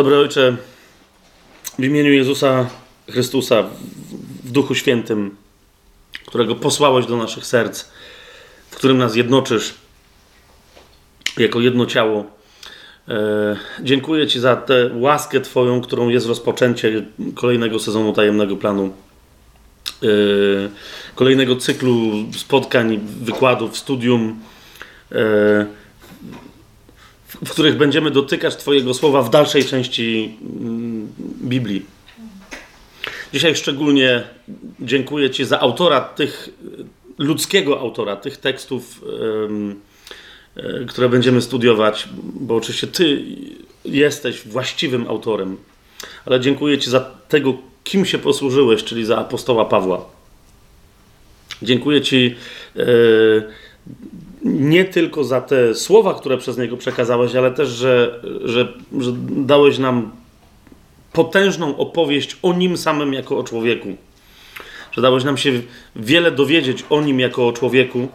Dobry Ojcze, w imieniu Jezusa Chrystusa, w Duchu Świętym, którego posłałeś do naszych serc, w którym nas jednoczysz jako jedno ciało. E, dziękuję Ci za tę łaskę Twoją, którą jest rozpoczęcie kolejnego sezonu tajemnego planu. E, kolejnego cyklu spotkań, wykładów, studium. W których będziemy dotykać Twojego słowa w dalszej części mm, Biblii. Dzisiaj szczególnie dziękuję Ci za autora tych, ludzkiego autora tych tekstów, e, które będziemy studiować, bo oczywiście Ty jesteś właściwym autorem, ale dziękuję Ci za tego, kim się posłużyłeś, czyli za apostoła Pawła. Dziękuję Ci e, nie tylko za te słowa, które przez niego przekazałeś, ale też, że, że, że dałeś nam potężną opowieść o nim samym jako o człowieku. Że dałeś nam się wiele dowiedzieć o nim jako o człowieku,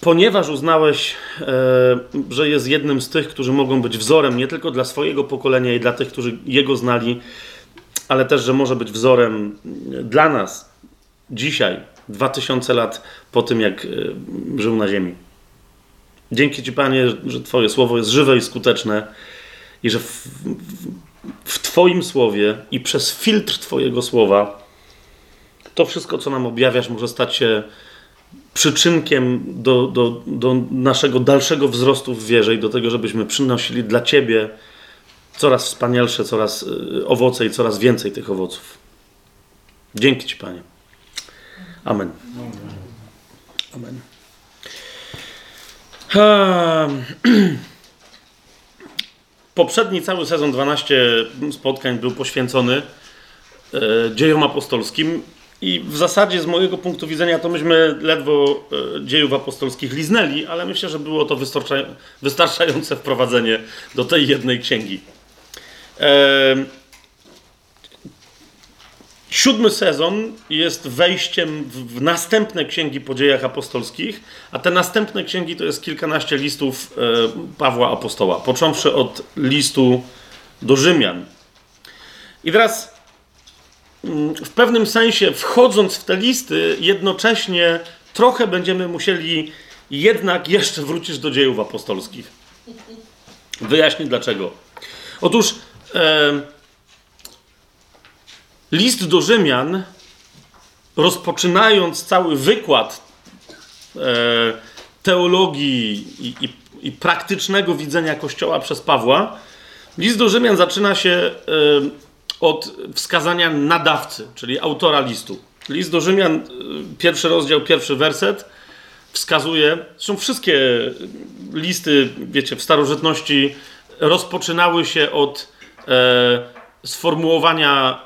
ponieważ uznałeś, e, że jest jednym z tych, którzy mogą być wzorem nie tylko dla swojego pokolenia i dla tych, którzy jego znali, ale też, że może być wzorem dla nas dzisiaj, 2000 lat po tym, jak e, żył na ziemi. Dzięki Ci, Panie, że Twoje słowo jest żywe i skuteczne i że w, w, w Twoim słowie i przez filtr Twojego słowa to wszystko, co nam objawiasz, może stać się przyczynkiem do, do, do naszego dalszego wzrostu w wierze i do tego, żebyśmy przynosili dla Ciebie coraz wspanialsze, coraz e, owoce i coraz więcej tych owoców. Dzięki Ci, Panie. Amen. Amen. Poprzedni cały sezon 12 spotkań był poświęcony e, dziejom apostolskim i w zasadzie z mojego punktu widzenia to myśmy ledwo e, dziejów apostolskich liznęli, ale myślę, że było to wystarczające wprowadzenie do tej jednej księgi. Siódmy sezon jest wejściem w następne księgi po dziejach apostolskich, a te następne księgi to jest kilkanaście listów e, Pawła Apostoła, począwszy od listu do Rzymian. I teraz mm, w pewnym sensie, wchodząc w te listy, jednocześnie trochę będziemy musieli jednak jeszcze wrócić do dziejów apostolskich. Wyjaśnię dlaczego. Otóż. E, List do Rzymian, rozpoczynając cały wykład e, teologii i, i, i, praktycznego widzenia Kościoła przez Pawła, list do Rzymian zaczyna się e, od wskazania nadawcy, czyli autora listu. List do Rzymian, e, pierwszy rozdział, pierwszy werset, wskazuje, zresztą wszystkie listy, wiecie, w starożytności rozpoczynały się od e, sformułowania,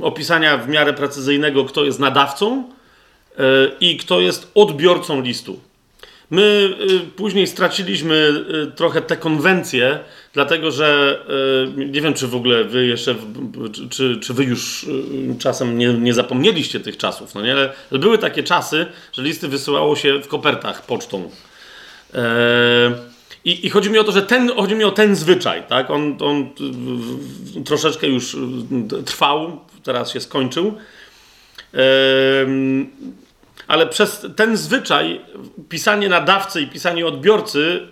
y, opisania w miarę precyzyjnego, kto jest nadawcą y, i kto jest odbiorcą listu. My y, później straciliśmy trochę te konwencje, dlatego że nie wiem, czy w ogóle wy jeszcze, czy, czy wy już czasem nie, nie zapomnieliście tych czasów, no nie? Ale były takie czasy, że listy wysyłało się w kopertach pocztą. Eee, i, I, chodzi mi o to, że ten, chodzi mi o ten zwyczaj, tak? On, on troszeczkę już trwał, teraz się skończył. ale przez ten zwyczaj, pisanie nadawcy i pisanie odbiorcy,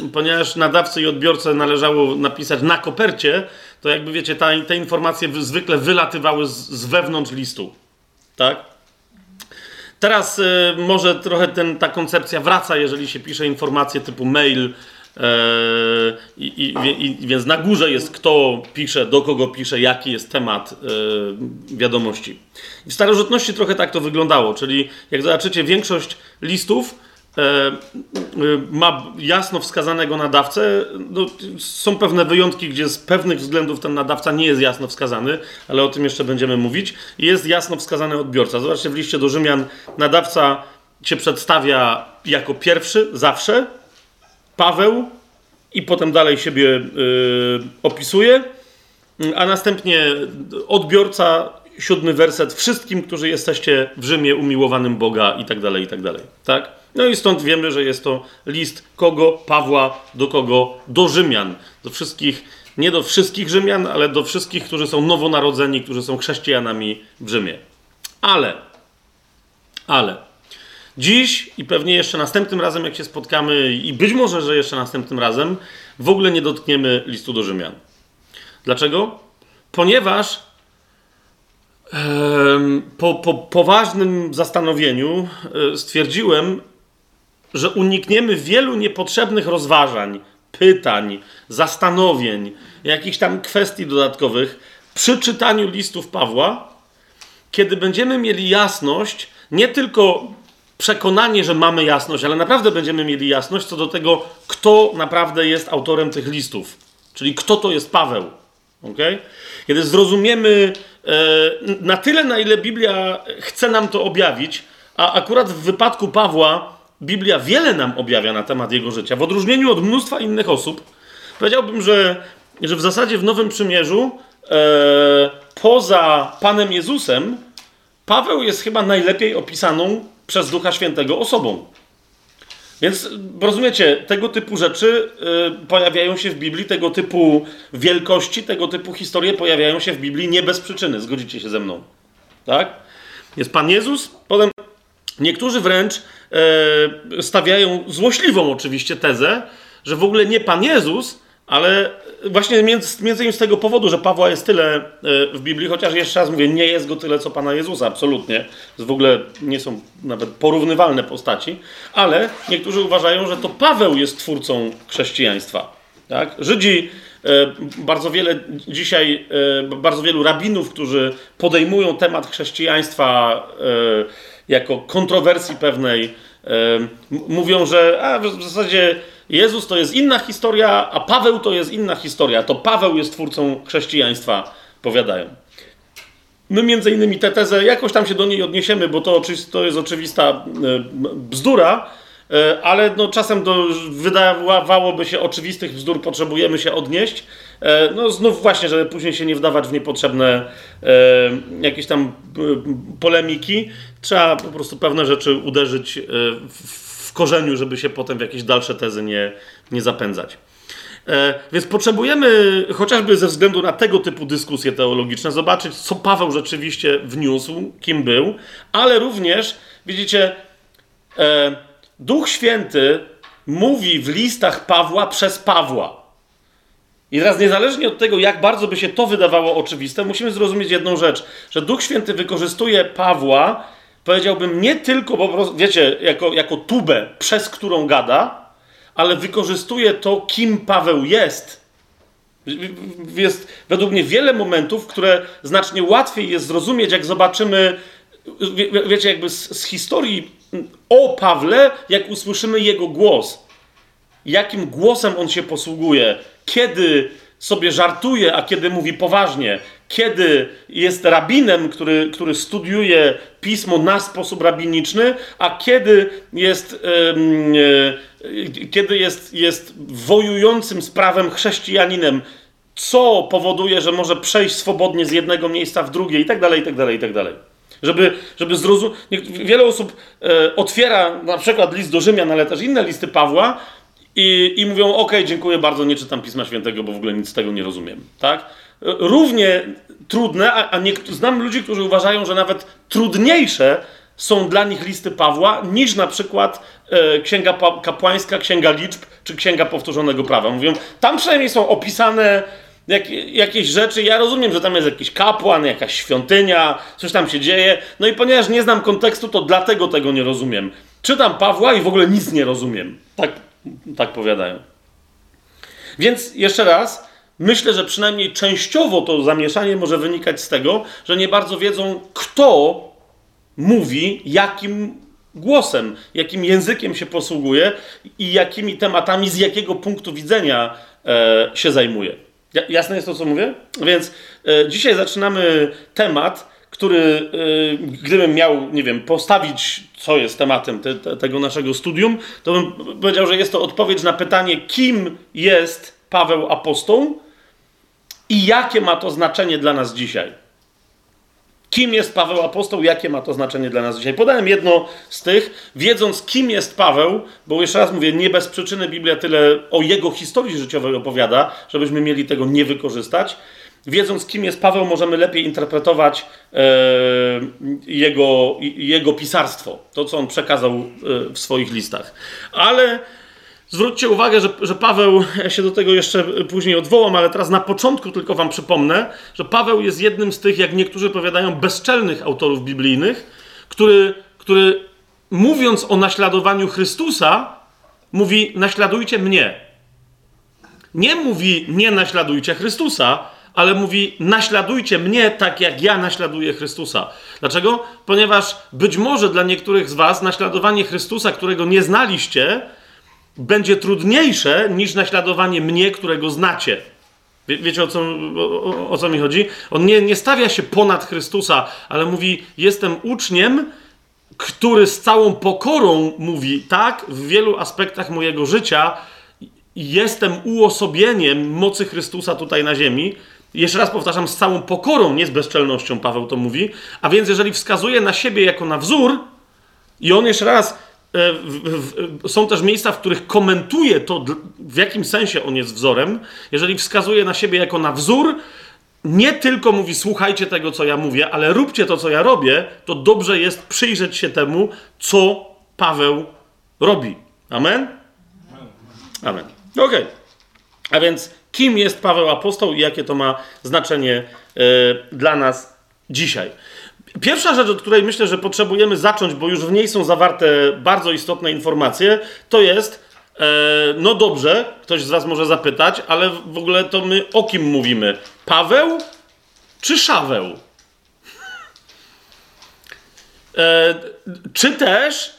yy, ponieważ nadawcy i odbiorcę należało napisać na kopercie, to jakby wiecie, ta, te informacje zwykle wylatywały z, z wewnątrz listu. Tak? Teraz y, może trochę ten, ta koncepcja wraca, jeżeli się pisze informacje typu mail. E, I, i, i, więc na górze jest kto pisze, do kogo pisze, jaki jest temat e, wiadomości. I w starożytności trochę tak to wyglądało, czyli jak zobaczycie, większość listów ma jasno wskazanego nadawcę. No, są pewne wyjątki, gdzie z pewnych względów ten nadawca nie jest jasno wskazany, ale o tym jeszcze będziemy mówić. Jest jasno wskazany odbiorca. Zobaczcie w liście do Rzymian, nadawca się przedstawia jako pierwszy zawsze, Paweł, i potem dalej siebie yy, opisuje, a następnie odbiorca, siódmy werset, wszystkim, którzy jesteście w Rzymie umiłowanym Boga i tak dalej, i tak dalej. Tak? No i stąd wiemy, że jest to list kogo? Pawła do kogo? Do Rzymian. Do wszystkich Nie do wszystkich Rzymian, ale do wszystkich, którzy są nowonarodzeni, którzy są chrześcijanami w Rzymie. Ale, ale, dziś i pewnie jeszcze następnym razem, jak się spotkamy, i być może, że jeszcze następnym razem, w ogóle nie dotkniemy listu do Rzymian. Dlaczego? Ponieważ po, po poważnym zastanowieniu e, stwierdziłem, że unikniemy wielu niepotrzebnych rozważań, pytań, zastanowień, jakichś tam kwestii dodatkowych przy czytaniu listów Pawła, kiedy będziemy mieli jasność, nie tylko przekonanie, że mamy jasność, ale naprawdę będziemy mieli jasność co do tego, kto naprawdę jest autorem tych listów, czyli kto to jest Paweł. Okay? Kiedy zrozumiemy e, na tyle, na ile Biblia chce nam to objawić, a akurat w wypadku Pawła Biblia wiele nam objawia na temat jego życia, w odróżnieniu od mnóstwa innych osób, powiedziałbym, że, że w zasadzie w Nowym Przymierzu e, poza Panem Jezusem Paweł jest chyba najlepiej opisaną przez Ducha Świętego osobą. Więc rozumiecie, tego typu rzeczy y, pojawiają się w Biblii, tego typu wielkości, tego typu historie pojawiają się w Biblii nie bez przyczyny. Zgodzicie się ze mną. Tak? Jest Pan Jezus, potem niektórzy wręcz y, stawiają złośliwą oczywiście tezę, że w ogóle nie Pan Jezus, ale właśnie między, między innymi z tego powodu, że Pawła jest tyle e, w Biblii, chociaż jeszcze raz mówię, nie jest go tyle co Pana Jezusa, absolutnie. W ogóle nie są nawet porównywalne postaci, ale niektórzy uważają, że to Paweł jest twórcą chrześcijaństwa. Tak? Żydzi, e, bardzo wiele dzisiaj, e, bardzo wielu rabinów, którzy podejmują temat chrześcijaństwa jako kontrowersji pewnej, mówią, że a, w zasadzie Jezus to jest inna historia, a Paweł to jest inna historia. To Paweł jest twórcą chrześcijaństwa, powiadają. My między innymi tę tezę jakoś tam się do niej odniesiemy, bo to, to jest oczywista e, bzdura, e, ale no, czasem do, wydawałoby się oczywistych bzdur potrzebujemy się odnieść. E, no znów właśnie, żeby później się nie wdawać w niepotrzebne jakieś tam polemiki, trzeba po prostu pewne rzeczy uderzyć w korzeniu, żeby się potem w jakieś dalsze tezy nie, nie zapędzać. E, więc potrzebujemy, chociażby ze względu na tego typu dyskusje teologiczne, zobaczyć, co Paweł rzeczywiście wniósł, kim był, ale również, widzicie, e, Duch Święty mówi w listach Pawła przez Pawła. I teraz, niezależnie od tego, jak bardzo by się to wydawało oczywiste, musimy zrozumieć jedną rzecz, że Duch Święty wykorzystuje Pawła powiedziałbym, nie tylko po prostu, wiecie, jako, jako tubę, przez którą gada, ale wykorzystuje to, kim Paweł jest. Jest według mnie wiele momentów, które znacznie łatwiej jest zrozumieć, jak zobaczymy, wie, wiecie, jakby z, z historii o Pawle, jak usłyszymy jego głos. Jakim głosem on się posługuje, kiedy sobie żartuje, a kiedy mówi poważnie, kiedy jest rabinem, który, który studiuje pismo na sposób rabiniczny, a kiedy jest, yy, kiedy jest, jest wojującym z prawem chrześcijaninem, co powoduje, że może przejść swobodnie z jednego miejsca w drugie i tak dalej, i tak dalej, i tak dalej. Żeby, żeby zrozumieć. Wiele osób e, otwiera na przykład list do Rzymian, ale też inne listy Pawła i, i mówią: OK, dziękuję bardzo, nie czytam Pisma Świętego, bo w ogóle nic z tego nie rozumiem. Tak? równie trudne, a, a znam ludzi, którzy uważają, że nawet trudniejsze są dla nich listy Pawła niż na przykład e, Księga Kapłańska, Księga Liczb czy Księga Powtórzonego Prawa. Mówią, tam przynajmniej są opisane jak, jakieś rzeczy. Ja rozumiem, że tam jest jakiś kapłan, jakaś świątynia, coś tam się dzieje. No i ponieważ nie znam kontekstu, to dlatego tego nie rozumiem. Czytam Pawła i w ogóle nic nie rozumiem. Tak, tak powiadają. Więc jeszcze raz, Myślę, że przynajmniej częściowo to zamieszanie może wynikać z tego, że nie bardzo wiedzą, kto mówi, jakim głosem, jakim językiem się posługuje i jakimi tematami, z jakiego punktu widzenia e, się zajmuje. Jasne jest to, co mówię? Więc e, dzisiaj zaczynamy temat, który, e, gdybym miał, nie wiem, postawić, co jest tematem te, te, tego naszego studium, to bym powiedział, że jest to odpowiedź na pytanie, kim jest Paweł apostoł i jakie ma to znaczenie dla nas dzisiaj. Kim jest Paweł apostoł? Jakie ma to znaczenie dla nas dzisiaj? Podałem jedno z tych, wiedząc kim jest Paweł, bo jeszcze raz mówię, nie bez przyczyny Biblia tyle o jego historii życiowej opowiada, żebyśmy mieli tego nie wykorzystać. Wiedząc kim jest Paweł, możemy lepiej interpretować e, jego, jego pisarstwo, to co on przekazał e, w swoich listach. Ale Zwróćcie uwagę, że, że Paweł, ja się do tego jeszcze później odwołam, ale teraz na początku tylko wam przypomnę, że Paweł jest jednym z tych, jak niektórzy powiadają, bezczelnych autorów biblijnych, który, który mówiąc o naśladowaniu Chrystusa, mówi naśladujcie mnie. Nie mówi nie naśladujcie Chrystusa, ale mówi naśladujcie mnie tak, jak ja naśladuję Chrystusa. Dlaczego? Ponieważ być może dla niektórych z was naśladowanie Chrystusa, którego nie znaliście, będzie trudniejsze niż naśladowanie mnie, którego znacie. Wie, wiecie o co, o, o co, mi chodzi? On nie, nie stawia się ponad Chrystusa, ale mówi: Jestem uczniem, który z całą pokorą mówi: Tak, w wielu aspektach mojego życia jestem uosobieniem mocy Chrystusa tutaj na ziemi. Jeszcze raz powtarzam, z całą pokorą, nie z bezczelnością, Paweł to mówi. A więc, jeżeli wskazuje na siebie jako na wzór, i on jeszcze raz E, w, w, są też miejsca, w których komentuje to, w jakim sensie on jest wzorem. Jeżeli wskazuje na siebie jako na wzór, nie tylko mówi słuchajcie tego, co ja mówię, ale róbcie to, co ja robię, to dobrze jest przyjrzeć się temu, co Paweł robi. Amen? Amen. Okej. Okay. A więc kim jest Paweł apostoł i jakie to ma znaczenie y, dla nas dzisiaj? Pierwsza rzecz, od której myślę, że potrzebujemy zacząć, bo już w niej są zawarte bardzo istotne informacje, to jest, e, no dobrze, ktoś z Was może zapytać, ale w ogóle to my o kim mówimy? Paweł czy Szaweł? E, czy też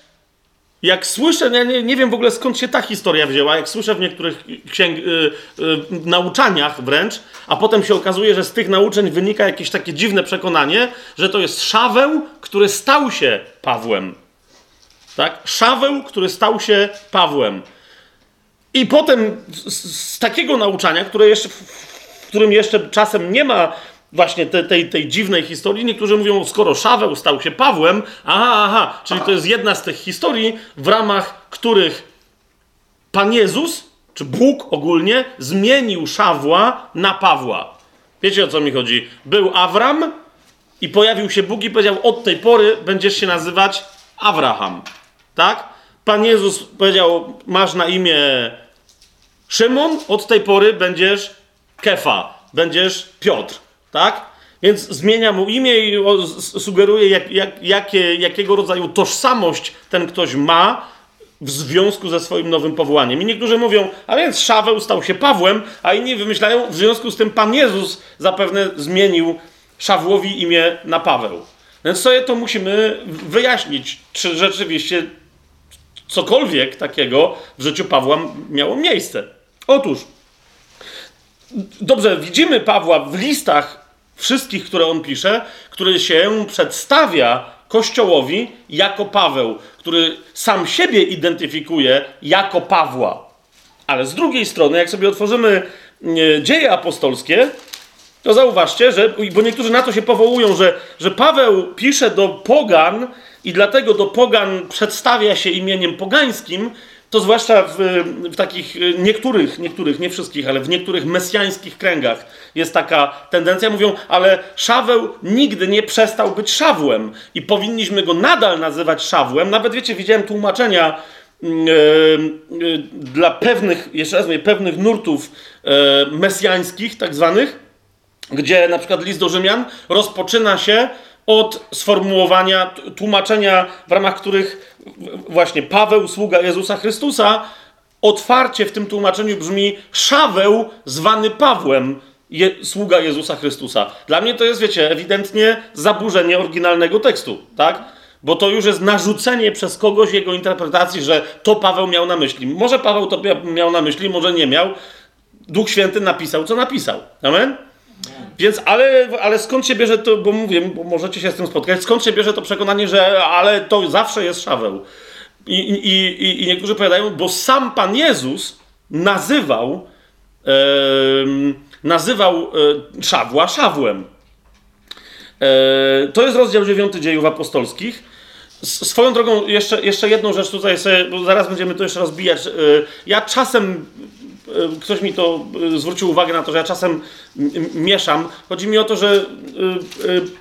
jak słyszę, ja nie, nie wiem w ogóle skąd się ta historia wzięła, jak słyszę w niektórych księg, y, y, nauczaniach wręcz, a potem się okazuje, że z tych nauczeń wynika jakieś takie dziwne przekonanie, że to jest Szaweł, który stał się Pawłem. Tak? Szaweł, który stał się Pawłem. I potem z, z takiego nauczania, które jeszcze, w którym jeszcze czasem nie ma właśnie te, tej, tej dziwnej historii. Niektórzy mówią, skoro Szaweł stał się Pawłem, aha, aha, czyli to jest jedna z tych historii, w ramach których Pan Jezus, czy Bóg ogólnie, zmienił Szawła na Pawła. Wiecie o co mi chodzi? Był Awram i pojawił się Bóg i powiedział, od tej pory będziesz się nazywać Abraham. Tak? Pan Jezus powiedział, masz na imię Szymon, od tej pory będziesz Kefa, będziesz Piotr tak? Więc zmienia mu imię i sugeruje, jak, jak, jakie, jakiego rodzaju tożsamość ten ktoś ma w związku ze swoim nowym powołaniem. I niektórzy mówią, a więc Szaweł stał się Pawłem, a inni wymyślają, w związku z tym Pan Jezus zapewne zmienił Szawłowi imię na Paweł. Więc sobie to musimy wyjaśnić, czy rzeczywiście cokolwiek takiego w życiu Pawła miało miejsce. Otóż, dobrze, widzimy Pawła w listach wszystkich, które on pisze, który się przedstawia Kościołowi jako Paweł, który sam siebie identyfikuje jako Pawła. Ale z drugiej strony, jak sobie otworzymy e, dzieje apostolskie, to zauważcie, że, bo niektórzy na to się powołują, że, że Paweł pisze do pogan i dlatego do pogan przedstawia się imieniem pogańskim, to zwłaszcza w, w, takich y, niektórych, niektórych, nie wszystkich, ale w niektórych mesjańskich kręgach jest taka tendencja. Mówią, ale Szaweł nigdy nie przestał być Szawłem i powinniśmy go nadal nazywać Szawłem. Nawet wiecie, widziałem tłumaczenia yy, yy, dla pewnych, jeszcze raz mówię, pewnych nurtów yy, mesjańskich, tak zwanych, gdzie na przykład list do Rzymian rozpoczyna się od sformułowania, tłumaczenia, w ramach których właśnie Paweł, sługa Jezusa Chrystusa, otwarcie w tym tłumaczeniu brzmi Szaweł zwany Pawłem, je, sługa Jezusa Chrystusa. Dla mnie to jest, wiecie, ewidentnie zaburzenie oryginalnego tekstu, tak? Bo to już jest narzucenie przez kogoś jego interpretacji, że to Paweł miał na myśli. Może Paweł to miał na myśli, może nie miał. Duch Święty napisał, co napisał. Amen? Więc, ale, ale skąd się bierze to, bo mówię, bo możecie się z tym spotkać, skąd się bierze to przekonanie, że ale to zawsze jest Szaweł? I, i, i, i niektórzy powiadają, bo sam Pan Jezus nazywał, e, nazywał e, Szawła Szawłem. To jest rozdział 9 dziejów apostolskich. Swoją drogą, jeszcze, jeszcze jedną rzecz tutaj sobie, bo zaraz będziemy to jeszcze rozbijać. Ja czasem E, ktoś mi to e, zwrócił uwagę na to, że ja czasem mieszam. Chodzi mi o to, że e,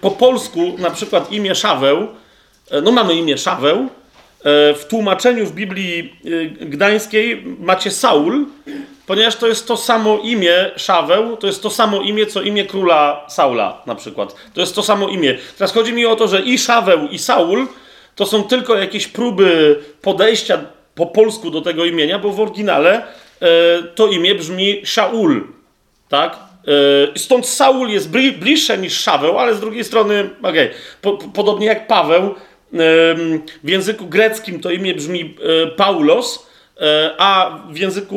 po polsku na przykład imię Szaweł, no mamy imię Szaweł, w tłumaczeniu w Biblii Gdańskiej macie Saul, ponieważ to jest to samo imię Szaweł, to jest to samo imię, co imię króla Saula na przykład. To jest to samo imię. Teraz chodzi mi o to, że i Szaweł, i Saul to są tylko jakieś próby podejścia po polsku do tego imienia, bo w oryginale E, to imię brzmi Shaul, tak? E, stąd Saul jest bliższe niż Szaweł, ale z drugiej strony, okay, po, podobnie jak Paweł, w języku greckim to imię brzmi e, Paulos, a w języku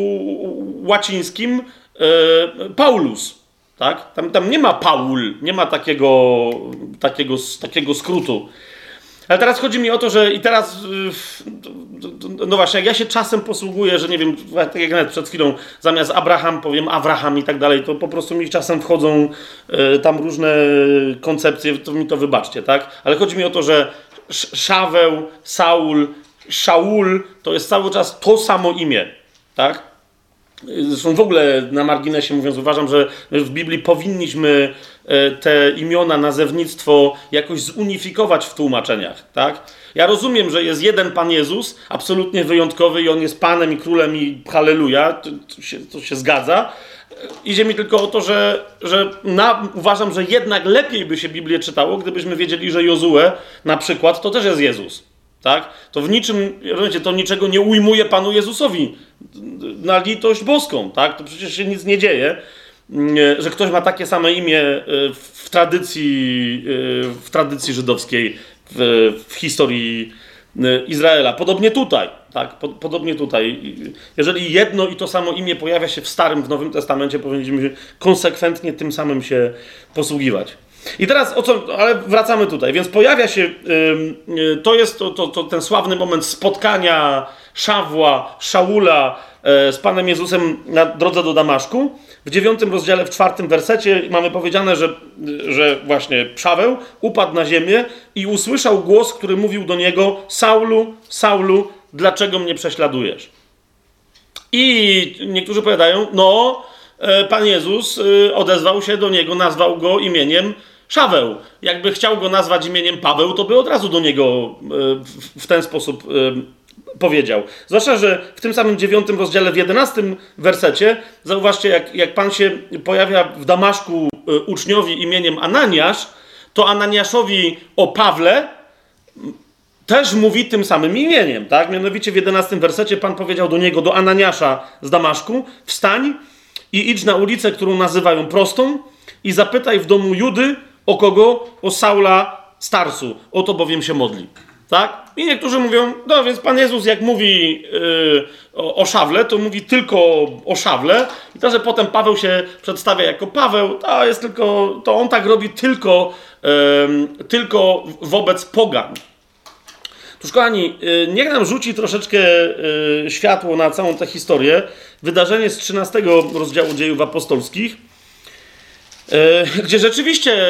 łacińskim Paulus. Tak? Tam, tam nie ma Paul, nie ma takiego, takiego, takiego skrótu. Ale teraz chodzi mi o to, że i teraz, y, no właśnie, jak ja się czasem posługuję, że nie wiem, tak jak nawet przed chwilą, zamiast Abraham powiem Abraham i tak dalej, to po prostu mi czasem wchodzą y, tam różne koncepcje, to mi to wybaczcie, tak? Ale chodzi mi o to, że Szaweł, Saul, Szaul to jest cały czas to samo imię, tak? Zresztą w ogóle na marginesie mówiąc, uważam, że w Biblii powinniśmy e, te imiona, nazewnictwo jakoś zunifikować w tłumaczeniach, tak? Ja rozumiem, że jest jeden Pan Jezus, absolutnie wyjątkowy i On jest Panem i Królem i halleluja, to, to, się, to się zgadza. Idzie mi tylko o to, że, że na, uważam, że jednak lepiej by się Biblię czytało, gdybyśmy wiedzieli, że Jozue na przykład to też jest Jezus. Tak? To w niczym, rozumiecie, to niczego nie ujmuje Panu Jezusowi na litość boską, tak? To przecież się nic nie dzieje, że ktoś ma takie same imię e, w tradycji, e, w tradycji żydowskiej, w, w historii e, Izraela. Podobnie tutaj, tak? Podobnie tutaj. Jeżeli jedno i to samo imię pojawia się w Starym, w Nowym Testamencie, powinniśmy konsekwentnie tym samym się posługiwać. I teraz o co, ale wracamy tutaj. Więc pojawia się, yy, to jest to, to, to, ten sławny moment spotkania Szawła, Szaula yy, z Panem Jezusem na drodze do Damaszku. W dziewiątym rozdziale, w czwartym wersecie mamy powiedziane, że, że właśnie Szaweł upadł na ziemię i usłyszał głos, który mówił do niego: Saulu, Saulu, dlaczego mnie prześladujesz? I niektórzy powiadają, no, e, Pan Jezus e, odezwał się do niego, nazwał go imieniem Szaweł. Jakby chciał go nazwać imieniem Paweł, to by od razu do niego e, w ten sposób e, powiedział. Zwłaszcza, że w tym samym dziewiątym rozdziale, w jedenastym wersecie, zauważcie, jak, jak Pan się pojawia w Damaszku e, uczniowi imieniem Ananiasz, to Ananiaszowi o Pawle też mówi tym samym imieniem, tak? Mianowicie w jedenastym wersecie Pan powiedział do niego, do Ananiasza z Damaszku, wstań i idź na ulicę, którą nazywają prostą i zapytaj w domu Judy, o kogo? O Saula Starsu. O to bowiem się modli. Tak? I niektórzy mówią, no więc Pan Jezus jak mówi yy, o, o, szawle, to mówi tylko o szawle i to, że potem Paweł się przedstawia jako Paweł, to jest tylko, to on tak robi tylko, yy, tylko wobec pogan. Tuż kochani, yy, niech nam rzuci troszeczkę yy, światło na całą tę historię. Wydarzenie z 13 rozdziału dziejów apostolskich gdzie rzeczywiście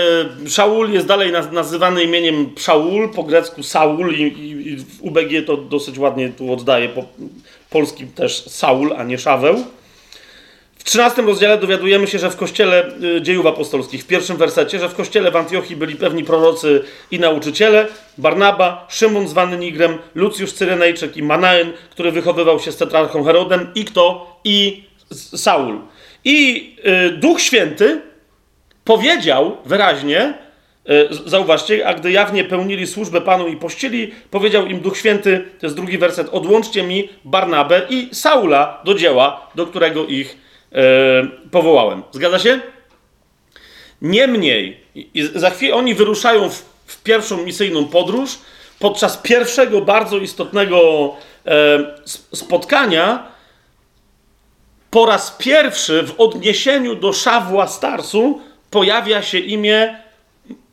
Szaul jest dalej nazywany imieniem Szaul, po grecku Saul i, i, i w UBG to dosyć ładnie tu oddaje, po polskim też Saul, a nie Szaweł. W 13 rozdziale dowiadujemy się, że w kościele e, dziejów apostolskich, w pierwszym wersecie, że w kościele w Antiochii byli pewni prorocy i nauczyciele, Barnaba, Szymon zwany Nigrem, Lucjusz Cyrenejczyk i Manaen, który wychowywał się z tetrarchą Herodem i kto? I Saul. I y, Duch Święty powiedział wyraźnie, e, zauważcie, a gdy jawnie pełnili służbę Panu i pościli, powiedział im Duch Święty, to jest drugi werset, odłączcie mi Barnabę i Saula do dzieła, do którego ich e, powołałem. Zgadza się? Niemniej, za chwilę oni wyruszają w, w pierwszą misyjną podróż, podczas pierwszego bardzo istotnego e, spotkania, po raz pierwszy w odniesieniu do Szawła Starsu pojawia się imię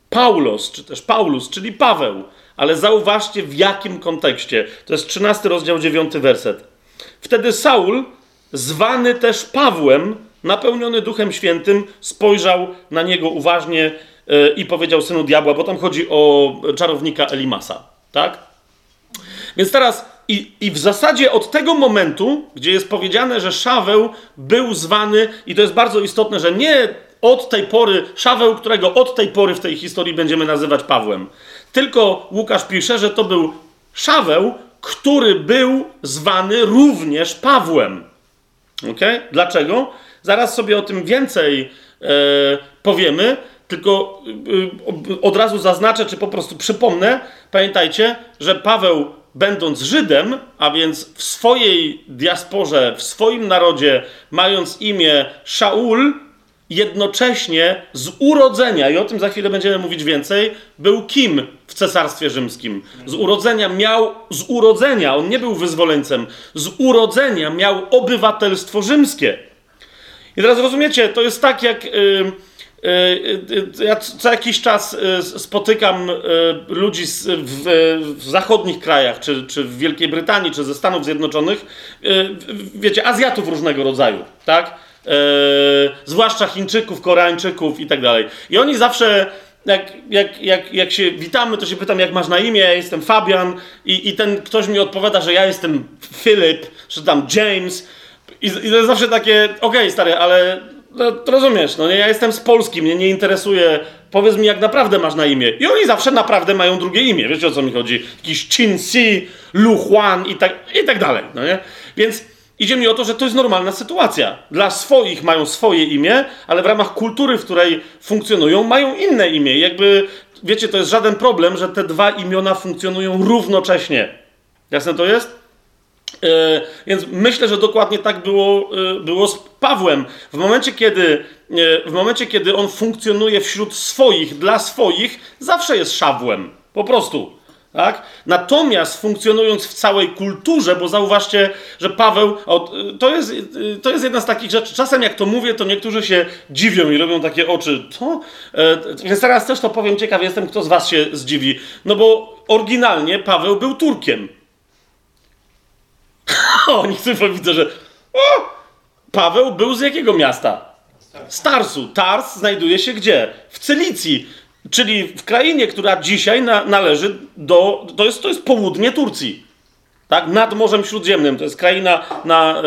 Paulos, czy też Paulus, czyli Paweł. Ale zauważcie w jakim kontekście. To jest 13 rozdział 9 werset. Wtedy Saul, zwany też Pawłem, napełniony Duchem Świętym, spojrzał na niego uważnie i powiedział synu diabła, bo tam chodzi o czarownika Elimasa, tak? Więc teraz i, I w zasadzie od tego momentu, gdzie jest powiedziane, że Szaweł był zwany, i to jest bardzo istotne, że nie od tej pory, Szaweł, którego od tej pory w tej historii będziemy nazywać Pawłem, tylko Łukasz pisze, że to był Szaweł, który był zwany również Pawłem. Ok? Dlaczego? Zaraz sobie o tym więcej e, powiemy, tylko e, od razu zaznaczę, czy po prostu przypomnę. Pamiętajcie, że Paweł będąc Żydem, a więc w swojej diasporze, w swoim narodzie, mając imię Szaul, jednocześnie z urodzenia, i o tym za chwilę będziemy mówić więcej, był kim w cesarstwie rzymskim? Z urodzenia miał, z urodzenia, on nie był wyzwoleńcem, z urodzenia miał obywatelstwo rzymskie. I teraz rozumiecie, to jest tak jak. Yy, ja co jakiś czas y, spotykam ludzi w zachodnich krajach, czy, czy w Wielkiej Brytanii, czy ze Stanów Zjednoczonych, wiecie, Azjatów różnego rodzaju, tak? Zwłaszcza Chińczyków, Koreańczyków i tak dalej. I oni zawsze jak, jak, jak, jak się witamy, to się pytam, jak masz na imię, ja jestem Fabian i, i ten ktoś mi odpowiada, że ja jestem Filip, czy tam James i, i to jest zawsze takie, okej okay, stary, ale no, rozumiesz, no nie, ja jestem z Polski, mnie nie interesuje, powiedz mi jak naprawdę masz na imię. I oni zawsze naprawdę mają drugie imię, wiecie o co mi chodzi? Jakiś Chin Si, Lu Huan i tak, i tak dalej, no nie? Więc idzie mi o to, że to jest normalna sytuacja. Dla swoich mają swoje imię, ale w ramach kultury, w której funkcjonują, mają inne imię. Jakby, wiecie, to jest żaden problem, że te dwa imiona funkcjonują równocześnie. Jasne to jest? E, więc myślę, że dokładnie tak było, e, było z Pawłem. W momencie, kiedy, e, w momencie, kiedy on funkcjonuje wśród swoich, dla swoich, zawsze jest szawłem. Po prostu. Tak? Natomiast funkcjonując w całej kulturze, bo zauważcie, że Paweł, to jest, to jest jedna z takich rzeczy. Czasem jak to mówię, to niektórzy się dziwią i robią takie oczy. To? Więc teraz też to powiem ciekawie, jestem, kto z Was się zdziwi. No bo oryginalnie Paweł był Turkiem. o, niektórzy widzę, że. O! Paweł był z jakiego miasta? Z Tarsu. Tars znajduje się gdzie? W Cylicji, czyli w krainie, która dzisiaj na, należy do. To jest, to jest południe Turcji. Tak? Nad Morzem Śródziemnym. To jest kraina, na,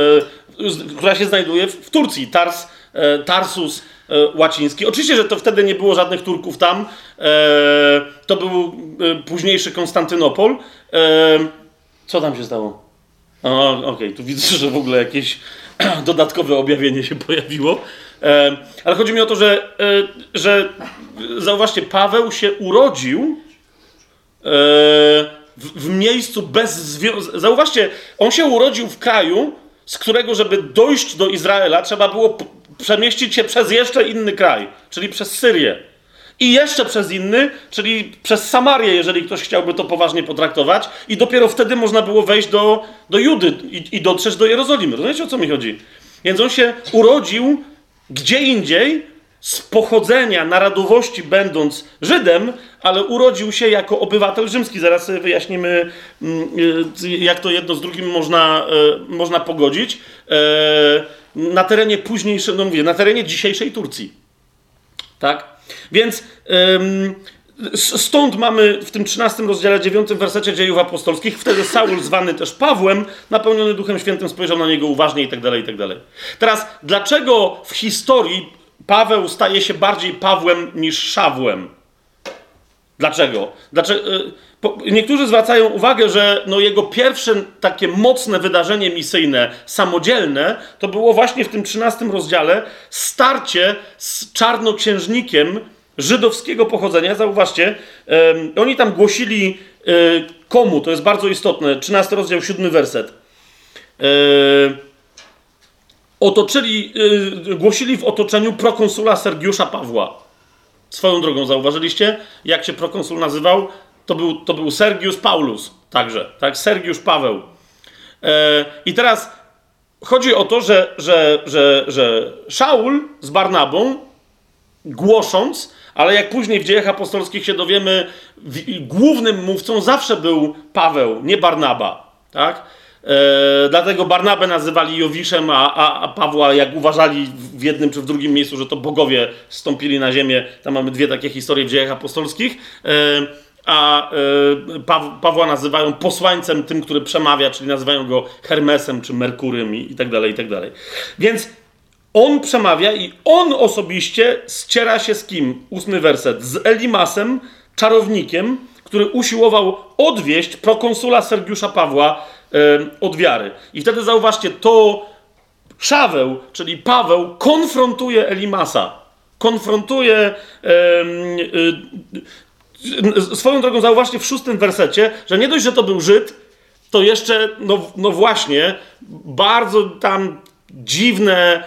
y, która się znajduje w, w Turcji. Tars, y, Tarsus y, łaciński. Oczywiście, że to wtedy nie było żadnych Turków tam. to był późniejszy Konstantynopol. co tam się stało? Okej, okay. tu widzę, że w ogóle jakieś dodatkowe objawienie się pojawiło. Ale chodzi mi o to, że, e, że zauważcie, Paweł się urodził e, w, miejscu bez związku. Zauważcie, on się urodził w kraju, z którego, żeby dojść do Izraela, trzeba było przemieścić się przez jeszcze inny kraj, czyli przez Syrię i jeszcze przez inny, czyli przez Samarię, jeżeli ktoś chciałby to poważnie potraktować, i dopiero wtedy można było wejść do, do Judy i, i dotrzeć do Jerozolimy. Rozumiecie o co mi chodzi? Więc on się urodził gdzie indziej, z pochodzenia, narodowości będąc Żydem, ale urodził się jako obywatel rzymski. Zaraz wyjaśnimy, mm, y, jak to jedno z drugim można, y, można pogodzić. E, na terenie późniejszej, no mówię, na terenie dzisiejszej Turcji. Tak? Więc ym, stąd mamy w tym 13 rozdziale 9 wersecie dziejów apostolskich, wtedy Saul zwany też Pawłem, napełniony Duchem Świętym, spojrzał na niego uważnie i tak dalej, i tak dalej. Teraz, dlaczego w historii Paweł staje się bardziej Pawłem niż Szawłem? Dlaczego? Dlaczego? Y, niektórzy zwracają uwagę, że no jego pierwsze takie mocne wydarzenie misyjne, samodzielne, to było właśnie w tym 13 rozdziale starcie z czarnoksiężnikiem żydowskiego pochodzenia. Zauważcie, oni tam głosili um, komu, to jest bardzo istotne, 13 rozdział, 7 werset. Um, otoczyli, y, głosili w otoczeniu prokonsula Sergiusza Pawła. Swoją drogą zauważyliście, jak się prokonsul nazywał? To był, to był Sergiusz Paulus także, tak? Sergiusz Paweł. E, I teraz chodzi o to, że, że, że, że Szaul z Barnabą głosząc, ale jak później w dziejach apostolskich się dowiemy, głównym mówcą zawsze był Paweł, nie Barnaba, tak? E, dlatego Barnabę nazywali Jowiszem, a, a, a, Pawła, jak uważali w jednym czy w drugim miejscu, że to bogowie stąpili na ziemię. Tam mamy dwie takie historie w dziejach apostolskich. E, a e, Pawła nazywają posłańcem tym, który przemawia, czyli nazywają go Hermesem czy Merkurym i, i tak dalej, i tak dalej. Więc on przemawia i on osobiście ściera się z kim? Ósmy werset. Z Elimasem, czarownikiem, który usiłował odwieść prokonsula Sergiusza Pawła od wiary. I wtedy zauważcie, to Szaweł, czyli Paweł, konfrontuje Elimasa. Konfrontuje. E, e, swoją drogą, zauważcie w szóstym wersecie, że nie dość, że to był Żyd, to jeszcze, no, no właśnie, bardzo tam dziwne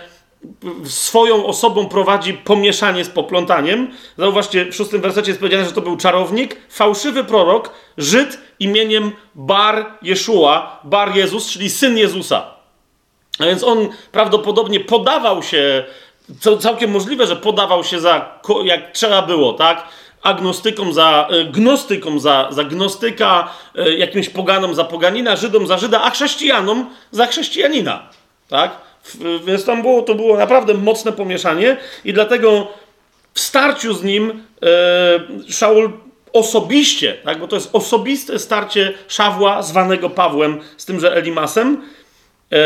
swoją osobą prowadzi pomieszanie z poplątaniem. Zauważcie, w szóstym wersecie jest powiedziane, że to był czarownik, fałszywy prorok, Żyd imieniem Bar Jeszua, Bar Jezus, czyli syn Jezusa. A więc on prawdopodobnie podawał się, całkiem możliwe, że podawał się za, jak trzeba było, tak? agnostykom za e, gnostykom za, za gnostyka, e, jakimś poganom za poganina, Żydom za Żyda, a chrześcijanom za chrześcijanina. Tak? Więc tam było, to było naprawdę mocne pomieszanie i dlatego w starciu z nim e, Szaul osobiście, tak, bo to jest osobiste starcie Szawła zwanego Pawłem z tymże Elimasem. E,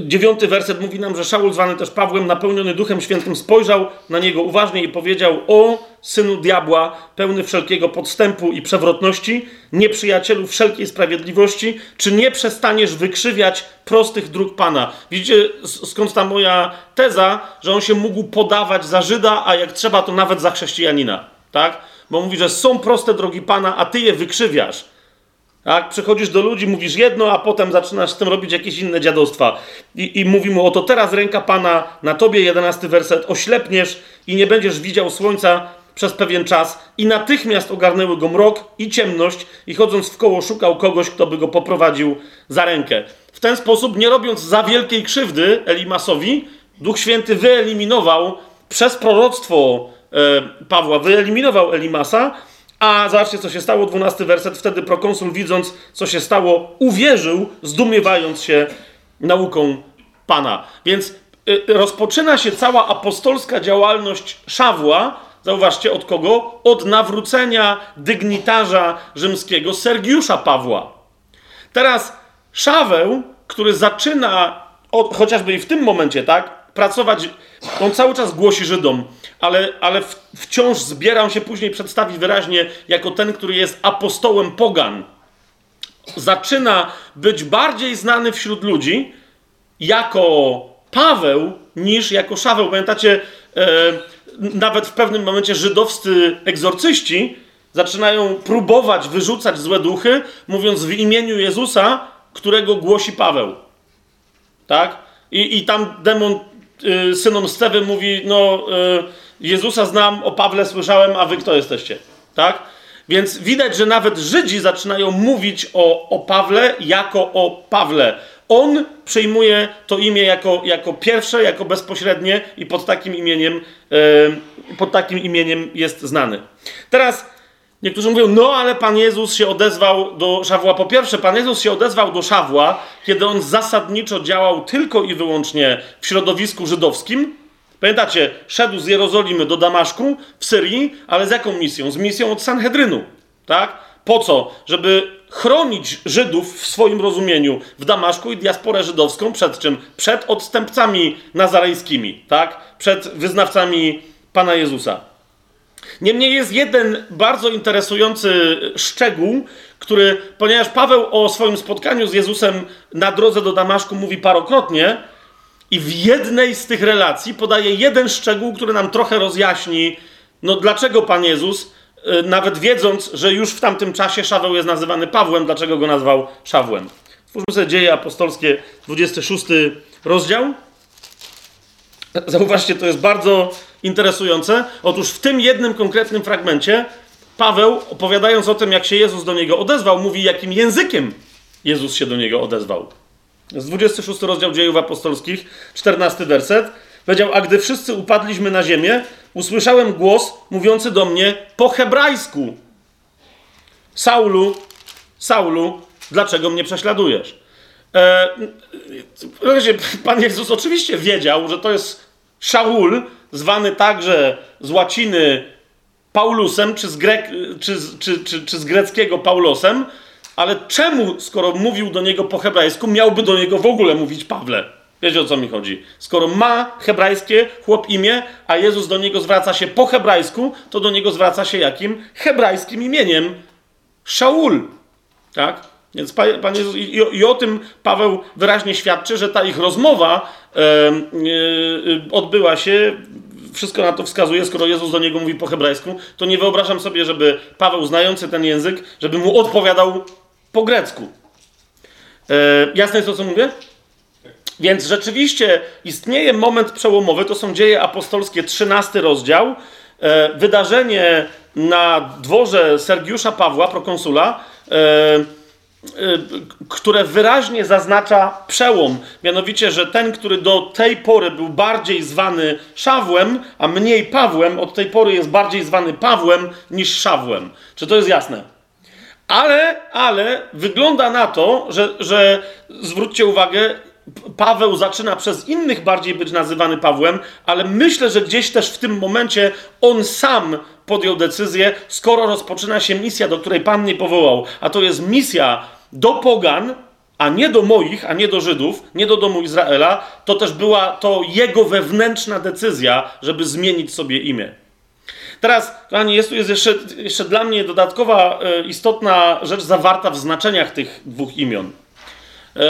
Dziewiąty werset mówi nam, że Szaul, zwany też Pawłem, napełniony Duchem Świętym, spojrzał na niego uważnie i powiedział: O synu diabła, pełny wszelkiego podstępu i przewrotności, nieprzyjacielu wszelkiej sprawiedliwości, czy nie przestaniesz wykrzywiać prostych dróg Pana? Widzicie, skąd ta moja teza, że on się mógł podawać za Żyda, a jak trzeba, to nawet za chrześcijanina, tak? Bo mówi, że są proste drogi Pana, a ty je wykrzywiasz. Tak? Przychodzisz do ludzi, mówisz jedno, a potem zaczynasz z tym robić jakieś inne dziadostwa. I, I mówi mu, oto teraz ręka Pana na tobie, jedenasty werset, oślepniesz i nie będziesz widział słońca przez pewien czas i natychmiast ogarnęły go mrok i ciemność i chodząc w koło szukał kogoś, kto by go poprowadził za rękę. W ten sposób, nie robiąc za wielkiej krzywdy Elimasowi, Duch Święty wyeliminował przez proroctwo e, Pawła, wyeliminował Elimasa, a zobaczcie, co się stało, dwunasty werset. Wtedy prokonsul, widząc, co się stało, uwierzył, zdumiewając się nauką Pana. Więc y, rozpoczyna się cała apostolska działalność Szawła. Zauważcie, od kogo? Od nawrócenia dygnitarza rzymskiego Sergiusza Pawła. Teraz Szaweł, który zaczyna, od, chociażby i w tym momencie, tak, pracować, on cały czas głosi Żydom, ale, ale wciąż zbierał się później przedstawić wyraźnie jako ten, który jest apostołem pogan. Zaczyna być bardziej znany wśród ludzi jako Paweł niż jako Szaweł. Pamiętacie, e, nawet w pewnym momencie żydowscy egzorcyści zaczynają próbować wyrzucać złe duchy, mówiąc w imieniu Jezusa, którego głosi Paweł. Tak? I, i tam demon y, synom Stewy mówi, no y, Jezusa znam, o Pawle słyszałem, a wy kto jesteście? Tak? Więc widać, że nawet Żydzi zaczynają mówić o, o Pawle jako o Pawle. On przyjmuje to imię jako, jako pierwsze, jako bezpośrednie i pod takim imieniem, yy, pod takim imieniem jest znany. Teraz niektórzy mówią, no ale Pan Jezus się odezwał do Szawła. Po pierwsze, Pan Jezus się odezwał do Szawła, kiedy on zasadniczo działał tylko i wyłącznie w środowisku żydowskim, Pamiętacie, szedł z Jerozolimy do Damaszku w Syrii, ale z jaką misją? Z misją od Sanhedrynu. Tak? Po co? Żeby chronić Żydów w swoim rozumieniu w Damaszku i diasporę żydowską przed czym? Przed odstępcami nazarejskimi, tak? Przed wyznawcami Pana Jezusa. Niemniej jest jeden bardzo interesujący szczegół, który, ponieważ Paweł o swoim spotkaniu z Jezusem na drodze do Damaszku mówi parokrotnie, i w jednej z tych relacji podaje jeden szczegół, który nam trochę rozjaśni, no dlaczego Pan Jezus, y, nawet wiedząc, że już w tamtym czasie Szaweł jest nazywany Pawłem, dlaczego go nazwał Szawłem. Spójrzmy sobie dzieje apostolskie, 26 rozdział. Zauważcie, to jest bardzo interesujące. Otóż w tym jednym konkretnym fragmencie Paweł, opowiadając o tym, jak się Jezus do niego odezwał, mówi, jakim językiem Jezus się do niego odezwał. Z 26 rozdział dziejów apostolskich, 14 werset. Powiedział, a gdy wszyscy upadliśmy na ziemię, usłyszałem głos mówiący do mnie po hebrajsku. Saulu, Saulu, dlaczego mnie prześladujesz? E, Pan Jezus oczywiście wiedział, że to jest Szaul, zwany także z łaciny Paulusem, czy z, Grek, czy, czy, czy, czy z greckiego Paulosem, ale czemu, skoro mówił do niego po hebrajsku, miałby do niego w ogóle mówić Pawle? Wiecie o co mi chodzi? Skoro ma hebrajskie chłop imię, a Jezus do niego zwraca się po hebrajsku, to do niego zwraca się jakim? Hebrajskim imieniem Szaul. Tak? Więc Pan Jezus, i, i, o tym Paweł wyraźnie świadczy, że ta ich rozmowa e, e, odbyła się, wszystko na to wskazuje, skoro Jezus do niego mówi po hebrajsku, to nie wyobrażam sobie, żeby Paweł, znający ten język, żeby mu odpowiadał po grecku. E, jasne jest to, co mówię? Więc rzeczywiście istnieje moment przełomowy, to są dzieje apostolskie, 13 rozdział, e, wydarzenie na dworze Sergiusza Pawła, prokonsula, e, e, które wyraźnie zaznacza przełom. Mianowicie, że ten, który do tej pory był bardziej zwany Szawłem, a mniej Pawłem, od tej pory jest bardziej zwany Pawłem niż Szawłem. Czy to jest jasne? Ale, ale wygląda na to, że, że zwróćcie uwagę, Paweł zaczyna przez innych bardziej być nazywany Pawłem, ale myślę, że gdzieś też w tym momencie on sam podjął decyzję, skoro rozpoczyna się misja, do której Pan mnie powołał, a to jest misja do Pogan, a nie do moich, a nie do Żydów, nie do domu Izraela, to też była to jego wewnętrzna decyzja, żeby zmienić sobie imię. Teraz, kochani, jest tu jest jeszcze, jeszcze dla mnie dodatkowa e, istotna rzecz zawarta w znaczeniach tych dwóch imion. E,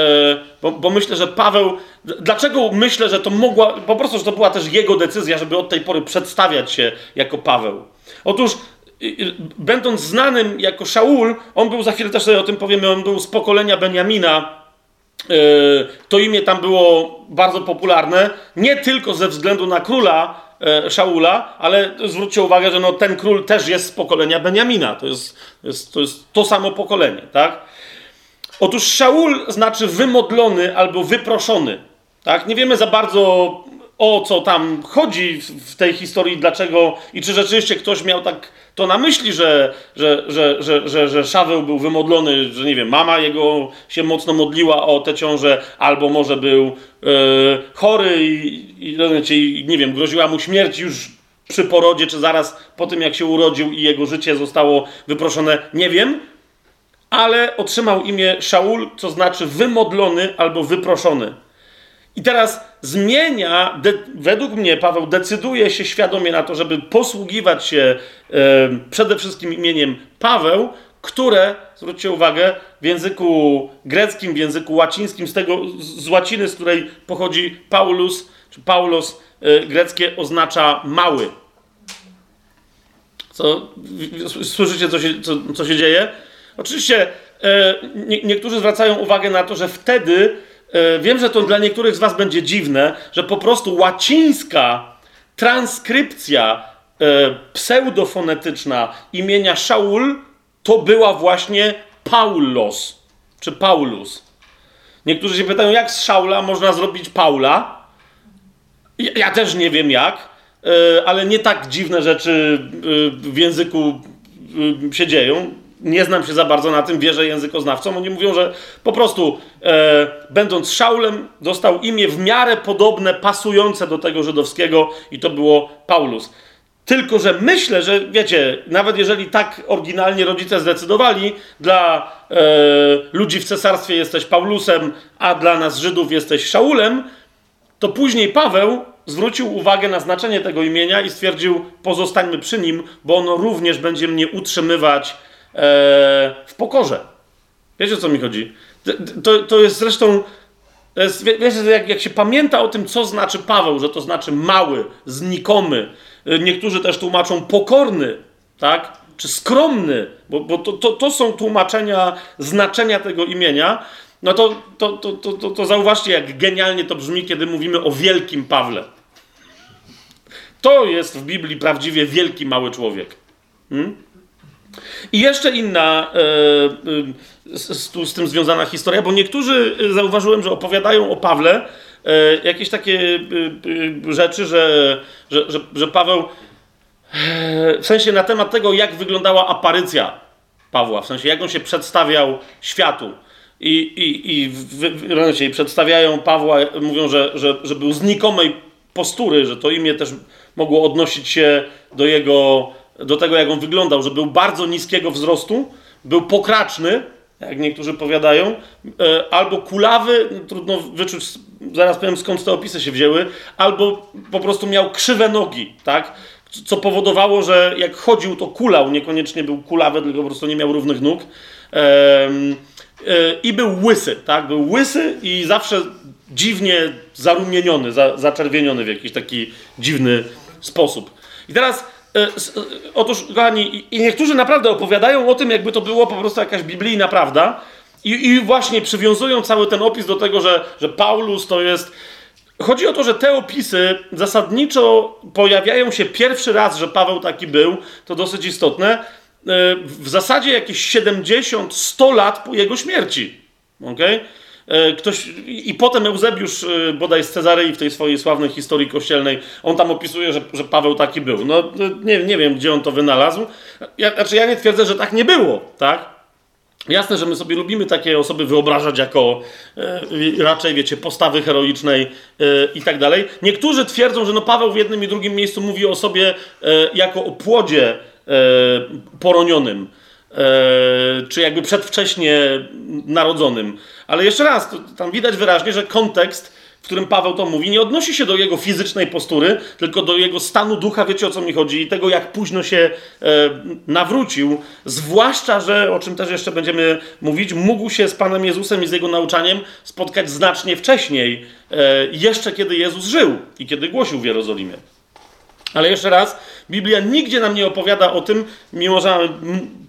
bo, bo, myślę, że Paweł. Dlaczego myślę, że to mogła. Po prostu, że to była też jego decyzja, żeby od tej pory przedstawiać się jako Paweł. Otóż, będąc znanym jako Szaul, on był, za chwilę też sobie o tym powiemy, on był z pokolenia Benjamina. E, to imię tam było bardzo popularne, nie tylko ze względu na króla Szaula, ale zwróćcie uwagę, że no, ten król też jest z pokolenia Benjamina. To jest, to jest, to, jest to samo pokolenie, tak? Otóż Szaul znaczy wymodlony albo wyproszony. Tak? Nie wiemy za bardzo o co tam chodzi w tej historii, dlaczego i czy rzeczywiście ktoś miał tak to na myśli, że, że, że, że, że, że Szaweł był wymodlony, że nie wiem, mama jego się mocno modliła o tę ciążę, albo może był e, chory i, i, i nie wiem, groziła mu śmierć już przy porodzie, czy zaraz po tym, jak się urodził i jego życie zostało wyproszone, nie wiem ale otrzymał imię Szaul, co znaczy wymodlony albo wyproszony. I teraz zmienia, de, według mnie Paweł decyduje się świadomie na to, żeby posługiwać się e, przede wszystkim imieniem Paweł, które, zwróćcie uwagę, w języku greckim, w języku łacińskim, z, tego, z łaciny, z której pochodzi Paulus, czy Paulos e, greckie oznacza mały. Co, słyszycie, co się, co, co się dzieje? Oczywiście e, nie, niektórzy zwracają uwagę na to, że wtedy, wiem, że to dla niektórych z Was będzie dziwne, że po prostu łacińska transkrypcja e, pseudofonetyczna imienia Shaul to była właśnie Paulos, czy Paulus. Niektórzy się pytają, jak z Szaula można zrobić Paula? Ja, też nie wiem jak, e, ale nie tak dziwne rzeczy e, w języku e, się dzieją nie znam się za bardzo na tym, wierzę językoznawcom. Oni mówią, że po prostu e, będąc Szaulem, dostał imię w miarę podobne, pasujące do tego żydowskiego i to było Paulus. Tylko, że myślę, że wiecie, nawet jeżeli tak oryginalnie rodzice zdecydowali, dla e, ludzi w cesarstwie jesteś Paulusem, a dla nas Żydów jesteś Szaulem, to później Paweł zwrócił uwagę na znaczenie tego imienia i stwierdził: pozostańmy przy nim, bo ono również będzie mnie utrzymywać w pokorze. Wiecie o co mi chodzi? To, to jest zresztą. wiecie, jak, jak się pamięta o tym, co znaczy Paweł, że to znaczy mały, znikomy. E, niektórzy też tłumaczą pokorny, tak? Czy skromny, bo, bo to, to, to są tłumaczenia znaczenia tego imienia. No to, to, to, to, to zauważcie, jak genialnie to brzmi, kiedy mówimy o wielkim Pawle. To jest w Biblii prawdziwie wielki mały człowiek. Hmm? I jeszcze inna e, e, z, z, tym związana historia, bo niektórzy e, zauważyłem, że opowiadają o Pawle jakieś takie rzeczy, że, że, że, że Paweł w sensie na temat tego, jak wyglądała aparycja Pawła, w sensie jak on się przedstawiał światu. I, i, i, w, w, i przedstawiają Pawła, mówią, że, że, że był znikomej postury, że to imię też mogło odnosić się do jego, do tego, jak on wyglądał, że był bardzo niskiego wzrostu, był pokraczny, jak niektórzy powiadają, e, albo kulawy, no, trudno wyczuć, zaraz powiem skąd te opisy się wzięły, albo po prostu miał krzywe nogi, tak? Co powodowało, że jak chodził, to kulał, niekoniecznie był kulawy, tylko po prostu nie miał równych nóg. E, I był łysy, tak? Był łysy i zawsze dziwnie zarumieniony, zaczerwieniony w jakiś taki dziwny sposób. I teraz otóż, kochani, i niektórzy naprawdę opowiadają o tym, jakby to było po prostu jakaś biblijna prawda. I, I, właśnie przywiązują cały ten opis do tego, że, że Paulus to jest. Chodzi o to, że te opisy zasadniczo pojawiają się pierwszy raz, że Paweł taki był, to dosyć istotne, e, w zasadzie jakieś 70-100 lat po jego śmierci. Okay? E, ktoś, I potem Eusebiusz e, bodaj z Cezarei w tej swojej sławnej historii kościelnej, on tam opisuje, że, że Paweł taki był. No nie, nie wiem, gdzie on to wynalazł. Ja, znaczy ja nie twierdzę, że tak nie było, tak? Jasne, że my sobie lubimy takie osoby wyobrażać jako e, raczej, wiecie, postawy heroicznej e, i tak dalej. Niektórzy twierdzą, że no Paweł w jednym i drugim miejscu mówi o sobie e, jako o płodzie poronionym E, czy jakby przedwcześnie narodzonym. Ale jeszcze raz, tam widać wyraźnie, że kontekst, w którym Paweł to mówi, nie odnosi się do jego fizycznej postury, tylko do jego stanu ducha, wiecie o co mi chodzi, i tego, jak późno się e, nawrócił. Zwłaszcza, że, o czym też jeszcze będziemy mówić, mógł się z Panem Jezusem i z jego nauczaniem spotkać znacznie wcześniej, e, jeszcze kiedy Jezus żył i kiedy głosił w Jerozolimie. Ale jeszcze raz, Biblia nigdzie nam nie opowiada o tym, mimo że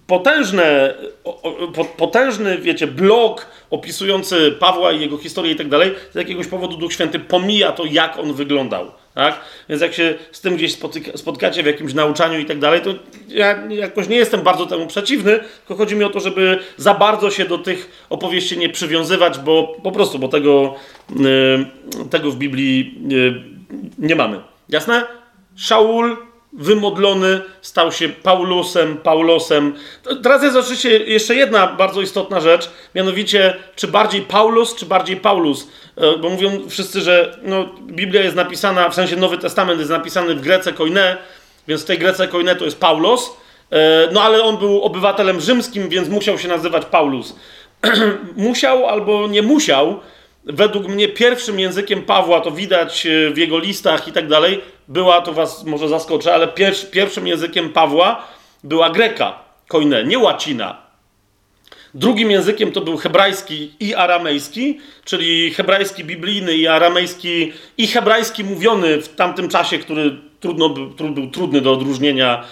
potężne, potężny, wiecie, blok opisujący Pawła i jego historię i tak dalej, z jakiegoś powodu Duch Święty pomija to, jak on wyglądał. Tak? Więc jak się z tym gdzieś spotyka, spotkacie w jakimś nauczaniu i tak dalej, to ja jakoś nie jestem bardzo temu przeciwny, tylko chodzi mi o to, żeby za bardzo się do tych opowieści nie przywiązywać, bo po prostu, bo tego, yy, tego w Biblii yy, nie mamy. Jasne? Szaul wymodlony, stał się Paulusem, Paulosem. Teraz jest oczywiście jeszcze jedna bardzo istotna rzecz, mianowicie czy bardziej Paulus, czy bardziej Paulus. E, bo mówią wszyscy, że no, Biblia jest napisana, w sensie Nowy Testament jest napisany w Grece koine, więc w tej Grece koine to jest Paulos, e, no ale on był obywatelem rzymskim, więc musiał się nazywać Paulus. musiał albo nie musiał, według mnie pierwszym językiem Pawła, to widać e, w jego listach i tak dalej, była, to was może zaskoczę, ale pier, pierwszym językiem Pawła była greka, koine, nie łacina. Drugim językiem to był hebrajski i aramejski, czyli hebrajski biblijny i aramejski, i hebrajski mówiony w tamtym czasie, który trudno, był trudny do odróżnienia,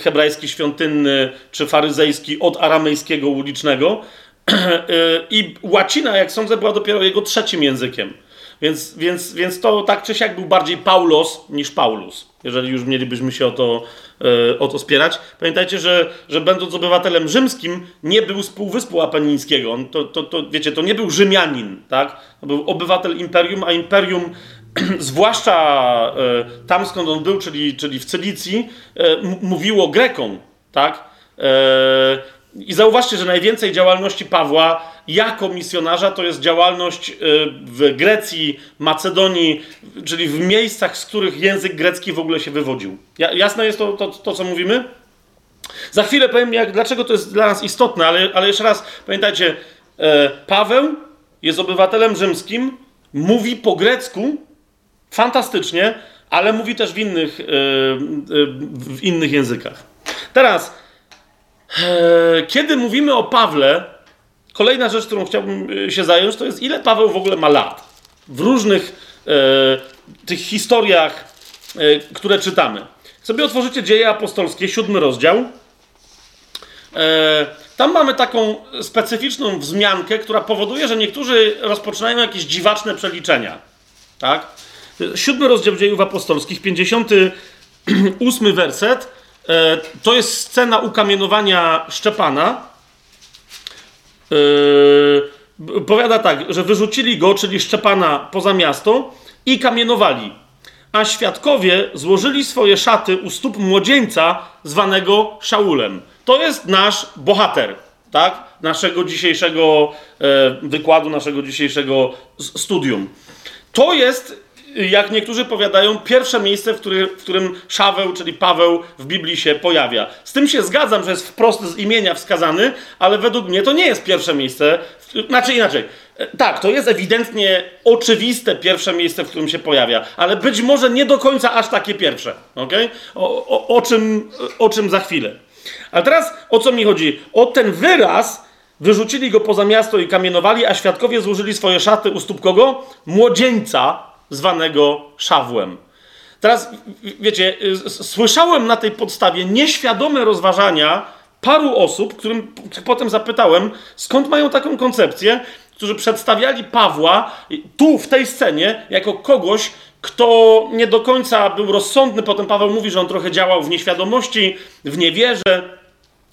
hebrajski świątynny czy faryzejski od aramejskiego ulicznego. I łacina, jak sądzę, była dopiero jego trzecim językiem. Więc, więc, więc to tak czy siak był bardziej Paulos niż Paulus, jeżeli już mielibyśmy się o to, e, o to spierać. Pamiętajcie, że, że będąc obywatelem rzymskim, nie był z Półwyspu Apenińskiego. On to, to, to, wiecie, to nie był Rzymianin, tak? To był obywatel imperium, a imperium zwłaszcza e, tam skąd on był, czyli, czyli w Cylicji, e, mówiło Grekom, tak? I zauważcie, że najwięcej działalności Pawła jako misjonarza to jest działalność y, w Grecji, Macedonii, czyli w miejscach, z których język grecki w ogóle się wywodził. Jasne jest to, to, to co mówimy? Za chwilę powiem, jak, dlaczego to jest dla nas istotne, ale, ale jeszcze raz pamiętajcie, e, Paweł jest obywatelem rzymskim, mówi po grecku fantastycznie, ale mówi też w innych, e, e, w innych językach. Teraz kiedy mówimy o Pawle, kolejna rzecz, którą chciałbym e, się zająć, to jest ile Paweł w ogóle ma lat. W różnych e, tych historiach, e, które czytamy. Sobie otworzycie Dzieje Apostolskie, siódmy rozdział. E, tam mamy taką specyficzną wzmiankę, która powoduje, że niektórzy rozpoczynają jakieś dziwaczne przeliczenia. Tak? Siódmy rozdział Dziejów Apostolskich, 58 werset E, to jest scena ukamienowania Szczepana. E, powiada tak, że wyrzucili go, czyli Szczepana, poza miasto i kamienowali. a świadkowie złożyli swoje szaty u stóp młodzieńca zwanego Szaulem. To jest nasz bohater, tak? Naszego dzisiejszego e, wykładu, naszego dzisiejszego studium. To jest, jak niektórzy powiadają, pierwsze miejsce, w, który, w którym Szaweł, czyli Paweł w Biblii się pojawia. Z tym się zgadzam, że jest wprost z imienia wskazany, ale według mnie to nie jest pierwsze miejsce. Znaczy inaczej. Tak, to jest ewidentnie oczywiste pierwsze miejsce, w którym się pojawia, ale być może nie do końca aż takie pierwsze. Okay? O, o, o, czym, o czym za chwilę. Ale teraz o co mi chodzi? O ten wyraz wyrzucili go poza miasto i kamienowali, a świadkowie złożyli swoje szaty u stóp kogo? Młodzieńca zwanego Szawłem. Teraz, wiecie, słyszałem na tej podstawie nieświadome rozważania paru osób, którym potem zapytałem, skąd mają taką koncepcję, którzy przedstawiali Pawła tu, w tej scenie, jako kogoś, kto nie do końca był rozsądny. Potem Paweł mówi, że on trochę działał w nieświadomości, w niewierze.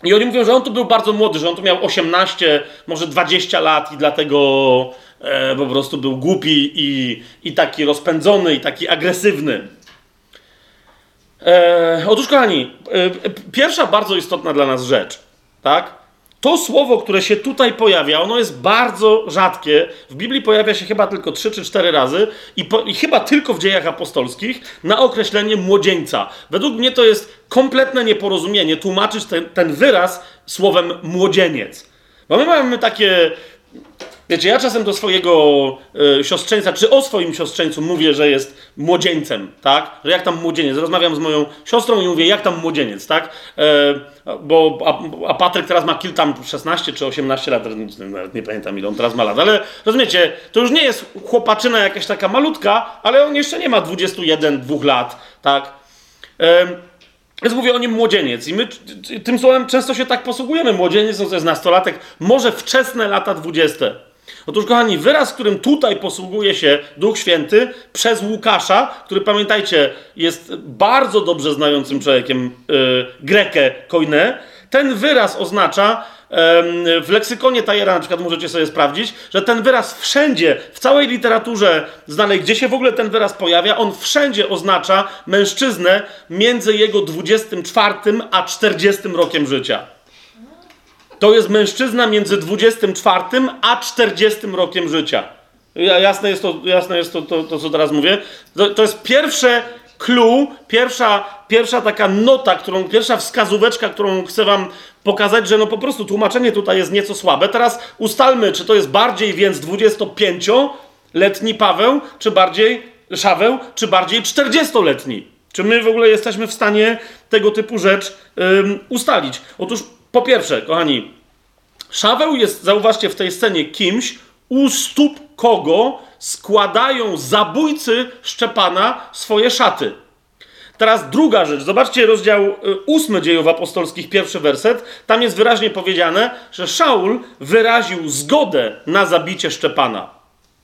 I oni mówią, że on tu był bardzo młody, że on tu miał 18, może 20 lat i dlatego e, po prostu był głupi i, i taki rozpędzony, i taki agresywny. E, otóż, kochani, e, pierwsza bardzo istotna dla nas rzecz, tak? To słowo, które się tutaj pojawia, ono jest bardzo rzadkie. W Biblii pojawia się chyba tylko trzy czy cztery razy i, po, i, chyba tylko w dziejach apostolskich na określenie młodzieńca. Według mnie to jest kompletne nieporozumienie tłumaczyć ten, ten wyraz słowem młodzieniec. Bo my mamy takie Wiecie, ja czasem do swojego y, siostrzeńca, czy o swoim siostrzeńcu mówię, że jest młodzieńcem, tak? Że jak tam młodzieniec. Rozmawiam z moją siostrą i mówię, jak tam młodzieniec, tak? E, bo, a, a, Patryk teraz ma kilka tam 16 czy 18 lat, nawet nie pamiętam ile on teraz ma lat, ale rozumiecie, to już nie jest chłopaczyna jakaś taka malutka, ale on jeszcze nie ma 21, 2 lat, tak? E, więc mówię o nim młodzieniec. I my tym słowem często się tak posługujemy. Młodzieniec to jest nastolatek, może wczesne lata dwudzieste. Otóż, kochani, wyraz, którym tutaj posługuje się Duch Święty przez Łukasza, który pamiętajcie, jest bardzo dobrze znającym człowiekiem yy, Grekę Koine, ten wyraz oznacza w leksykonie Tajera na przykład możecie sobie sprawdzić, że ten wyraz wszędzie, w całej literaturze znanej, gdzie się w ogóle ten wyraz pojawia, on wszędzie oznacza mężczyznę między jego 24 a 40 rokiem życia. To jest mężczyzna między 24 a 40 rokiem życia. Jasne jest to, jasne jest to, to, to co teraz mówię. To, to jest pierwsze clue, pierwsza, pierwsza taka nota, którą, pierwsza wskazóweczka, którą chcę wam pokazać, że no po prostu tłumaczenie tutaj jest nieco słabe. Teraz ustalmy, czy to jest bardziej więc 25-letni Paweł, czy bardziej Szaweł, czy bardziej 40-letni. Czy my w ogóle jesteśmy w stanie tego typu rzecz ym, ustalić? Otóż po pierwsze, kochani, Szaweł jest, zauważcie, w tej scenie kimś, u stóp kogo składają zabójcy Szczepana swoje szaty. Teraz druga rzecz. Zobaczcie rozdział y, ósmy dziejów apostolskich, pierwszy werset. Tam jest wyraźnie powiedziane, że Szaul wyraził zgodę na zabicie Szczepana.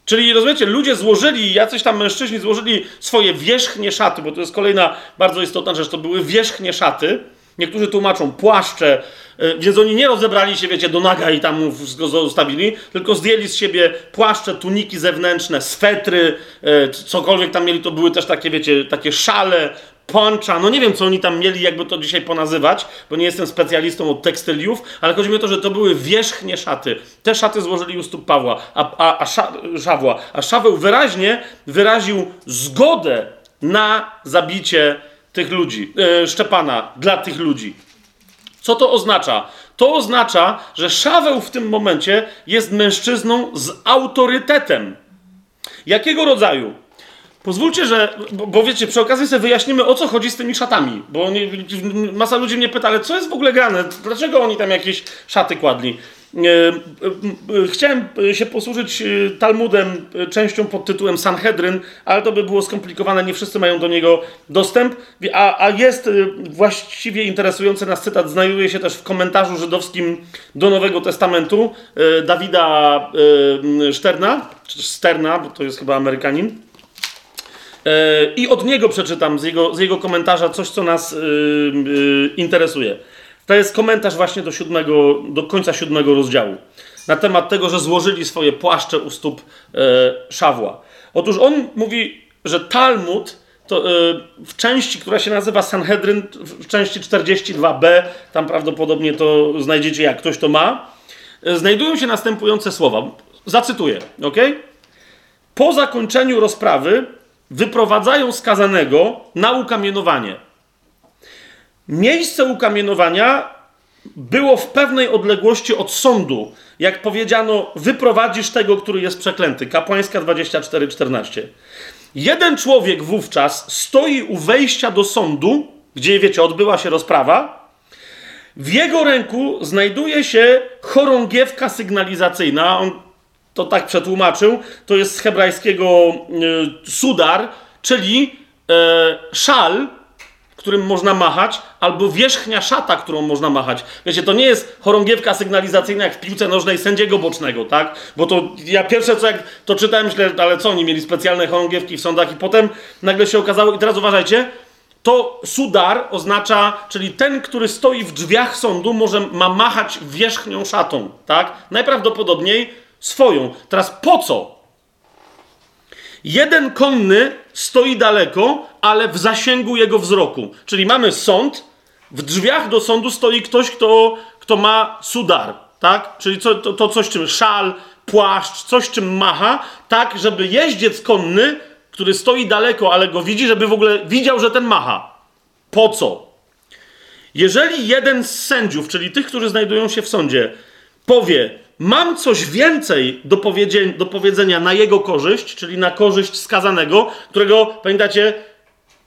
Czyli rozumiecie, ludzie złożyli, jacyś tam mężczyźni złożyli swoje wierzchnie szaty, bo to jest kolejna bardzo istotna rzecz, to były wierzchnie szaty. Niektórzy tłumaczą płaszcze, y, więc oni nie rozebrali się, wiecie, do naga i tam wszystko zostawili, tylko zdjęli z siebie płaszcze, tuniki zewnętrzne, swetry, y, cokolwiek tam mieli, to były też takie, wiecie, takie szale, poncza, no nie wiem, co oni tam mieli, jakby to dzisiaj ponazywać, bo nie jestem specjalistą od tekstyliów, ale chodzi mi o to, że to były wierzchnie szaty. Te szaty złożyli u stóp Pawła, a, a, a Szawła. A Szaweł wyraźnie wyraził zgodę na zabicie tych ludzi, e, Szczepana dla tych ludzi. Co to oznacza? To oznacza, że Szaweł w tym momencie jest mężczyzną z autorytetem. Jakiego rodzaju? Pozwólcie, że, bo, bo, wiecie, przy okazji sobie wyjaśnimy, o co chodzi z tymi szatami. Bo nie, masa ludzi mnie pyta, ale co jest w ogóle grane? Dlaczego oni tam jakieś szaty kładli? E, e, chciałem się posłużyć e, Talmudem, częścią pod tytułem Sanhedryn, ale to by było skomplikowane, nie wszyscy mają do niego dostęp. A, a jest właściwie interesujący nas cytat, znajduje się też w komentarzu żydowskim do Nowego Testamentu Dawida Szterna, czy Sterna, bo to jest chyba Amerykanin. I od niego przeczytam z jego, z jego komentarza coś, co nas interesuje. To jest komentarz właśnie do, siódmego, do końca siódmego rozdziału. Na temat tego, że złożyli swoje płaszcze u stóp e, Szawła. Otóż on mówi, że Talmud to, yy, w części, która się nazywa Sanhedryn, w części 42b, tam prawdopodobnie to znajdziecie, jak ktoś to ma, yy, znajdują się następujące słowa. Zacytuję, ok? Po zakończeniu rozprawy wyprowadzają skazanego na ukamienowanie. Miejsce ukamienowania było w pewnej odległości od sądu. Jak powiedziano, wyprowadzisz tego, który jest przeklęty. Kapłańska 24:14. Jeden człowiek wówczas stoi u wejścia do sądu, gdzie, wiecie, odbyła się rozprawa. W jego ręku znajduje się chorągiewka sygnalizacyjna. On to tak przetłumaczył. To jest z hebrajskiego y, sudar, czyli e, szal, którym można machać, albo wierzchnia szata, którą można machać. Wiecie, to nie jest chorągiewka sygnalizacyjna jak w piłce nożnej sędziego bocznego, tak? Bo to ja pierwsze co jak to czytałem, myślę, ale co, oni mieli specjalne chorągiewki w sądach i potem nagle się okazało, i teraz uważajcie, to sudar oznacza, czyli ten, który stoi w drzwiach sądu, może ma machać wierzchnią szatą, tak? Najprawdopodobniej swoją. Teraz po co? Jeden konny stoi daleko, ale w zasięgu jego wzroku. Czyli mamy sąd, w drzwiach do sądu stoi ktoś, kto, kto ma sudar, tak? Czyli co, to, to coś czym szal, płaszcz, coś czym macha, tak, żeby jeździec konny, który stoi daleko, ale go widzi, żeby w ogóle widział, że ten macha. Po co? Jeżeli jeden z sędziów, czyli tych, którzy znajdują się w sądzie, powie, mam coś więcej do, do powiedzenia na jego korzyść, czyli na korzyść skazanego, którego, pamiętacie,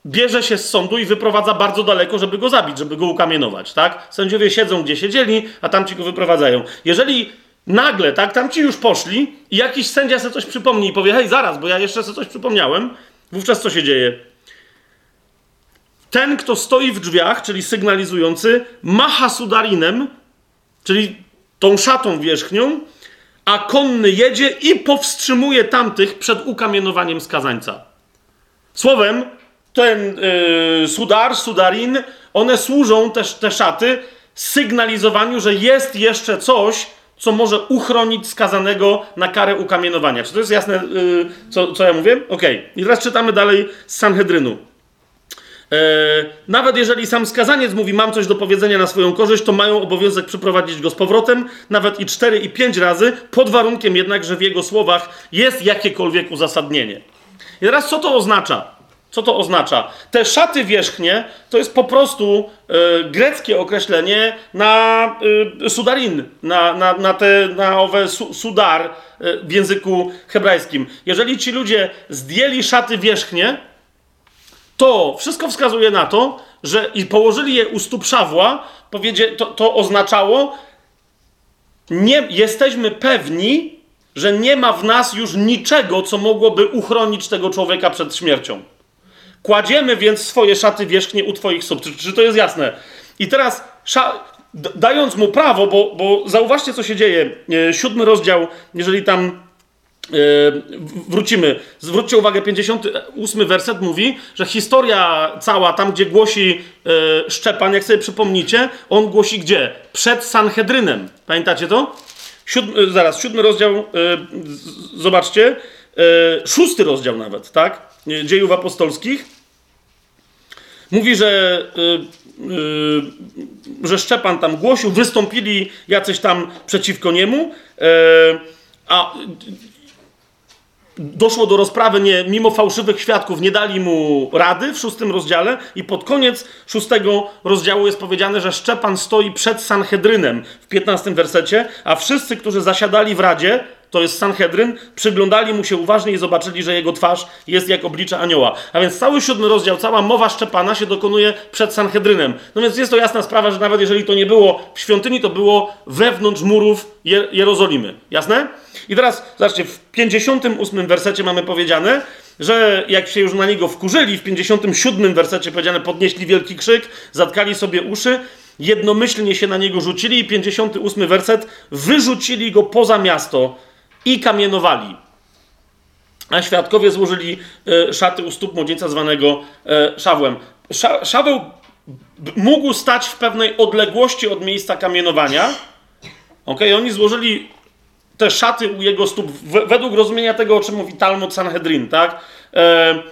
bierze się z sądu i wyprowadza bardzo daleko, żeby go zabić, żeby go ukamienować, tak? Sędziowie siedzą, gdzie siedzieli, a tamci go wyprowadzają. Jeżeli nagle, tak, tamci już poszli i jakiś sędzia sobie coś przypomni i powie, hej, zaraz, bo ja jeszcze sobie coś przypomniałem, wówczas co się dzieje? Ten, kto stoi w drzwiach, czyli sygnalizujący, macha sudarinem, czyli tą szatą wierzchnią, a konny jedzie i powstrzymuje tamtych przed ukamienowaniem skazańca. Słowem, ten yy, sudar, sudarin, one służą też, te szaty sygnalizowaniu, że jest jeszcze coś, co może uchronić skazanego na karę ukamienowania. Czy to jest jasne, yy, co, co ja mówię? Ok. I teraz czytamy dalej z Sanhedrynu. E, nawet jeżeli sam skazaniec mówi, mam coś do powiedzenia na swoją korzyść, to mają obowiązek przyprowadzić go z powrotem, nawet i cztery i pięć razy, pod warunkiem jednak, że w jego słowach jest jakiekolwiek uzasadnienie. I teraz co to oznacza? Co to oznacza? Te szaty wierzchnie to jest po prostu e, greckie określenie na e, sudarin, na, na, na, te, na owe su, sudar e, w języku hebrajskim. Jeżeli ci ludzie zdjęli szaty wierzchnie, to wszystko wskazuje na to, że i położyli je u stóp Szawła, powiedzie, to, to oznaczało, nie jesteśmy pewni, że nie ma w nas już niczego, co mogłoby uchronić tego człowieka przed śmiercią. Kładziemy więc swoje szaty wierzchnie u Twoich stóp. Czy, czy to jest jasne? I teraz, dając mu prawo, bo, bo zauważcie, co się dzieje. E, siódmy rozdział, jeżeli tam wrócimy. Zwróćcie uwagę, 58 werset mówi, że historia cała, tam gdzie głosi e, Szczepan, jak sobie przypomnicie, on głosi gdzie? Przed Sanhedrynem. Pamiętacie to? Siódmy, zaraz, siódmy rozdział, zobaczcie, szósty rozdział nawet, tak? Dziejów apostolskich. Mówi, że, yy, yy, że Szczepan tam głosił, wystąpili jacyś tam przeciwko niemu, yy, a doszło do rozprawy, nie, mimo fałszywych świadków, nie dali mu rady w szóstym rozdziale i pod koniec szóstego rozdziału jest powiedziane, że Szczepan stoi przed Sanhedrynem w piętnastym wersecie, a wszyscy, którzy zasiadali w Radzie, to jest Sanhedryn, przyglądali mu się uważnie i zobaczyli, że jego twarz jest jak oblicze anioła. A więc cały siódmy rozdział, cała mowa Szczepana się dokonuje przed Sanhedrynem. No więc jest to jasna sprawa, że nawet jeżeli to nie było w świątyni, to było wewnątrz murów Jerozolimy. Jasne? I teraz, zobaczcie, w 58 wersecie mamy powiedziane, że jak się już na niego wkurzyli, w 57 wersecie powiedziane, podnieśli wielki krzyk, zatkali sobie uszy, jednomyślnie się na niego rzucili i 58 werset, wyrzucili go poza miasto i kamienowali. A świadkowie złożyli e, szaty u stóp młodzieńca zwanego e, Szawłem. Szaweł mógł stać w pewnej odległości od miejsca kamienowania. Ok, oni złożyli te szaty u jego stóp, według rozumienia tego, o czym mówi Talmud Sanhedrin, tak? E,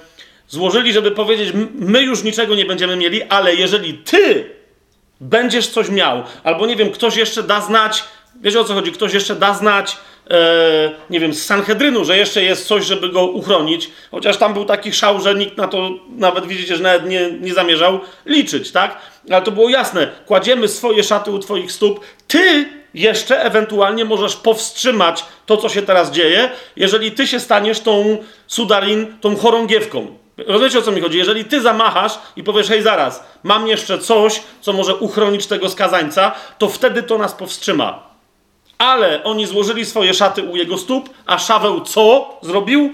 złożyli, żeby powiedzieć, my już niczego nie będziemy mieli, ale jeżeli ty będziesz coś miał, albo nie wiem, ktoś jeszcze da znać, wiecie o co chodzi, ktoś jeszcze da znać, nie wiem, z Sanhedrynu, że jeszcze jest coś, żeby go uchronić, chociaż tam był taki szał, że nikt na to nawet widzicie, że nawet nie, nie zamierzał liczyć, tak? Ale to było jasne, kładziemy swoje szaty u twoich stóp, ty jeszcze ewentualnie możesz powstrzymać to, co się teraz dzieje, jeżeli ty się staniesz tą sudarin, tą chorągiewką. Rozumiecie o co mi chodzi? Jeżeli ty zamachasz i powiesz, hej, zaraz, mam jeszcze coś, co może uchronić tego skazańca, to wtedy to nas powstrzyma. Ale oni złożyli swoje szaty u jego stóp, a Szaweł co zrobił?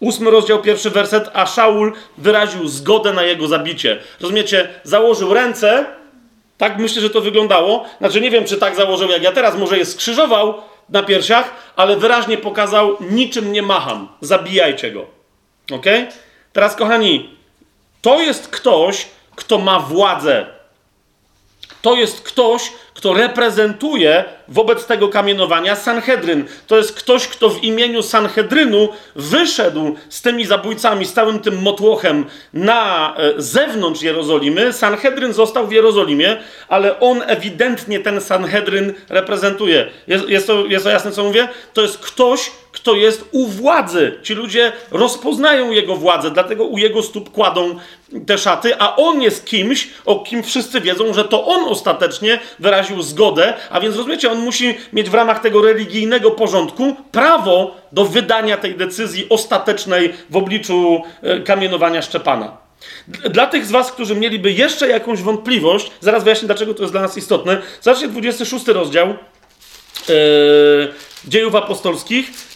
Ósmy rozdział, pierwszy werset, a Szaul wyraził zgodę na jego zabicie. Rozumiecie? Założył ręce, tak myślę, że to wyglądało. Znaczy nie wiem, czy tak założył jak ja teraz, może je skrzyżował na piersiach, ale wyraźnie pokazał, niczym nie macham, zabijajcie go. Ok? Teraz, kochani, to jest ktoś, kto ma władzę. To jest ktoś, kto reprezentuje wobec tego kamienowania Sanhedryn. To jest ktoś, kto w imieniu Sanhedrynu wyszedł z tymi zabójcami, z całym tym motłochem na e, zewnątrz Jerozolimy. Sanhedryn został w Jerozolimie, ale on ewidentnie ten Sanhedryn reprezentuje. Jest, jest, to, jest to jasne, co mówię? To jest ktoś, kto jest u władzy. Ci ludzie rozpoznają jego władzę, dlatego u jego stóp kładą te szaty, a on jest kimś, o kim wszyscy wiedzą, że to on ostatecznie wyraził zgodę, a więc rozumiecie, on musi mieć w ramach tego religijnego porządku prawo do wydania tej decyzji ostatecznej w obliczu e, kamienowania Szczepana. Dla tych z Was, którzy mieliby jeszcze jakąś wątpliwość, zaraz wyjaśnię, dlaczego to jest dla nas istotne. Zobaczcie 26 rozdział yy, Dziejów Apostolskich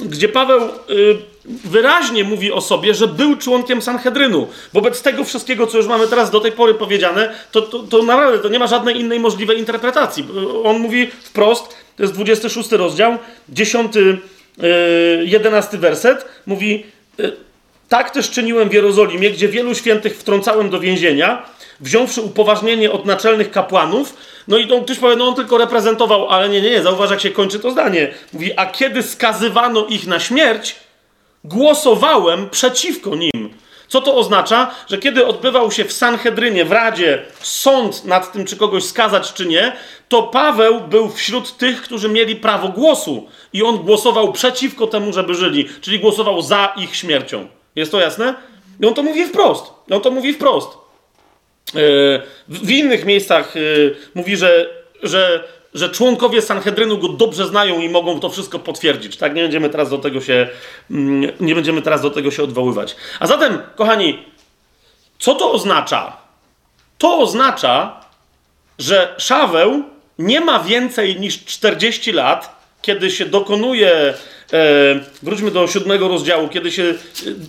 gdzie Paweł y, wyraźnie mówi o sobie, że był członkiem Sanhedrynu. Wobec tego wszystkiego, co już mamy teraz do tej pory powiedziane, to, to, to naprawdę to nie ma żadnej innej możliwej interpretacji. On mówi wprost, to jest 26 rozdział, 10, y, 11 werset, mówi y, tak też czyniłem w Jerozolimie, gdzie wielu świętych wtrącałem do więzienia, wziąwszy upoważnienie od naczelnych kapłanów, no i on, ktoś powie, no on tylko reprezentował, ale nie, nie, nie, zauważ jak się kończy to zdanie. Mówi, a kiedy skazywano ich na śmierć, głosowałem przeciwko nim. Co to oznacza? Że kiedy odbywał się w Sanhedrynie, w Radzie, sąd nad tym, czy kogoś skazać, czy nie, to Paweł był wśród tych, którzy mieli prawo głosu. I on głosował przeciwko temu, żeby żyli, czyli głosował za ich śmiercią. Jest to jasne? I on to mówi wprost. On to mówi wprost. E, w innych miejscach e, mówi, że, że, że członkowie Sanhedrynu go dobrze znają i mogą to wszystko potwierdzić. Tak, nie będziemy teraz do tego się, mm, nie będziemy teraz do tego się odwoływać. A zatem, kochani, co to oznacza? To oznacza, że Szaweł nie ma więcej niż 40 lat, kiedy się dokonuje, e, wróćmy do siódmego rozdziału, kiedy się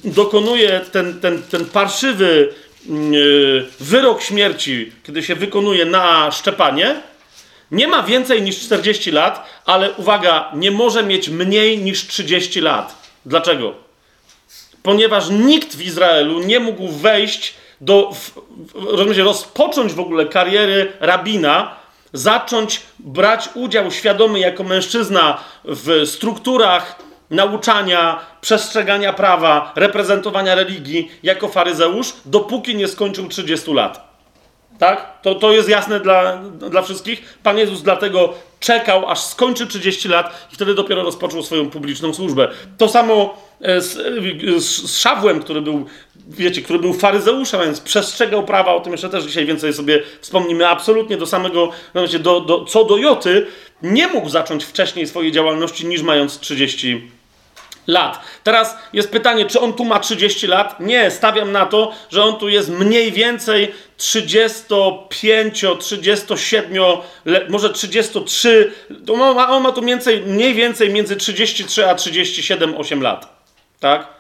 dokonuje ten, ten, ten parszywy Mm, e, wyrok śmierci, kiedy się wykonuje na szczepanie, nie ma więcej niż 40 lat, ale uwaga, nie może mieć mniej niż 30 lat. Dlaczego? Ponieważ nikt w Izraelu nie mógł wejść do, rozumiecie, rozpocząć w ogóle kariery rabina, zacząć brać udział świadomy jako mężczyzna w strukturach nauczania, przestrzegania prawa, reprezentowania religii jako faryzeusz, dopóki nie skończył 30 lat. Tak? To, to jest jasne dla, dla wszystkich. Pan Jezus dlatego czekał, aż skończy 30 lat i wtedy dopiero rozpoczął swoją publiczną służbę. To samo e, e, z, z Szawłem, który był, wiecie, który był faryzeuszem, więc przestrzegał prawa, o tym jeszcze też dzisiaj więcej sobie wspomnimy, absolutnie do samego, no wiecie, do, do, co do Joty, nie mógł zacząć wcześniej swojej działalności niż mając 30 lat. Teraz jest pytanie, czy on tu ma 30 lat? Nie, stawiam na to, że on tu jest mniej więcej 35, 37, może 33. On ma, on ma tu więcej, mniej więcej między 33 a 37, 8 lat. Tak?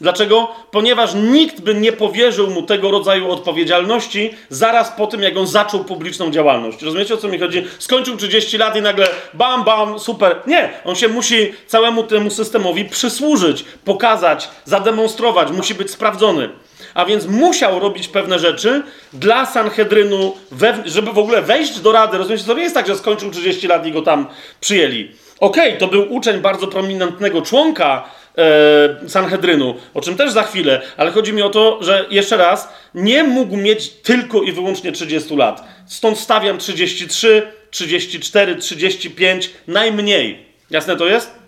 Dlaczego? Ponieważ nikt by nie powierzył mu tego rodzaju odpowiedzialności zaraz po tym, jak on zaczął publiczną działalność. Rozumiecie o co mi chodzi? Skończył 30 lat i nagle bam, bam, super. Nie, on się musi całemu temu systemowi przysłużyć, pokazać, zademonstrować, musi być sprawdzony. A więc musiał robić pewne rzeczy dla Sanhedrynu, żeby w ogóle wejść do rady. Rozumiecie, to nie jest tak, że skończył 30 lat i go tam przyjęli. Okej, okay, to był uczeń bardzo prominentnego członka Sanhedrynu, o czym też za chwilę, ale chodzi mi o to, że jeszcze raz, nie mógł mieć tylko i wyłącznie 30 lat. Stąd stawiam 33, 34, 35, najmniej. Jasne to jest?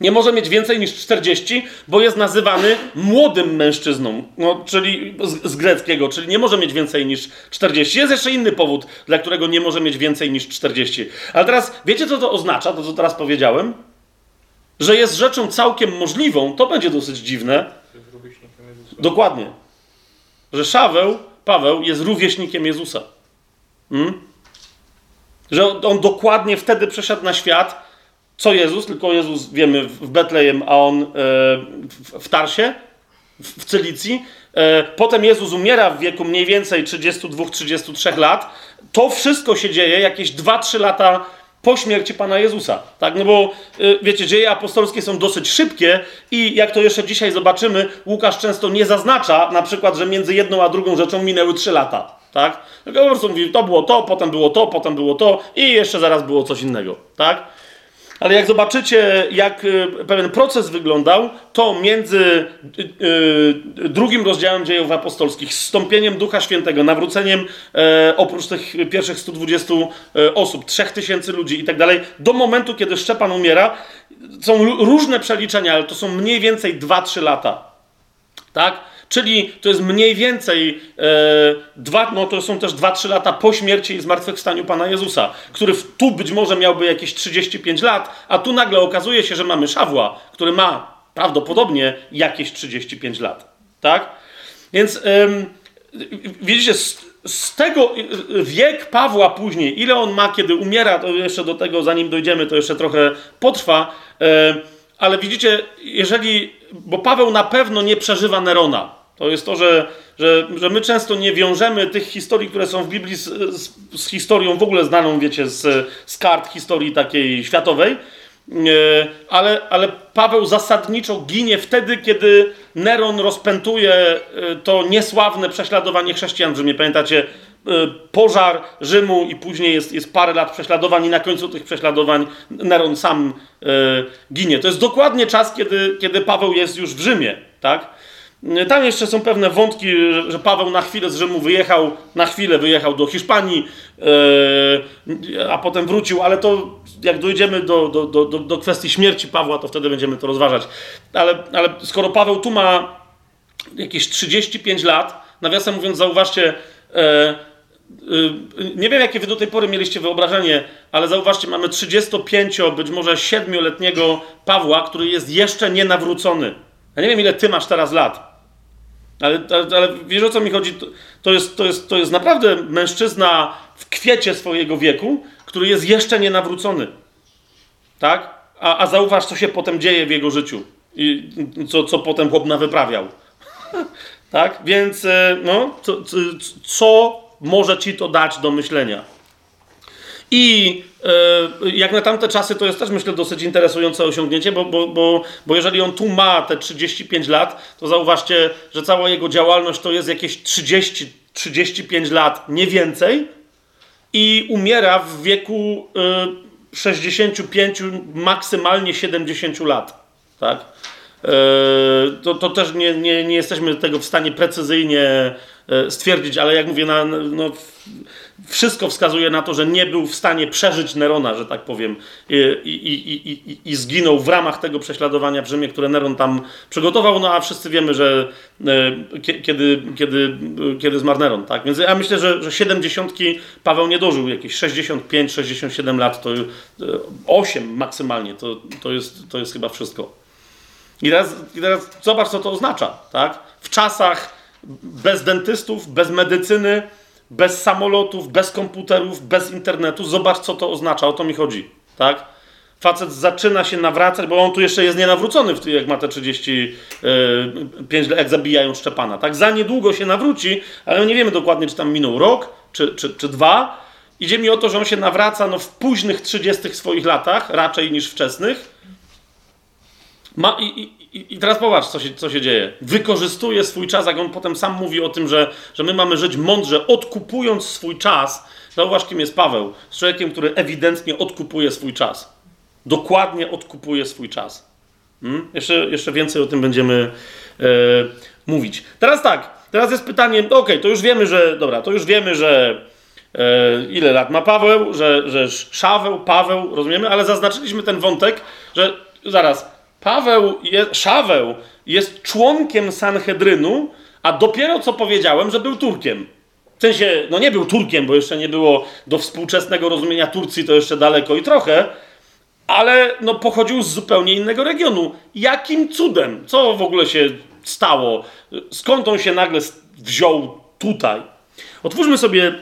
Nie może mieć więcej niż 40, bo jest nazywany młodym mężczyzną, no, czyli z, z, greckiego, czyli nie może mieć więcej niż 40. Jest jeszcze inny powód, dla którego nie może mieć więcej niż 40. Ale teraz wiecie, co to oznacza, to co teraz powiedziałem? Że jest rzeczą całkiem możliwą, to będzie dosyć dziwne. Dokładnie. Że Szaweł, Paweł jest rówieśnikiem Jezusa. Hmm? Że on dokładnie wtedy przeszedł na świat, co Jezus, tylko Jezus wiemy w Betlejem, a on e, w Tarsie, w Cylicji. E, potem Jezus umiera w wieku mniej więcej 32-33 lat. To wszystko się dzieje jakieś 2-3 lata po śmierci Pana Jezusa. Tak? No bo e, wiecie, dzieje apostolskie są dosyć szybkie i jak to jeszcze dzisiaj zobaczymy, Łukasz często nie zaznacza na przykład, że między jedną a drugą rzeczą minęły 3 lata. Tak? Tylko po prostu mówi, to było to, potem było to, potem było to i jeszcze zaraz było coś innego. Tak? Ale jak zobaczycie, jak y, pewien proces wyglądał, to między y, y, drugim rozdziałem dziejów apostolskich, zstąpieniem Ducha Świętego, nawróceniem e, oprócz tych pierwszych 120 e, osób, 3000 ludzi i tak dalej, do momentu, kiedy Szczepan umiera, są różne przeliczenia, ale to są mniej więcej 2-3 lata. Tak? Czyli to jest mniej więcej e, dwa, no to są też 2-3 lata po śmierci i zmartwychwstaniu Pana Jezusa, który tu być może miałby jakieś 35 lat, a tu nagle okazuje się, że mamy Szawła, który ma prawdopodobnie jakieś 35 lat. Tak? Więc widzicie, z, z, tego wiek Pawła później, ile on ma, kiedy umiera, to jeszcze do tego, zanim dojdziemy, to jeszcze trochę potrwa. Yy, ale widzicie, jeżeli, bo Paweł na pewno nie przeżywa Nerona, to jest to, że, że, że my często nie wiążemy tych historii, które są w Biblii, z, z, z historią w ogóle znaną, wiecie, z, z kart historii takiej światowej. E, ale, ale Paweł zasadniczo ginie wtedy, kiedy Neron rozpętuje e, to niesławne prześladowanie chrześcijan w Rzymie. Pamiętacie, e, pożar Rzymu i później jest, jest parę lat prześladowań i na końcu tych prześladowań Neron sam ginie. To jest dokładnie czas, kiedy, kiedy Paweł jest już w Rzymie, tak? Tam jeszcze są pewne wątki, że Paweł na chwilę z Rzymu wyjechał, na chwilę wyjechał do Hiszpanii, e, a potem wrócił, ale to jak dojdziemy do, do, do, do kwestii śmierci Pawła, to wtedy będziemy to rozważać. Ale, ale skoro Paweł tu ma jakieś 35 lat, nawiasem mówiąc, zauważcie, e, e, nie wiem, jakie wy do tej pory mieliście wyobrażenie, ale zauważcie, mamy 35, być może 7-letniego Pawła, który jest jeszcze nienawrócony. Ja nie wiem, ile ty masz teraz lat. Ale, ale, ale wiesz o co mi chodzi? To, jest, to, jest, to jest naprawdę mężczyzna w kwiecie swojego wieku, który jest jeszcze nienawrócony. Tak? A, a zauważ, co się potem dzieje w jego życiu. I co, co potem chłop wyprawiał. tak? Więc e, no, co, co, co może ci to dać do myślenia? I e, jak na tamte czasy, to jest też myślę dosyć interesujące osiągnięcie, bo, bo, bo, bo jeżeli on tu ma te 35 lat, to zauważcie, że cała jego działalność to jest jakieś 30, 35 lat, nie więcej, i umiera w wieku 65, e, maksymalnie 70 lat. Tak? E, to, to też nie, nie, nie jesteśmy tego w stanie precyzyjnie stwierdzić, ale jak mówię, na, no, wszystko wskazuje na to, że nie był w stanie przeżyć Nerona, że tak powiem, i, i, i, i, zginął w ramach tego prześladowania w Rzymie, które Neron tam przygotował, no a wszyscy wiemy, że e, kiedy, kiedy, kiedy zmarł Neron, tak? Więc ja myślę, że, że 70 Paweł nie dożył, jakieś 65-67 lat, to 8 e, maksymalnie, to, to, jest, to jest chyba wszystko. I teraz, I teraz zobacz, co to oznacza, tak? W czasach bez dentystów, bez medycyny, bez samolotów, bez komputerów, bez internetu. Zobacz, co to oznacza. O to mi chodzi. Tak? Facet zaczyna się nawracać, bo on tu jeszcze jest nienawrócony, jak ma te 35 lat, jak zabijają Szczepana. Tak? Za niedługo się nawróci, ale nie wiemy dokładnie, czy tam minął rok, czy, czy, czy dwa. Idzie mi o to, że on się nawraca no, w późnych 30 swoich latach, raczej niż wczesnych. Ma, i, i, I, teraz popatrz, co się, co się dzieje. Wykorzystuje swój czas, jak on potem sam mówi o tym, że, że my mamy żyć mądrze, odkupując swój czas. Zauważ, kim jest Paweł. Z człowiekiem, który ewidentnie odkupuje swój czas. Dokładnie odkupuje swój czas. Hmm? Jeszcze, jeszcze więcej o tym będziemy e, mówić. Teraz tak, teraz jest pytanie, no okej, okay, to już wiemy, że, dobra, to już wiemy, że e, ile lat ma Paweł, że, że Szaweł, Paweł, rozumiemy, ale zaznaczyliśmy ten wątek, że zaraz, Paweł, je, Szaweł jest członkiem Sanhedrynu, a dopiero co powiedziałem, że był Turkiem. W sensie, no nie był Turkiem, bo jeszcze nie było do współczesnego rozumienia Turcji, to jeszcze daleko i trochę, ale no pochodził z zupełnie innego regionu. Jakim cudem? Co w ogóle się stało? Skąd on się nagle wziął tutaj? Otwórzmy sobie y,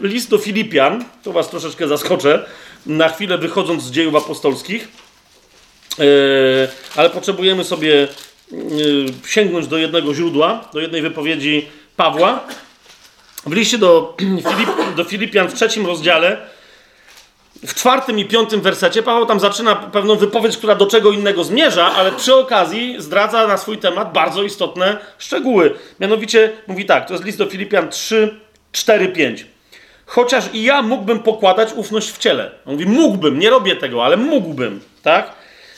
list do Filipian, to was troszeczkę zaskoczę, na chwilę wychodząc z dziejów apostolskich, ale potrzebujemy sobie y, sięgnąć do jednego źródła, do jednej wypowiedzi Pawła. W liście do, Filip, do Filipian w trzecim rozdziale, w czwartym i piątym wersecie Paweł tam zaczyna pewną wypowiedź, która do czego innego zmierza, ale przy okazji zdradza na swój temat bardzo istotne szczegóły. Mianowicie mówi tak, to jest list do Filipian 3, 4, 5. Chociaż i ja mógłbym pokładać ufność w ciele. On mówi, mógłbym, nie robię tego, ale mógłbym, tak?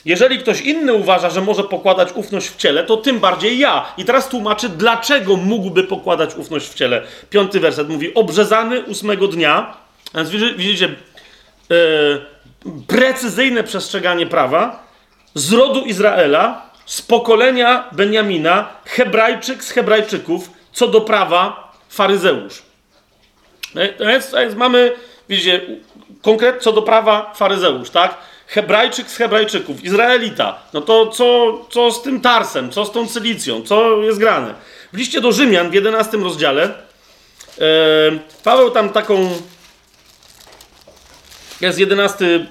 Jeżeli ktoś inny uważa, że może pokładać ufność w ciele, to tym bardziej ja. I teraz tłumaczy, dlaczego mógłby pokładać ufność w ciele. Piąty werset mówi, obrzezany ósmego dnia, a więc widzicie, E, precyzyjne przestrzeganie prawa z rodu Izraela, z pokolenia Beniamina, Hebrajczyk z Hebrajczyków, co do prawa faryzeusz. To jest, to jest, mamy, widzicie, konkret co do prawa faryzeusz, tak? Hebrajczyk z Hebrajczyków, Izraelita. No to co, co z tym Tarsem, co z tą Cylicją, co jest grane? W liście do Rzymian w 11 rozdziale e, Paweł tam taką jest jedenasty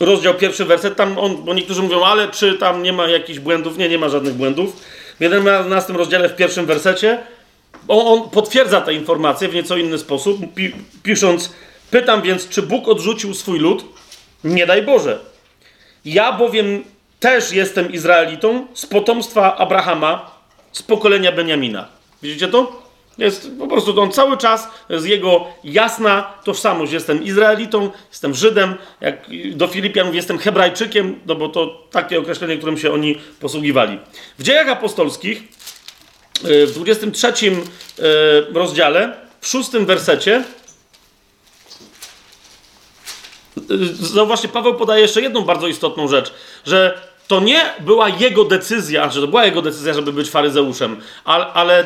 rozdział, pierwszy werset. Tam on, bo niektórzy mówią, ale czy tam nie ma jakichś błędów? Nie, nie ma żadnych błędów. W jedenastym rozdziale, w pierwszym wersecie, on, on potwierdza te informacje w nieco inny sposób, pi, pisząc: Pytam więc, czy Bóg odrzucił swój lud? Nie daj Boże. Ja bowiem też jestem Izraelitą z potomstwa Abrahama, z pokolenia Beniamina. Widzicie to? Jest po prostu on cały czas, jest jego jasna tożsamość. Jestem Izraelitą, jestem Żydem, jak do Filipian jestem Hebrajczykiem, no bo to takie określenie, którym się oni posługiwali. W dziejach apostolskich, e, w 23 e, rozdziale, w szóstym wersecie, e, zauważcie, Paweł podaje jeszcze jedną bardzo istotną rzecz, że to nie była jego decyzja, że to była jego decyzja, żeby być faryzeuszem, ale, ale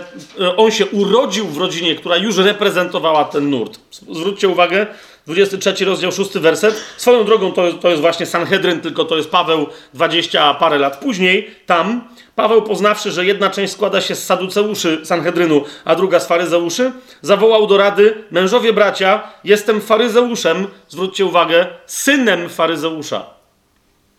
on się urodził w rodzinie, która już reprezentowała ten nurt. Zwróćcie uwagę, 23 rozdział, 6 werset. Swoją drogą to, to jest właśnie Sanhedryn, tylko to jest Paweł 20 parę lat później. Tam Paweł poznawszy, że jedna część składa się z saduceuszy Sanhedrynu, a druga z faryzeuszy, zawołał do rady, mężowie bracia, jestem faryzeuszem, zwróćcie uwagę, synem faryzeusza.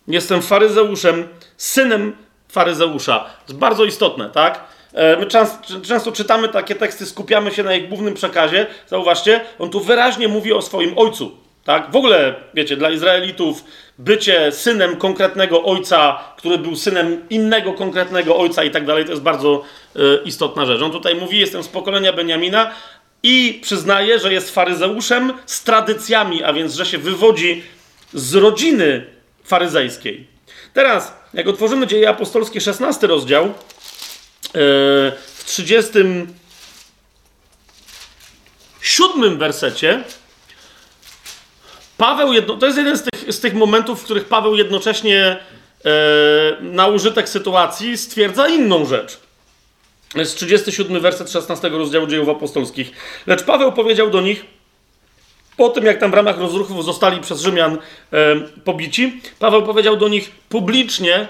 Jestem faryzeuszem, synem faryzeusza. To jest bardzo istotne, tak? E, my często, często czytamy takie teksty, skupiamy się na ich głównym przekazie. Zauważcie, on tu wyraźnie mówi o swoim ojcu. Tak? W ogóle, wiecie, dla Izraelitów bycie synem konkretnego ojca, który był synem innego konkretnego ojca i tak dalej, to jest bardzo y, istotna rzecz. On tutaj mówi, jestem z pokolenia Beniamina i przyznaje, że jest faryzeuszem z tradycjami, a więc, że się wywodzi z rodziny faryzejskiej. Teraz, jak otworzymy Dzieje Apostolskie, 16 rozdział, e, w 37 wersecie, Paweł, jedno, to jest jeden z tych, z tych momentów, w których Paweł jednocześnie e, na użytek sytuacji stwierdza inną rzecz. Jest 37 werset 16 rozdziału dziejów apostolskich. Lecz Paweł powiedział do nich, po tym, jak tam w ramach rozruchów zostali przez Rzymian e, pobici, Paweł powiedział do nich publicznie,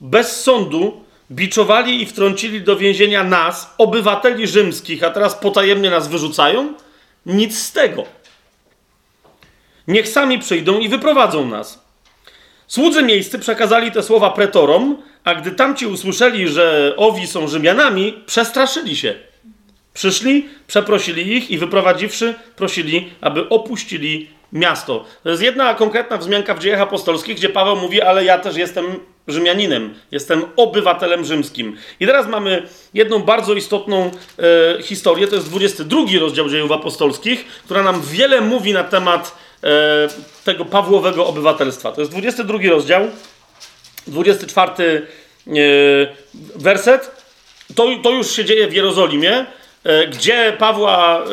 bez sądu, biczowali i wtrącili do więzienia nas, obywateli rzymskich, a teraz potajemnie nas wyrzucają? Nic z tego. Niech sami przyjdą i wyprowadzą nas. Słudzy miejscy przekazali te słowa pretorom, a gdy tamci usłyszeli, że owi są Rzymianami, przestraszyli się Przyszli, przeprosili ich i wyprowadziwszy, prosili, aby opuścili miasto. To jest jedna konkretna wzmianka w dziejach apostolskich, gdzie Paweł mówi, ale ja też jestem Rzymianinem, jestem obywatelem rzymskim. I teraz mamy jedną bardzo istotną e, historię, to jest 22 rozdział dziejów apostolskich, która nam wiele mówi na temat e, tego Pawłowego obywatelstwa. To jest 22 rozdział, 24 werset. To, to już się dzieje w Jerozolimie, gdzie Pawła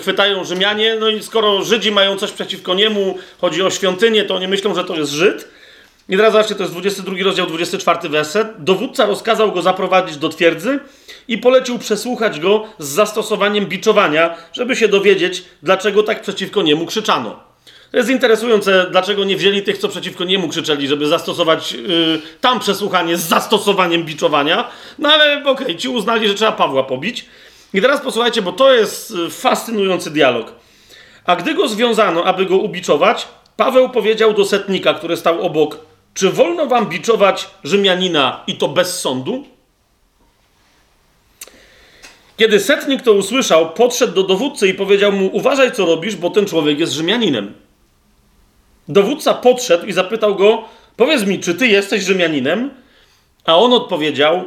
chwytają Rzymianie. No i skoro Żydzi mają coś przeciwko niemu, chodzi o świątynię, to oni myślą, że to jest Żyd. I teraz zobaczcie, to jest 22 rozdział, 24 werset. Dowódca rozkazał go zaprowadzić do twierdzy i polecił przesłuchać go z zastosowaniem biczowania, żeby się dowiedzieć, dlaczego tak przeciwko niemu krzyczano. To jest interesujące, dlaczego nie wzięli tych, co przeciwko niemu krzyczeli, żeby zastosować yy, tam przesłuchanie z zastosowaniem biczowania. No ale okej, okay, ci uznali, że trzeba Pawła pobić. I teraz posłuchajcie, bo to jest y, fascynujący dialog. A gdy go związano, aby go ubiczować, Paweł powiedział do setnika, który stał obok: Czy wolno wam biczować Rzymianina i to bez sądu? Kiedy setnik to usłyszał, podszedł do dowódcy i powiedział mu: Uważaj, co robisz, bo ten człowiek jest Rzymianinem. Dowódca podszedł i zapytał go: Powiedz mi, czy ty jesteś Rzymianinem? A on odpowiedział: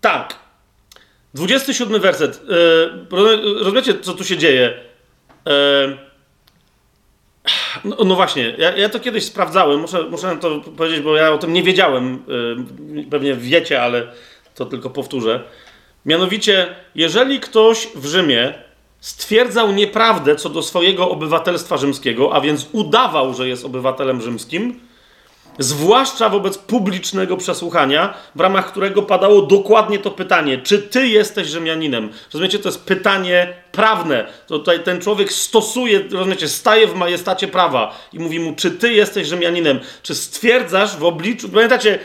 Tak. 27 werset. Yy, rozumiecie, co tu się dzieje? Yy, no, no, właśnie, ja, ja, to kiedyś sprawdzałem, muszę, muszę to powiedzieć, bo ja o tym nie wiedziałem. Yy, pewnie wiecie, ale to tylko powtórzę. Mianowicie, jeżeli ktoś w Rzymie stwierdzał nieprawdę co do swojego obywatelstwa rzymskiego, a więc udawał, że jest obywatelem rzymskim, zwłaszcza wobec publicznego przesłuchania, w ramach którego padało dokładnie to pytanie: czy ty jesteś Rzymianinem? Rozumiecie, to jest pytanie prawne. To tutaj ten człowiek stosuje, rozumiecie, staje w majestacie prawa i mówi mu, czy ty jesteś Rzymianinem? Czy stwierdzasz w obliczu, pamiętacie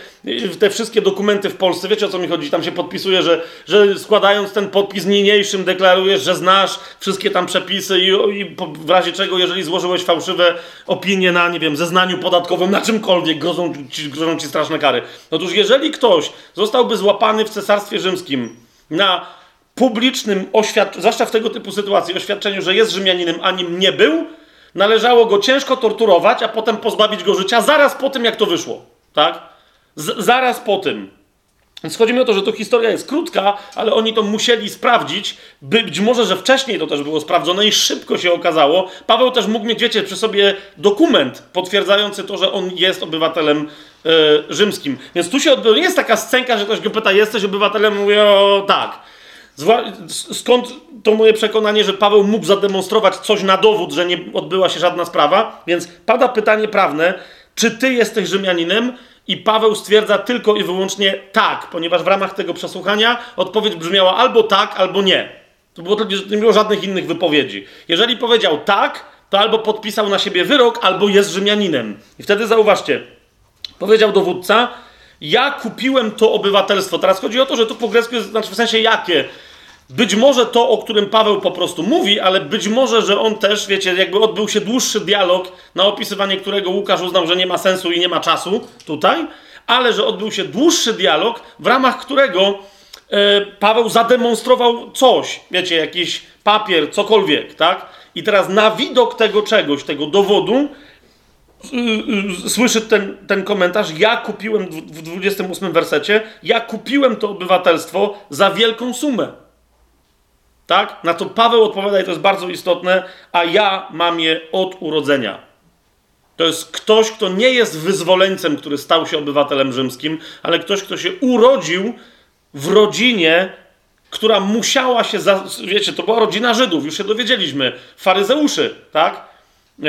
te wszystkie dokumenty w Polsce, wiecie o co mi chodzi? Tam się podpisuje, że, że składając ten podpis niniejszym deklarujesz, że znasz wszystkie tam przepisy i, i w razie czego, jeżeli złożyłeś fałszywe opinie na, nie wiem, zeznaniu podatkowym, na czymkolwiek, ci, grozą ci straszne kary. Otóż jeżeli ktoś zostałby złapany w Cesarstwie Rzymskim na publicznym oświadczeniu, zwłaszcza w tego typu sytuacji, oświadczeniu, że jest Rzymianinem, a nim nie był, należało go ciężko torturować, a potem pozbawić go życia zaraz po tym, jak to wyszło. Tak? Z zaraz po tym. Więc chodzi mi o to, że to historia jest krótka, ale oni to musieli sprawdzić. Być może, że wcześniej to też było sprawdzone i szybko się okazało. Paweł też mógł mieć, wiecie, przy sobie dokument potwierdzający to, że on jest obywatelem e, rzymskim. Więc tu się odbywa, nie jest taka scenka, że ktoś go pyta, jesteś obywatelem? Mówi, o tak. Skąd to moje przekonanie, że Paweł mógł zademonstrować coś na dowód, że nie odbyła się żadna sprawa? Więc pada pytanie prawne, czy ty jesteś Rzymianinem? I Paweł stwierdza tylko i wyłącznie tak, ponieważ w ramach tego przesłuchania odpowiedź brzmiała albo tak, albo nie. To było, nie było żadnych innych wypowiedzi. Jeżeli powiedział tak, to albo podpisał na siebie wyrok, albo jest Rzymianinem. I wtedy zauważcie, powiedział dowódca, ja kupiłem to obywatelstwo. Teraz chodzi o to, że tu po grecku jest, znaczy w sensie jakie. Być może to, o którym Paweł po prostu mówi, ale być może, że on też, wiecie, jakby odbył się dłuższy dialog, na opisywanie którego Łukasz uznał, że nie ma sensu i nie ma czasu tutaj, ale że odbył się dłuższy dialog, w ramach którego e, Paweł zademonstrował coś, wiecie, jakiś papier, cokolwiek, tak? I teraz na widok tego czegoś, tego dowodu, słyszy ten, ten komentarz, ja kupiłem w 28 wersecie, ja kupiłem to obywatelstwo za wielką sumę. Tak? Na to Paweł odpowiada i to jest bardzo istotne, a ja mam je od urodzenia. To jest ktoś, kto nie jest wyzwoleńcem, który stał się obywatelem rzymskim, ale ktoś, kto się urodził w rodzinie, która musiała się, za, wiecie, to była rodzina Żydów, już się dowiedzieliśmy, faryzeuszy, tak? E,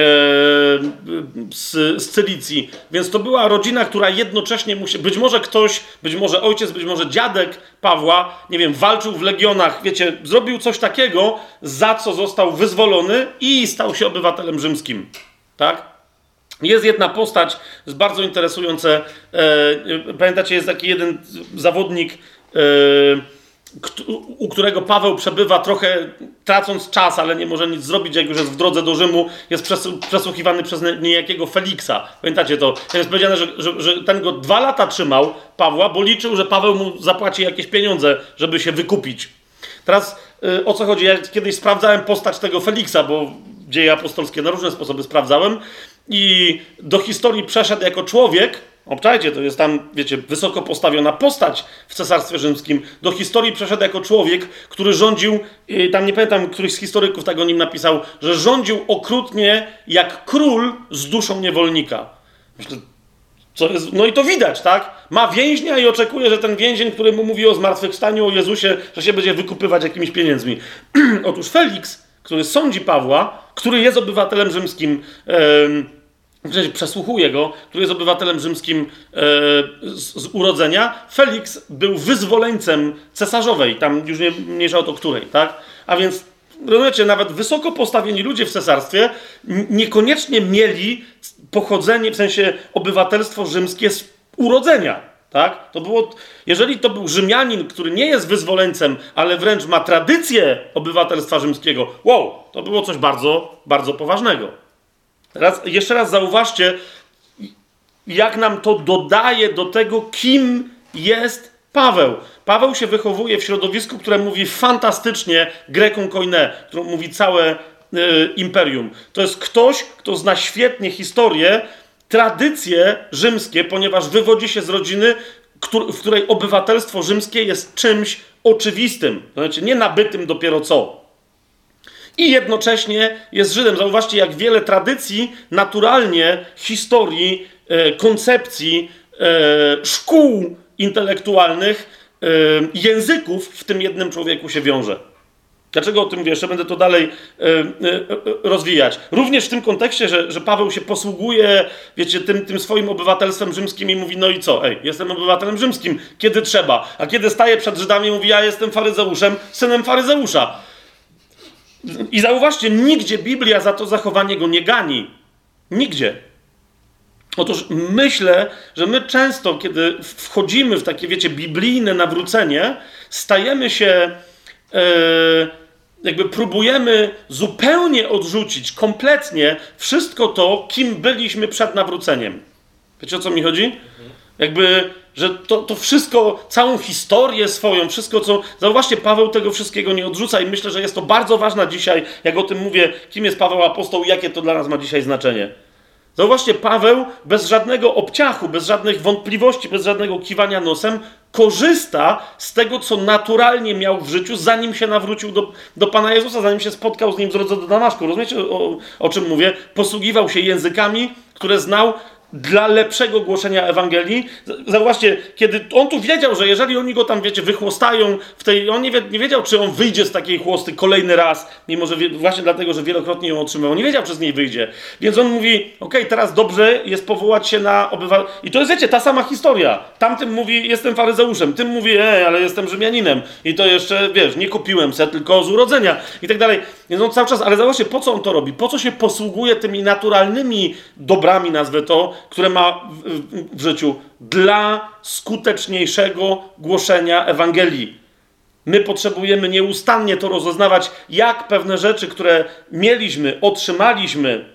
z, z Cylicji. Więc to była rodzina, która jednocześnie musi. Być może ktoś, być może ojciec, być może dziadek Pawła, nie wiem, walczył w legionach, wiecie, zrobił coś takiego, za co został wyzwolony i stał się obywatelem rzymskim. Tak? Jest jedna postać, jest bardzo interesujące. E, pamiętacie, jest taki jeden zawodnik. U którego Paweł przebywa trochę tracąc czas, ale nie może nic zrobić, jak już jest w drodze do Rzymu, jest przesłuchiwany przez niejakiego Feliksa. Pamiętacie to? Jest powiedziane, że, że, że, ten go dwa lata trzymał, Pawła, bo liczył, że Paweł mu zapłaci jakieś pieniądze, żeby się wykupić. Teraz yy, o co chodzi? Ja kiedyś sprawdzałem postać tego Feliksa, bo dzieje apostolskie na różne sposoby sprawdzałem i do historii przeszedł jako człowiek, Obczajcie, to jest tam, wiecie, wysoko postawiona postać w Cesarstwie Rzymskim. Do historii przeszedł jako człowiek, który rządził, tam nie pamiętam, któryś z historyków tak o nim napisał, że rządził okrutnie jak król z duszą niewolnika. Myślę, Co jest, no i to widać, tak? Ma więźnia i oczekuje, że ten więzień, który mu mówi o zmartwychwstaniu, o Jezusie, że się będzie wykupywać jakimiś pieniędzmi. Otóż Felix, który sądzi Pawła, który jest obywatelem rzymskim, e, przesłuchuje go, który jest obywatelem rzymskim e, z, z, urodzenia, Felix był wyzwoleńcem cesarzowej, tam już nie mniejsza o to której, tak? A więc rozumiecie, nawet wysoko postawieni ludzie w cesarstwie niekoniecznie mieli pochodzenie, w sensie obywatelstwo rzymskie z urodzenia. Tak? To było, jeżeli to był Rzymianin, który nie jest wyzwoleńcem, ale wręcz ma tradycję obywatelstwa rzymskiego, wow, to było coś bardzo, bardzo poważnego. Teraz, jeszcze raz zauważcie, jak nam to dodaje do tego, kim jest Paweł. Paweł się wychowuje w środowisku, które mówi fantastycznie greką koine, które mówi całe y, imperium. To jest ktoś, kto zna świetnie historię, tradycje rzymskie, ponieważ wywodzi się z rodziny, w której obywatelstwo rzymskie jest czymś oczywistym, to znaczy nie nabytym dopiero co. I jednocześnie jest Żydem. Zauważcie, jak wiele tradycji, naturalnie historii, e, koncepcji, e, szkół intelektualnych, e, języków w tym jednym człowieku się wiąże. Dlaczego o tym mówię? Jeszcze będę to dalej rozwijać. Również w tym kontekście, że, że Paweł się posługuje, wiecie, tym, tym swoim obywatelstwem rzymskim i mówi, no i co? Ej, jestem obywatelem rzymskim, kiedy trzeba. A kiedy staje przed Żydami, mówi, ja jestem faryzeuszem, synem faryzeusza. I zauważcie, nigdzie Biblia za to zachowanie go nie gani. Nigdzie. Otóż myślę, że my często, kiedy wchodzimy w takie, wiecie, biblijne nawrócenie, stajemy się. Yy, jakby próbujemy zupełnie odrzucić, kompletnie wszystko to, kim byliśmy przed nawróceniem. Wiecie o co mi chodzi? Jakby, że to, to wszystko, całą historię swoją, wszystko co. Zauważcie, Paweł tego wszystkiego nie odrzuca i myślę, że jest to bardzo ważne dzisiaj, jak o tym mówię, kim jest Paweł apostoł i jakie to dla nas ma dzisiaj znaczenie. Zauważcie, Paweł bez żadnego obciachu, bez żadnych wątpliwości, bez żadnego kiwania nosem korzysta z tego, co naturalnie miał w życiu, zanim się nawrócił do, do Pana Jezusa, zanim się spotkał z Nim w drodze do Damaszku. Rozumiecie, o, o czym mówię? Posługiwał się językami, które znał, dla lepszego głoszenia Ewangelii. Zauważcie, kiedy on tu wiedział, że jeżeli oni go tam, wiecie, wychłostają w tej... On nie, wie, nie wiedział, czy on wyjdzie z takiej chłosty kolejny raz, mimo że wie, właśnie dlatego, że wielokrotnie ją otrzymał. Nie wiedział, czy z niej wyjdzie. Więc on mówi, ok, teraz dobrze jest powołać się na obywatel... I to jest, wiecie, ta sama historia. Tamtym mówi, jestem faryzeuszem. Tym mówi, ej, ale jestem Rzymianinem. I to jeszcze, wiesz, nie kupiłem se, tylko z urodzenia. I tak dalej. Więc on cały czas... Ale zauważcie, po co on to robi? Po co się posługuje tymi naturalnymi dobrami, nazwę to, które ma w, w życiu dla skuteczniejszego głoszenia Ewangelii. My potrzebujemy nieustannie to rozeznawać, jak pewne rzeczy, które mieliśmy, otrzymaliśmy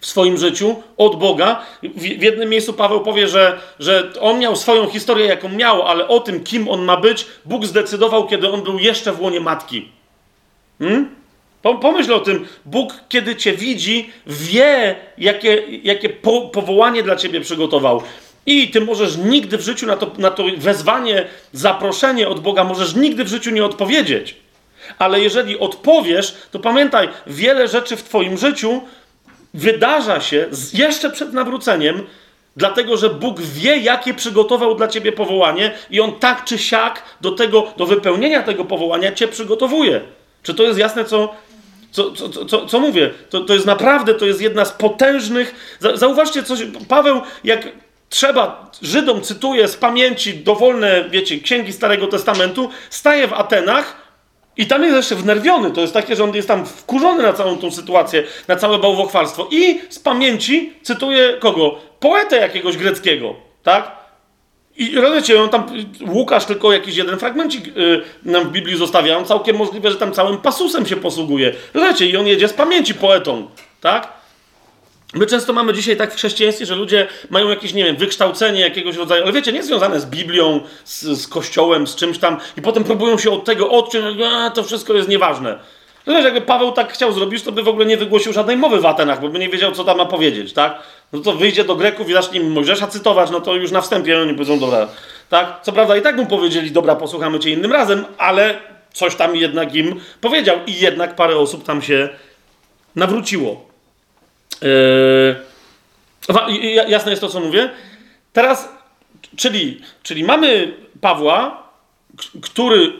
w swoim życiu od Boga. W, w jednym miejscu Paweł powie, że, że on miał swoją historię, jaką miał, ale o tym, kim on ma być, Bóg zdecydował, kiedy on był jeszcze w łonie matki. Hmm? Pomyśl o tym, Bóg, kiedy cię widzi, wie, jakie, jakie po, powołanie dla ciebie przygotował. I ty możesz nigdy w życiu na to, na to wezwanie, zaproszenie od Boga, możesz nigdy w życiu nie odpowiedzieć. Ale jeżeli odpowiesz, to pamiętaj, wiele rzeczy w Twoim życiu wydarza się jeszcze przed nawróceniem, dlatego że Bóg wie, jakie przygotował dla Ciebie powołanie, i On tak czy siak do tego, do wypełnienia tego powołania Cię przygotowuje. Czy to jest jasne, co, co, co, co, co mówię? To, to jest naprawdę, to jest jedna z potężnych. Zauważcie coś, Paweł, jak trzeba, Żydom cytuje z pamięci dowolne, wiecie, księgi Starego Testamentu, staje w Atenach i tam jest jeszcze wnerwiony. To jest takie, że on jest tam wkurzony na całą tą sytuację, na całe bałwochwalstwo. I z pamięci cytuje kogo? Poetę jakiegoś greckiego, tak? I rozumiecie, on tam, Łukasz tylko jakiś jeden fragmencik yy, nam w Biblii zostawia, on całkiem możliwe, że tam całym pasusem się posługuje. Rozumiecie, i on jedzie z pamięci poetą, tak? My często mamy dzisiaj tak w chrześcijaństwie, że ludzie mają jakieś, nie wiem, wykształcenie jakiegoś rodzaju, ale wiecie, nie związane z Biblią, z, z Kościołem, z czymś tam i potem próbują się od tego odciąć, a to wszystko jest nieważne. Rozumiesz, jakby Paweł tak chciał zrobić, to by w ogóle nie wygłosił żadnej mowy w Atenach, bo by nie wiedział, co tam ma powiedzieć, tak? No to wyjdzie do Greków i zacznie Mojżesza cytować, no to już na wstępie oni powiedzą, dobra, tak? Co prawda i tak mu powiedzieli, dobra, posłuchamy cię innym razem, ale coś tam jednak im powiedział i jednak parę osób tam się nawróciło. Yy... Jasne jest to, co mówię? teraz, czyli, czyli mamy Pawła, który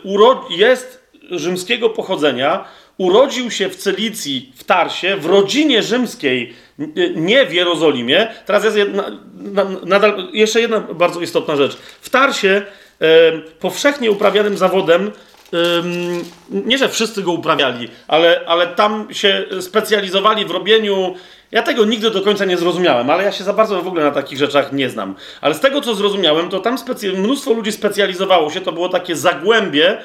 jest rzymskiego pochodzenia, urodził się w Cylicji, w Tarsie, w rodzinie rzymskiej, nie w Jerozolimie. Teraz jest jedna, nadal, jeszcze jedna bardzo istotna rzecz. W Tarsie powszechnie uprawianym zawodem nie, że wszyscy go uprawiali, ale, ale tam się specjalizowali w robieniu. Ja tego nigdy do końca nie zrozumiałem, ale ja się za bardzo w ogóle na takich rzeczach nie znam. Ale z tego, co zrozumiałem, to tam mnóstwo ludzi specjalizowało się, to było takie zagłębie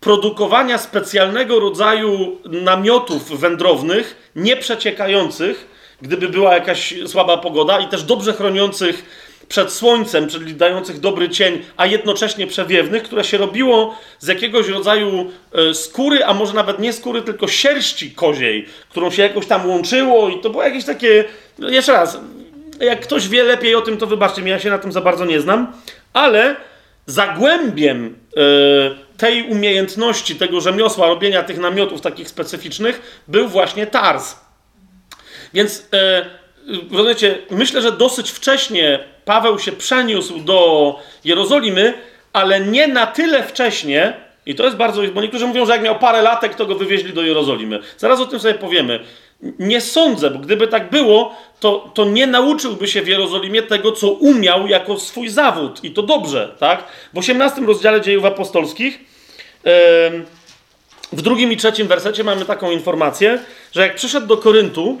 produkowania specjalnego rodzaju namiotów wędrownych, nieprzeciekających, gdyby była jakaś słaba pogoda, i też dobrze chroniących przed słońcem, czyli dających dobry cień, a jednocześnie przewiewnych, które się robiło z jakiegoś rodzaju e, skóry, a może nawet nie skóry, tylko sierści koziej, którą się jakoś tam łączyło i to było jakieś takie, no jeszcze raz, jak ktoś wie lepiej o tym, to wybaczcie mi, ja się na tym za bardzo nie znam, ale zagłębiem e, tej umiejętności, tego rzemiosła, robienia tych namiotów takich specyficznych, był właśnie Tars. Więc e, myślę, że dosyć wcześnie Paweł się przeniósł do Jerozolimy, ale nie na tyle wcześnie, i to jest bardzo, bo niektórzy mówią, że jak miał parę latek, to go wywieźli do Jerozolimy. Zaraz o tym sobie powiemy. Nie sądzę, bo gdyby tak było, to, to nie nauczyłby się w Jerozolimie tego, co umiał jako swój zawód. I to dobrze, tak? W 18 rozdziale dziejów apostolskich, w drugim i trzecim wersecie mamy taką informację, że jak przyszedł do Koryntu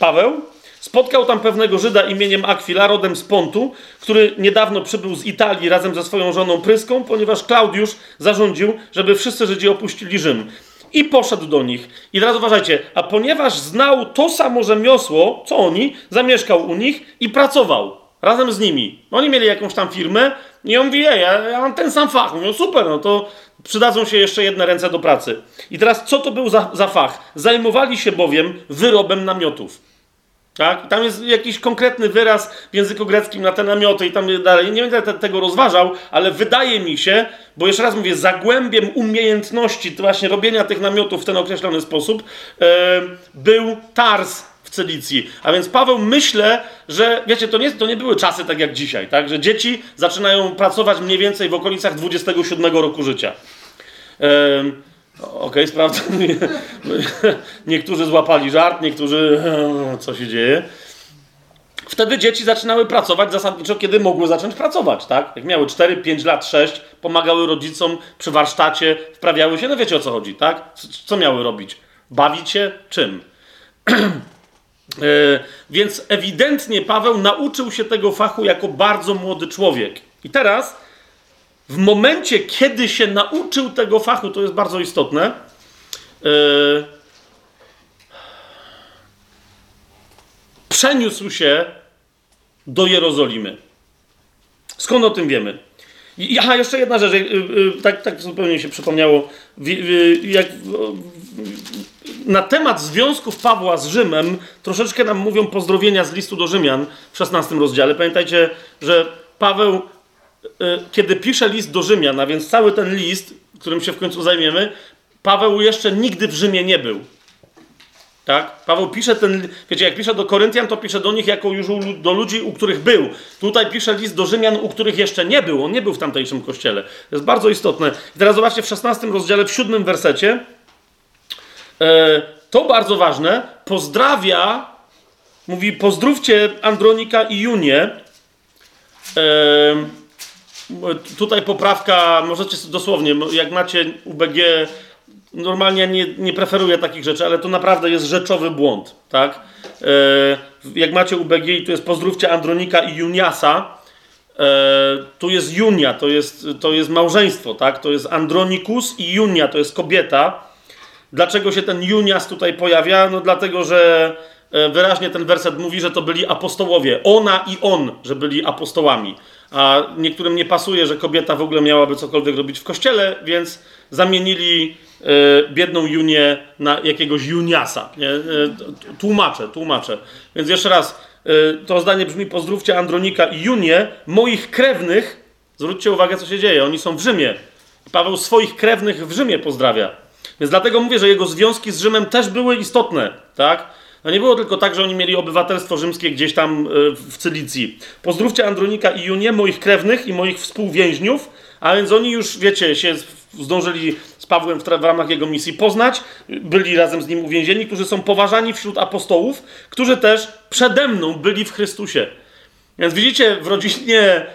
Paweł, Spotkał tam pewnego Żyda imieniem Aquila, rodem z Pontu, który niedawno przybył z Italii razem ze swoją żoną Pryską, ponieważ Klaudiusz zarządził, żeby wszyscy Żydzi opuścili Rzym. I poszedł do nich. I teraz uważajcie, a ponieważ znał to samo rzemiosło, co oni, zamieszkał u nich i pracował razem z nimi. Oni mieli jakąś tam firmę i on mówi, ej, ja, ja mam ten sam fach. Mówią, super, no to przydadzą się jeszcze jedne ręce do pracy. I teraz co to był za, za fach? Zajmowali się bowiem wyrobem namiotów. Tak? Tam jest jakiś konkretny wyraz w języku greckim na te namioty i tam dalej. Nie będę te, tego rozważał, ale wydaje mi się, bo jeszcze raz mówię, zagłębiem umiejętności właśnie robienia tych namiotów w ten określony sposób yy, był Tars w Cylicji. A więc Paweł myślę, że wiecie, to nie, to nie były czasy tak jak dzisiaj, tak? że dzieci zaczynają pracować mniej więcej w okolicach 27 roku życia. Yy, Okej, okay, sprawdzam. niektórzy złapali żart, niektórzy. Co się dzieje? Wtedy dzieci zaczynały pracować zasadniczo, kiedy mogły zacząć pracować, tak? Jak miały 4, 5 lat, 6, pomagały rodzicom przy warsztacie, wprawiały się, no wiecie o co chodzi, tak? Co miały robić? Bawić się czym? E, więc ewidentnie Paweł nauczył się tego fachu jako bardzo młody człowiek. I teraz w momencie, kiedy się nauczył tego fachu, to jest bardzo istotne, yy, przeniósł się do Jerozolimy. Skąd o tym wiemy? I, aha, jeszcze jedna rzecz, yy, yy, tak, tak zupełnie się przypomniało. Jak, na temat związków Pawła z Rzymem troszeczkę nam mówią pozdrowienia z listu do Rzymian w 16 rozdziale. Pamiętajcie, że Paweł kiedy pisze list do Rzymian, a więc cały ten list, którym się w końcu zajmiemy, Paweł jeszcze nigdy w Rzymie nie był. Tak? Paweł pisze ten, wiecie, jak pisze do Koryntian, to pisze do nich jako już do ludzi, u których był. Tutaj pisze list do Rzymian, u których jeszcze nie był. On nie był w tamtejszym kościele. To jest bardzo istotne. I teraz zobaczcie w 16 rozdziale, w 7 wersecie. E, to bardzo ważne. Pozdrawia, mówi, pozdrówcie Andronika i Junię. E, Tutaj poprawka, możecie dosłownie, jak macie UBG, normalnie nie, nie preferuję takich rzeczy, ale to naprawdę jest rzeczowy błąd, tak? E, jak macie UBG i tu jest pozdrówcie Andronika i Juniasa, e, tu jest Junia, to jest, to jest małżeństwo, tak? To jest Andronikus i Junia, to jest kobieta. Dlaczego się ten Junias tutaj pojawia? No dlatego, że e, wyraźnie ten werset mówi, że to byli apostołowie. Ona i on, że byli apostołami a niektórym nie pasuje, że kobieta w ogóle miałaby cokolwiek robić w kościele, więc zamienili y, biedną Junię na jakiegoś Juniasa. Nie? Y, tłumaczę, tłumaczę. Więc jeszcze raz, y, to zdanie brzmi: Pozdrówcie Andronika i Junię, moich krewnych. Zwróćcie uwagę, co się dzieje. Oni są w Rzymie. Paweł swoich krewnych w Rzymie pozdrawia. Więc dlatego mówię, że jego związki z Rzymem też były istotne, tak? No nie było tylko tak, że oni mieli obywatelstwo rzymskie gdzieś tam e, w Cylicji. Pozdrówcie Andronika i Junię, moich krewnych i moich współwięźniów, a więc oni już, wiecie, się zdążyli z Pawłem w, w ramach jego misji poznać, byli razem z nim uwięzieni, którzy są poważani wśród apostołów, którzy też przede mną byli w Chrystusie. Więc widzicie, w rodzinie, e,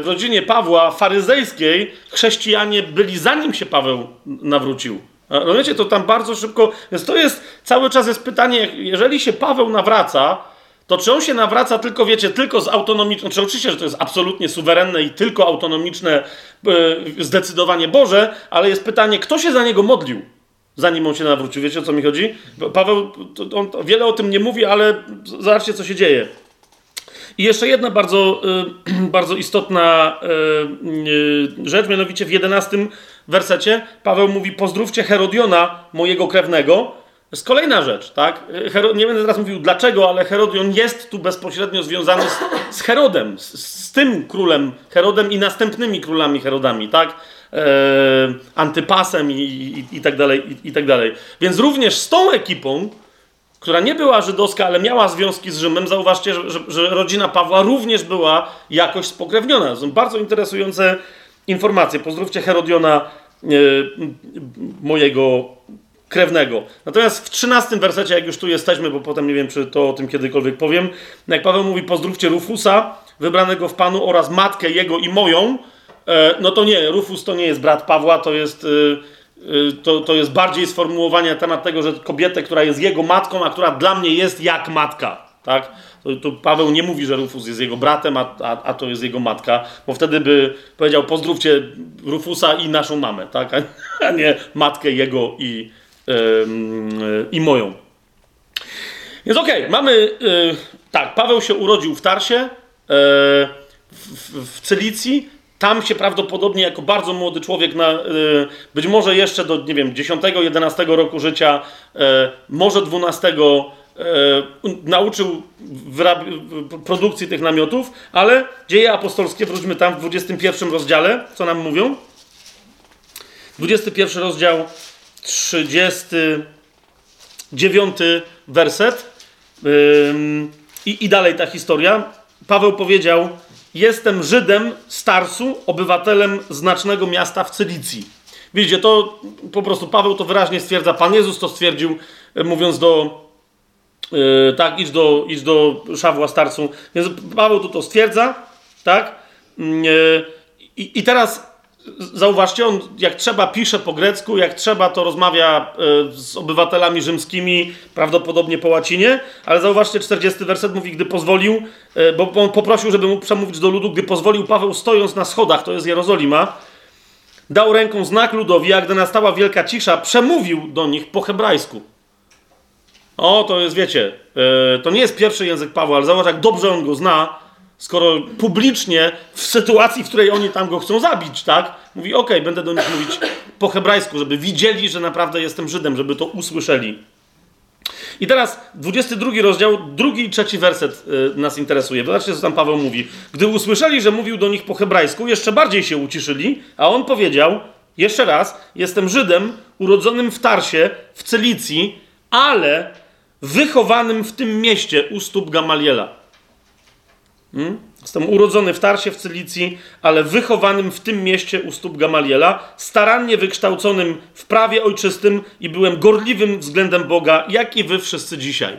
w rodzinie Pawła faryzejskiej chrześcijanie byli zanim się Paweł nawrócił. No wiecie, to tam bardzo szybko. Więc to jest cały czas jest pytanie, jeżeli się Paweł nawraca, to czy on się nawraca tylko, wiecie, tylko z autonomiczną, czy oczywiście, że to jest absolutnie suwerenne i tylko autonomiczne, yy, zdecydowanie Boże, ale jest pytanie, kto się za niego modlił, zanim on się nawrócił. Wiecie, o co mi chodzi? Paweł on wiele o tym nie mówi, ale zobaczcie, co się dzieje. I jeszcze jedna bardzo, yy, bardzo istotna yy, rzecz, mianowicie w jedenastym wersecie Paweł mówi: Pozdrówcie Herodiona, mojego krewnego. To jest kolejna rzecz, tak? Hero, nie będę teraz mówił dlaczego, ale Herodion jest tu bezpośrednio związany z, z Herodem, z, z, tym królem Herodem i następnymi królami Herodami, tak? E, Antypasem i, i, i, tak dalej, i, i tak dalej. Więc również z tą ekipą, która nie była żydowska, ale miała związki z Rzymem, zauważcie, że, że, że rodzina Pawła również była jakoś spokrewniona. To są bardzo interesujące informacje. Pozdrówcie Herodiona, e, mojego krewnego. Natomiast w 13 wersecie, jak już tu jesteśmy, bo potem nie wiem, czy to o tym kiedykolwiek powiem, jak Paweł mówi, pozdrówcie Rufusa, wybranego w Panu oraz matkę jego i moją, e, no to nie, Rufus to nie jest brat Pawła, to jest, e, to, to jest bardziej sformułowanie na temat tego, że kobietę, która jest jego matką, a która dla mnie jest jak matka, tak? To, to, Paweł nie mówi, że Rufus jest jego bratem, a, a, a, to jest jego matka, bo wtedy by powiedział: Pozdrówcie Rufusa i naszą mamę, tak? a nie matkę jego i, yy, i moją. Więc okej, okay, mamy. Yy, tak, Paweł się urodził w Tarsie, yy, w, w Cylicji. Tam się prawdopodobnie jako bardzo młody człowiek, na, y, być może jeszcze do, nie wiem, 10-11 roku życia, y, może 12 E, nauczył produkcji tych namiotów, ale dzieje apostolskie, wróćmy tam w 21 rozdziale, co nam mówią? 21 rozdział, 39 werset. I, dalej ta historia. Paweł powiedział: Jestem Żydem z Tarsu, obywatelem znacznego miasta w Cylicji. Widzicie, to po prostu Paweł to wyraźnie stwierdza. Pan Jezus to stwierdził, mówiąc do Yy, tak, idź do, idź do Szawła starcu. Więc Paweł tu to stwierdza, tak? Yy, i, I teraz zauważcie, on jak trzeba pisze po grecku, jak trzeba to rozmawia yy, z obywatelami rzymskimi, prawdopodobnie po łacinie, ale zauważcie, 40 werset mówi, gdy pozwolił, yy, bo on poprosił, żeby mu przemówić do ludu, gdy pozwolił Paweł stojąc na schodach, to jest Jerozolima, dał ręką znak ludowi, a gdy nastała wielka cisza, przemówił do nich po hebrajsku. O, to jest, wiecie, yy, to nie jest pierwszy język Pawła, ale zobacz, jak dobrze on go zna, skoro publicznie w sytuacji, w której oni tam go chcą zabić, tak? Mówi, okej, okay, będę do nich mówić po hebrajsku, żeby widzieli, że naprawdę jestem Żydem, żeby to usłyszeli. I teraz 22 rozdział, drugi i trzeci werset yy, nas interesuje. Zobaczcie, co tam Paweł mówi. Gdy usłyszeli, że mówił do nich po hebrajsku, jeszcze bardziej się uciszyli, a on powiedział, jeszcze raz, jestem Żydem urodzonym w Tarsie, w Celicji, ale wychowanym w tym mieście u stóp Gamaliela. Hmm? Jestem urodzony w Tarsie w Cylicji, ale wychowanym w tym mieście u stóp Gamaliela, starannie wykształconym w prawie ojczystym i byłem gorliwym względem Boga, jak i wy wszyscy dzisiaj.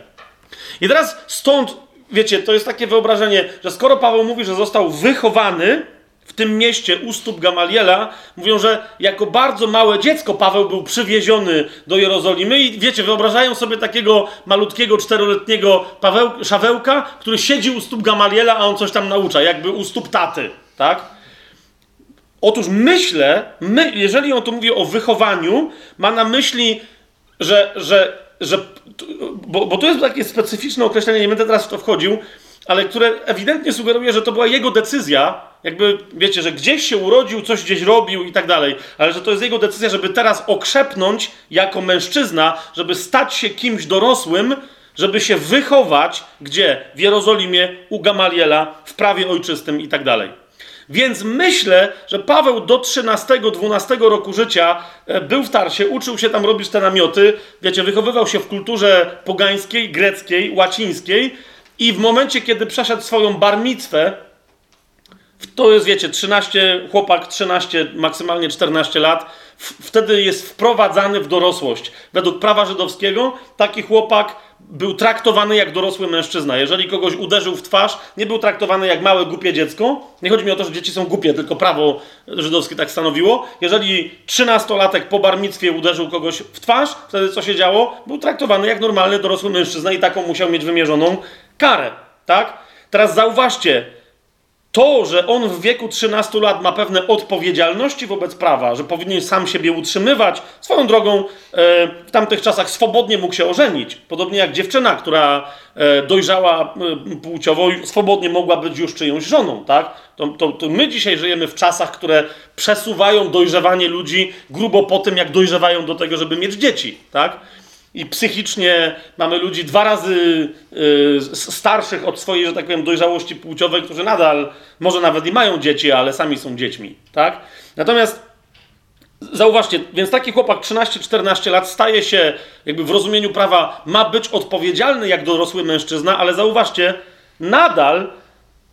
I teraz stąd, wiecie, to jest takie wyobrażenie, że skoro Paweł mówi, że został wychowany, w tym mieście u stóp Gamaliela, mówią, że jako bardzo małe dziecko Paweł był przywieziony do Jerozolimy i wiecie, wyobrażają sobie takiego malutkiego, czteroletniego Paweł, Szawełka, który siedzi u stóp Gamaliela, a on coś tam naucza, jakby u stóp taty, tak? Otóż myślę, my, jeżeli on tu mówi o wychowaniu, ma na myśli, że, że, że bo, bo to jest takie specyficzne określenie, nie będę teraz w to wchodził, ale które ewidentnie sugeruje, że to była jego decyzja, jakby, wiecie, że gdzieś się urodził, coś gdzieś robił i tak dalej, ale że to jest jego decyzja, żeby teraz okrzepnąć jako mężczyzna, żeby stać się kimś dorosłym, żeby się wychować, gdzie? W Jerozolimie, u Gamaliela, w prawie ojczystym i tak dalej. Więc myślę, że Paweł do 13-12 roku życia e, był w Tarsie, uczył się tam robić te namioty, wiecie, wychowywał się w kulturze pogańskiej, greckiej, łacińskiej i w momencie, kiedy przeszedł swoją barmitwę, to jest, wiecie, 13, chłopak 13, maksymalnie 14 lat, wtedy jest wprowadzany w dorosłość. Według prawa żydowskiego taki chłopak był traktowany jak dorosły mężczyzna. Jeżeli kogoś uderzył w twarz, nie był traktowany jak małe, głupie dziecko. Nie chodzi mi o to, że dzieci są głupie, tylko prawo żydowskie tak stanowiło. Jeżeli trzynastolatek po barmictwie uderzył kogoś w twarz, wtedy co się działo? Był traktowany jak normalny, dorosły mężczyzna i taką musiał mieć wymierzoną karę. Tak? Teraz zauważcie, to, że on w wieku 13 lat ma pewne odpowiedzialności wobec prawa, że powinien sam siebie utrzymywać, swoją drogą e, w tamtych czasach swobodnie mógł się ożenić. Podobnie jak dziewczyna, która e, dojrzała e, płciowo, swobodnie mogła być już czyjąś żoną, tak? To, to, to my dzisiaj żyjemy w czasach, które przesuwają dojrzewanie ludzi grubo po tym, jak dojrzewają do tego, żeby mieć dzieci, tak? I psychicznie mamy ludzi dwa razy y, starszych od swojej, że tak powiem, dojrzałości płciowej, którzy nadal, może nawet i mają dzieci, ale sami są dziećmi, tak? Natomiast zauważcie, więc taki chłopak 13-14 lat staje się, jakby w rozumieniu prawa, ma być odpowiedzialny jak dorosły mężczyzna, ale zauważcie, nadal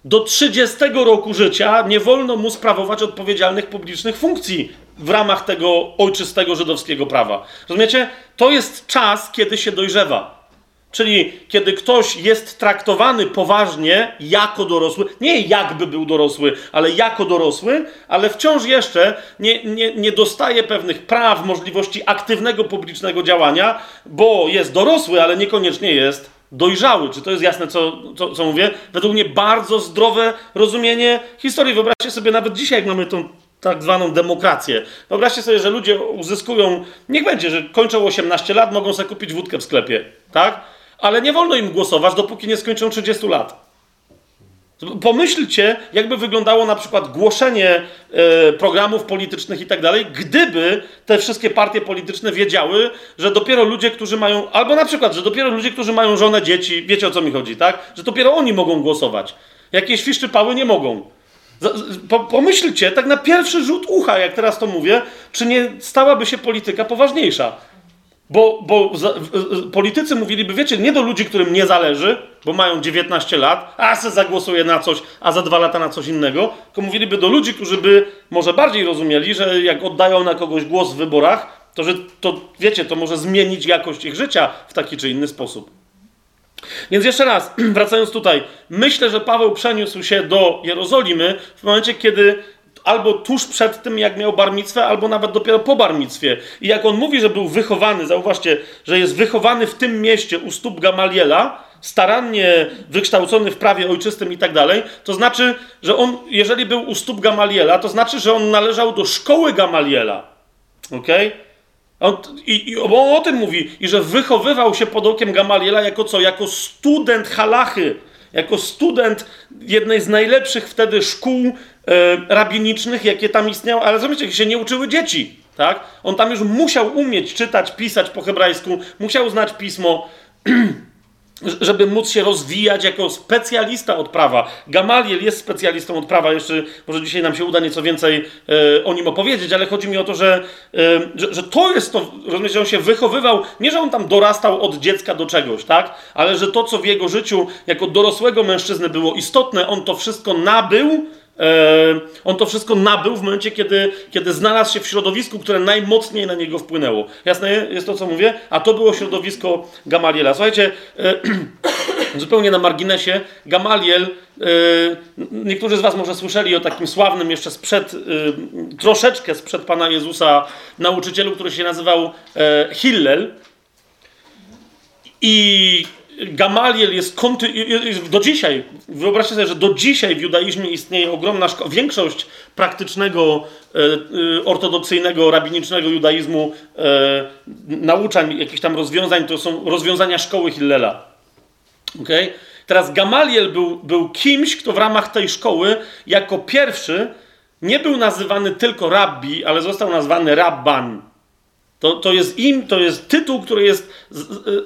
do 30 roku życia nie wolno mu sprawować odpowiedzialnych publicznych funkcji w ramach tego ojczystego żydowskiego prawa. Rozumiecie? To jest czas, kiedy się dojrzewa. Czyli kiedy ktoś jest traktowany poważnie jako dorosły, nie jakby był dorosły, ale jako dorosły, ale wciąż jeszcze nie, nie, nie dostaje pewnych praw, możliwości aktywnego publicznego działania, bo jest dorosły, ale niekoniecznie jest dojrzały. Czy to jest jasne, co, co, co mówię? Według mnie bardzo zdrowe rozumienie historii. Wyobraźcie sobie nawet dzisiaj, jak mamy tą tak zwaną demokrację. Wyobraźcie sobie, że ludzie uzyskują, niech będzie, że kończą 18 lat, mogą sobie kupić wódkę w sklepie, tak? Ale nie wolno im głosować, dopóki nie skończą 30 lat. Pomyślcie, jakby wyglądało na przykład głoszenie e, programów politycznych i tak dalej, gdyby te wszystkie partie polityczne wiedziały, że dopiero ludzie, którzy mają, albo na przykład, że dopiero ludzie, którzy mają żonę, dzieci, wiecie o co mi chodzi, tak? Że dopiero oni mogą głosować. Jakieś fiszczy pały nie mogą. Pomyślcie, tak na pierwszy rzut ucha, jak teraz to mówię, czy nie stałaby się polityka poważniejsza. Bo, bo politycy mówiliby, wiecie, nie do ludzi, którym nie zależy, bo mają 19 lat, a se zagłosuje na coś, a za dwa lata na coś innego, tylko mówiliby do ludzi, którzy by może bardziej rozumieli, że jak oddają na kogoś głos w wyborach, to że to, wiecie, to może zmienić jakość ich życia w taki czy inny sposób. Więc jeszcze raz, wracając tutaj, myślę, że Paweł przeniósł się do Jerozolimy w momencie, kiedy albo tuż przed tym, jak miał barmictwę, albo nawet dopiero po barmictwie. I jak on mówi, że był wychowany, zauważcie, że jest wychowany w tym mieście u stóp Gamaliela, starannie wykształcony w prawie ojczystym i tak dalej, to znaczy, że on, jeżeli był u stóp Gamaliela, to znaczy, że on należał do szkoły Gamaliela. Okej? Okay? I, i, on o tym mówi, i że wychowywał się pod okiem Gamaliela jako co? Jako student halachy, jako student jednej z najlepszych wtedy szkół e, rabinicznych, jakie tam istniały, ale zobaczcie, się nie uczyły dzieci, tak? On tam już musiał umieć czytać, pisać po hebrajsku, musiał znać pismo, żeby móc się rozwijać jako specjalista od prawa. Gamaliel jest specjalistą od prawa, jeszcze może dzisiaj nam się uda nieco więcej e, o nim opowiedzieć, ale chodzi mi o to, że, e, że, że, to jest to, rozumiecie, że on się wychowywał, nie że on tam dorastał od dziecka do czegoś, tak? Ale że to, co w jego życiu jako dorosłego mężczyzny było istotne, on to wszystko nabył on to wszystko nabył w momencie, kiedy, kiedy znalazł się w środowisku, które najmocniej na niego wpłynęło. Jasne jest to, co mówię? A to było środowisko Gamaliela. Słuchajcie, e, zupełnie na marginesie, Gamaliel, e, niektórzy z Was może słyszeli o takim sławnym jeszcze sprzed, troszeczkę sprzed Pana Jezusa nauczycielu, który się nazywał Hillel. I Gamaliel jest konty... do dzisiaj, wyobraźcie sobie, że do dzisiaj w judaizmie istnieje ogromna szkoła, większość praktycznego, e, e, ortodoksyjnego, rabinicznego judaizmu, e, nauczań, jakichś tam rozwiązań, to są rozwiązania szkoły Hillela. Okay? Teraz Gamaliel był, był kimś, kto w ramach tej szkoły jako pierwszy nie był nazywany tylko rabbi, ale został nazwany rabban. To, to jest im, to jest tytuł, który jest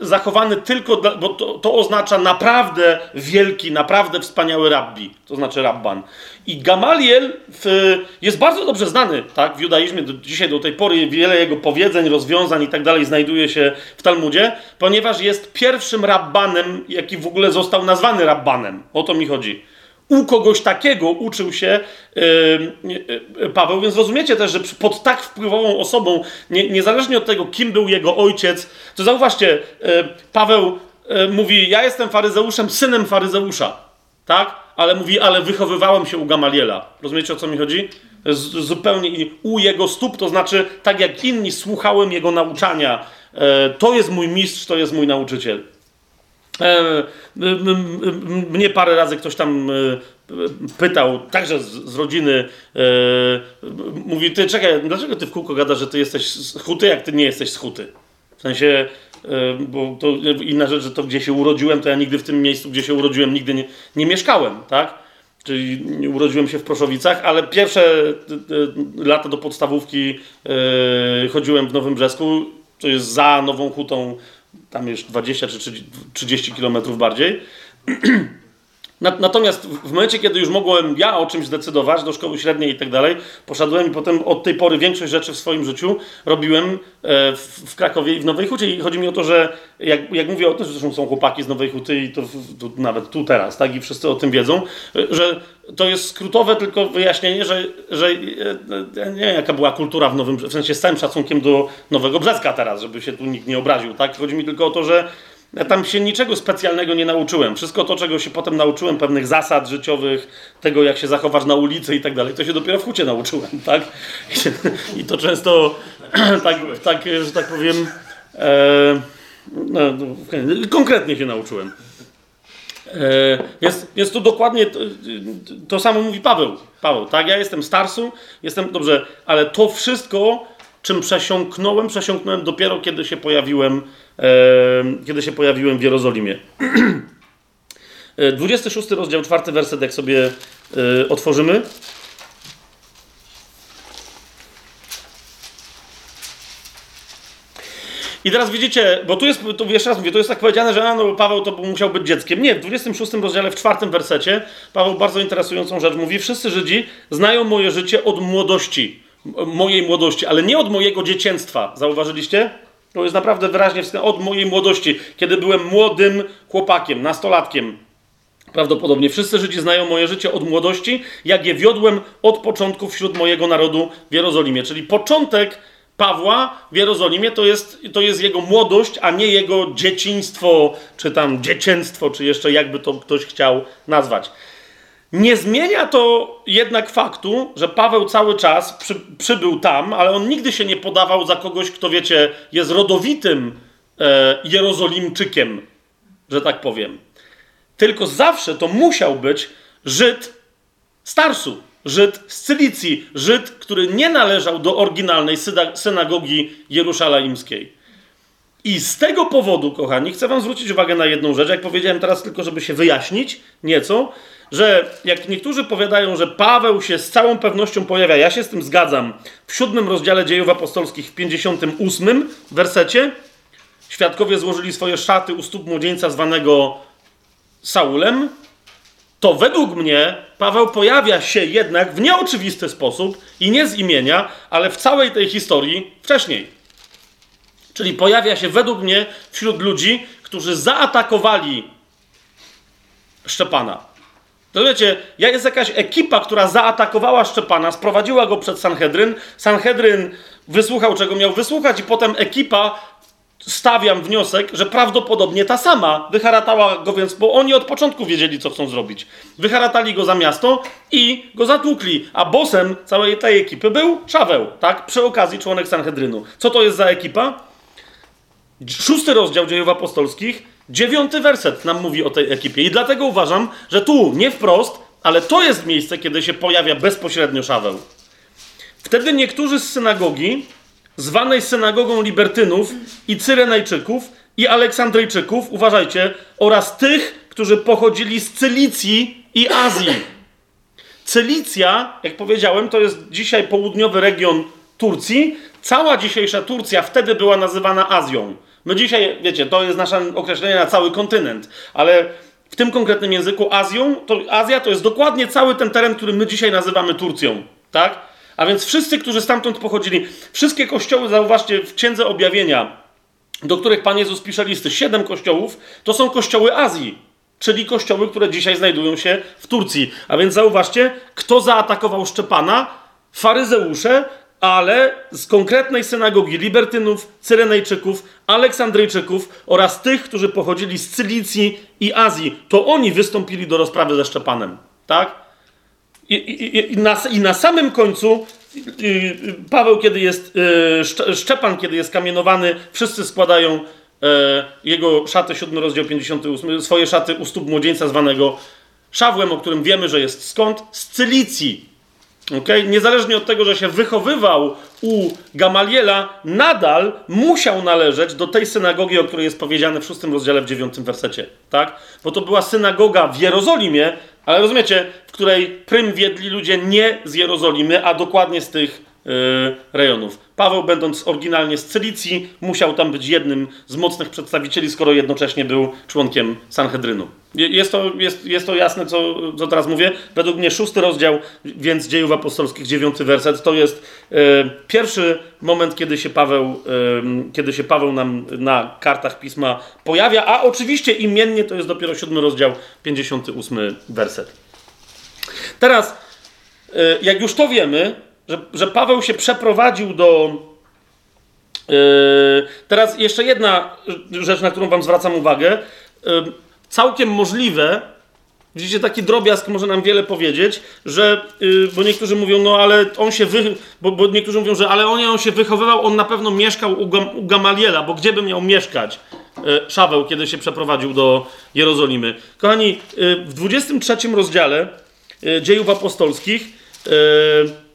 zachowany tylko, dla, bo to, to, oznacza naprawdę wielki, naprawdę wspaniały rabbi, to znaczy rabban. I Gamaliel w, jest bardzo dobrze znany tak, w judaizmie, do, dzisiaj do tej pory wiele jego powiedzeń, rozwiązań i tak dalej znajduje się w Talmudzie, ponieważ jest pierwszym rabbanem, jaki w ogóle został nazwany rabbanem. O to mi chodzi u kogoś takiego uczył się yy, yy, Paweł, więc rozumiecie też, że pod tak wpływową osobą, nie, niezależnie od tego, kim był jego ojciec, to zauważcie, yy, Paweł mówi, ja jestem faryzeuszem, synem faryzeusza, tak? Ale mówi, ale wychowywałem się u Gamaliela. Rozumiecie, o co mi chodzi? Z, zupełnie u jego stóp, to znaczy, tak jak inni, słuchałem jego nauczania. To jest mój mistrz, to jest mój nauczyciel. E, mnie parę razy ktoś tam e, pytał, także z, z rodziny, e, mówi, ty czekaj, dlaczego ty w kółko gadasz, że ty jesteś chuty, jak ty nie jesteś schuty? W sensie, bo to inna rzecz, że to gdzie się urodziłem, to ja nigdy w tym miejscu, gdzie się urodziłem, nigdy nie, nie mieszkałem, tak? Czyli urodziłem się w Proszowicach, ale pierwsze lata do podstawówki chodziłem w Nowym Brzesku, to jest za Nową Hutą tam już 20 czy 30 kilometrów bardziej. Natomiast w momencie, kiedy już mogłem ja o czymś zdecydować, do szkoły średniej i tak dalej, poszedłem i potem od tej pory większość rzeczy w swoim życiu robiłem e, w Krakowie i w Nowej Hucie. I chodzi mi o to, że jak, jak mówię o tym, że zresztą są chłopaki z Nowej Huty i to, to, nawet tu teraz, tak, i wszyscy o tym wiedzą, że to jest skrótowe tylko wyjaśnienie, że, że e, e, nie wiem, jaka była kultura w Nowym w sensie z całym szacunkiem do Nowego Brzeska teraz, żeby się tu nikt nie obraził, tak? Chodzi mi tylko o to, że ja tam się niczego specjalnego nie nauczyłem. Wszystko to, czego się potem nauczyłem, pewnych zasad życiowych, tego, jak się zachować na ulicy i tak dalej, to się dopiero w hucie nauczyłem, tak? I to często, tak, tak że tak powiem, e, no, konkretnie się nauczyłem. E, więc, więc dokładnie to, to, samo mówi Paweł. Paweł, tak? Ja jestem starsu, jestem dobrze, ale to wszystko, czym przesiąknąłem, przesiąknąłem dopiero kiedy się pojawiłem kiedy się pojawiłem w Jerozolimie. 26 rozdział, czwarty werset, jak sobie e, otworzymy. I teraz widzicie, bo tu jest, tu jeszcze raz mówię, to jest tak powiedziane, że no, Paweł to musiał być dzieckiem. Nie, w 26 rozdziale, w czwartym wersecie, Paweł bardzo interesującą rzecz mówi: Wszyscy Żydzi znają moje życie od młodości, mojej młodości, ale nie od mojego dzieciństwa. Zauważyliście? To jest naprawdę wyraźnie od mojej młodości, kiedy byłem młodym chłopakiem, nastolatkiem. Prawdopodobnie wszyscy Żydzi znają moje życie od młodości, jak je wiodłem od początku wśród mojego narodu w Jerozolimie. Czyli początek Pawła w Jerozolimie to jest, to jest jego młodość, a nie jego dzieciństwo, czy tam dzieciństwo, czy jeszcze jakby to ktoś chciał nazwać. Nie zmienia to jednak faktu, że Paweł cały czas przy, przybył tam, ale on nigdy się nie podawał za kogoś, kto wiecie, jest rodowitym e, Jerozolimczykiem, że tak powiem. Tylko zawsze to musiał być Żyd z Tarsu, Żyd z Cylicji, Żyd, który nie należał do oryginalnej synagogi jeruzalemskiej. I z tego powodu, kochani, chcę Wam zwrócić uwagę na jedną rzecz. Jak powiedziałem teraz, tylko żeby się wyjaśnić nieco, że jak niektórzy powiadają, że Paweł się z całą pewnością pojawia, ja się z tym zgadzam, w siódmym rozdziale dziejów apostolskich, w 58 wersecie, świadkowie złożyli swoje szaty u stóp młodzieńca zwanego Saulem, to według mnie Paweł pojawia się jednak w nieoczywisty sposób i nie z imienia, ale w całej tej historii wcześniej. Czyli pojawia się według mnie wśród ludzi, którzy zaatakowali Szczepana. To wiecie, jest jakaś ekipa, która zaatakowała Szczepana, sprowadziła go przed Sanhedryn. Sanhedryn wysłuchał, czego miał wysłuchać, i potem ekipa, stawiam wniosek, że prawdopodobnie ta sama wyharatała go, więc, bo oni od początku wiedzieli, co chcą zrobić. Wyharatali go za miasto i go zatłukli, a bosem całej tej ekipy był Szaweł, tak? Przy okazji członek Sanhedrynu. Co to jest za ekipa? Szósty rozdział dziejów apostolskich Dziewiąty werset nam mówi o tej ekipie. I dlatego uważam, że tu nie wprost, ale to jest miejsce, kiedy się pojawia bezpośrednio Szaweł. Wtedy niektórzy z synagogi, zwanej synagogą libertynów i cyrenajczyków i aleksandryjczyków, uważajcie, oraz tych, którzy pochodzili z Cylicji i Azji. Cylicja, jak powiedziałem, to jest dzisiaj południowy region Turcji. Cała dzisiejsza Turcja wtedy była nazywana Azją. My dzisiaj, wiecie, to jest nasze określenie na cały kontynent, ale w tym konkretnym języku Azją, to Azja to jest dokładnie cały ten teren, który my dzisiaj nazywamy Turcją, tak? A więc wszyscy, którzy stamtąd pochodzili, wszystkie kościoły, zauważcie, w Księdze Objawienia, do których Pan Jezus pisze listy, siedem kościołów, to są kościoły Azji, czyli kościoły, które dzisiaj znajdują się w Turcji. A więc zauważcie, kto zaatakował Szczepana? Faryzeusze, ale z konkretnej synagogi libertynów, cyrenejczyków, aleksandryjczyków oraz tych, którzy pochodzili z Cylicji i Azji. To oni wystąpili do rozprawy ze Szczepanem, tak? I, i, i, na, i na, samym końcu Paweł, kiedy jest, y, Szczepan, kiedy jest kamienowany, wszyscy składają e, jego szaty, 7 rozdział 58, swoje szaty u stóp młodzieńca zwanego Szawłem, o którym wiemy, że jest skąd? Z Cylicji. Okay? Niezależnie od tego, że się wychowywał u Gamaliela, nadal musiał należeć do tej synagogi, o której jest powiedziane w szóstym rozdziale w dziewiątym wersecie. Tak? Bo to była synagoga w Jerozolimie, ale rozumiecie, w której prym wiedli ludzie nie z Jerozolimy, a dokładnie z tych rejonów. Paweł, będąc oryginalnie z Cylicji, musiał tam być jednym z mocnych przedstawicieli, skoro jednocześnie był członkiem Sanhedrynu. Jest to, jest, jest to jasne, co, co teraz mówię. Według mnie szósty rozdział, więc dziejów apostolskich, dziewiąty werset, to jest e, pierwszy moment, kiedy się, Paweł, e, kiedy się Paweł nam na kartach pisma pojawia, a oczywiście imiennie to jest dopiero siódmy rozdział, 58 werset. Teraz, e, jak już to wiemy, że, że Paweł się przeprowadził do. teraz jeszcze jedna rzecz, na którą Wam zwracam uwagę całkiem możliwe, widzicie, taki drobiazg może nam wiele powiedzieć, że, yy, bo niektórzy mówią, no ale on się, wy, bo, bo niektórzy mówią, że ale on, on się wychowywał, on na pewno mieszkał u, Gam, u Gamaliela, bo gdzie by miał mieszkać yy, Szaweł, kiedy się przeprowadził do Jerozolimy. Kochani, yy, w 23 rozdziale yy, dziejów apostolskich yy, yy,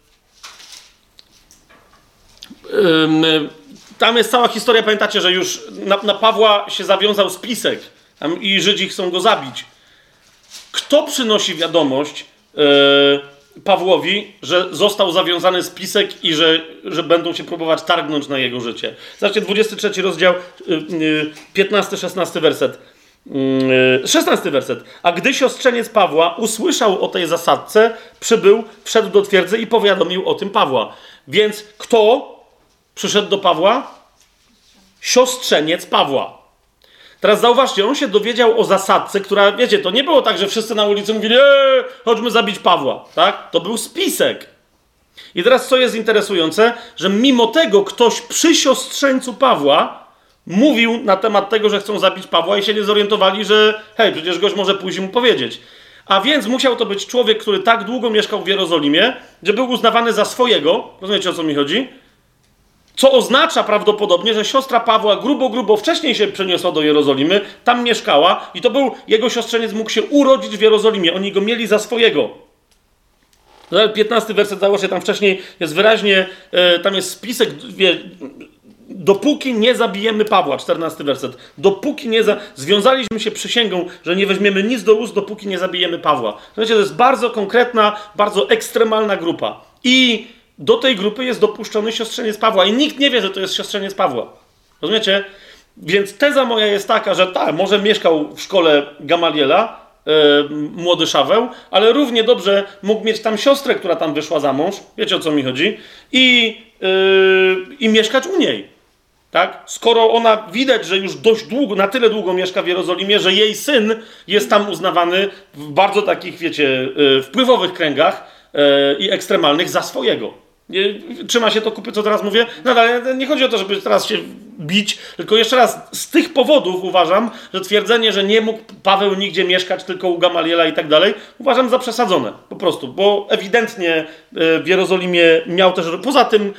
tam jest cała historia, pamiętacie, że już na, na Pawła się zawiązał spisek i Żydzi chcą go zabić. Kto przynosi wiadomość yy, Pawłowi, że został zawiązany spisek i że, że będą się próbować targnąć na jego życie? Zobaczcie, 23 rozdział, yy, yy, 15-16 werset. 16 werset. A gdy siostrzeniec Pawła usłyszał o tej zasadce, przybył, wszedł do twierdzy i powiadomił o tym Pawła. Więc kto przyszedł do Pawła? Siostrzeniec Pawła. Teraz zauważcie, on się dowiedział o zasadce, która, wiecie, to nie było tak, że wszyscy na ulicy mówili, eee, chodźmy zabić Pawła, tak? To był spisek. I teraz co jest interesujące, że mimo tego ktoś przy siostrzeńcu Pawła mówił na temat tego, że chcą zabić Pawła i się nie zorientowali, że hej, przecież gość może pójść mu powiedzieć. A więc musiał to być człowiek, który tak długo mieszkał w Jerozolimie, że był uznawany za swojego. Rozumiecie o co mi chodzi? Co oznacza prawdopodobnie, że siostra Pawła grubo, grubo wcześniej się przeniosła do Jerozolimy, tam mieszkała i to był, jego siostrzeniec mógł się urodzić w Jerozolimie. Oni go mieli za swojego. 15 werset założę, tam wcześniej jest wyraźnie, e, tam jest spisek, wie, dopóki nie zabijemy Pawła, 14 werset, dopóki nie za... związaliśmy się przysięgą, że nie weźmiemy nic do ust, dopóki nie zabijemy Pawła. Wiecie, to jest bardzo konkretna, bardzo ekstremalna grupa. I do tej grupy jest dopuszczony siostrzeniec Pawła i nikt nie wie, że to jest siostrzeniec Pawła. Rozumiecie? Więc teza moja jest taka, że tak, może mieszkał w szkole Gamaliela, yy, młody Szaweł, ale równie dobrze mógł mieć tam siostrę, która tam wyszła za mąż, wiecie o co mi chodzi, i, yy, i mieszkać u niej. Tak? Skoro ona widać, że już dość długo, na tyle długo mieszka w Jerozolimie, że jej syn jest tam uznawany w bardzo takich, wiecie, yy, wpływowych kręgach i ekstremalnych za swojego. Trzyma się to kupy, co teraz mówię. Nadal nie chodzi o to, żeby teraz się bić, tylko jeszcze raz, z tych powodów uważam, że twierdzenie, że nie mógł Paweł nigdzie mieszkać, tylko u Gamaliela i tak dalej, uważam za przesadzone. Po prostu, bo ewidentnie e, w Jerozolimie miał też. Poza tym,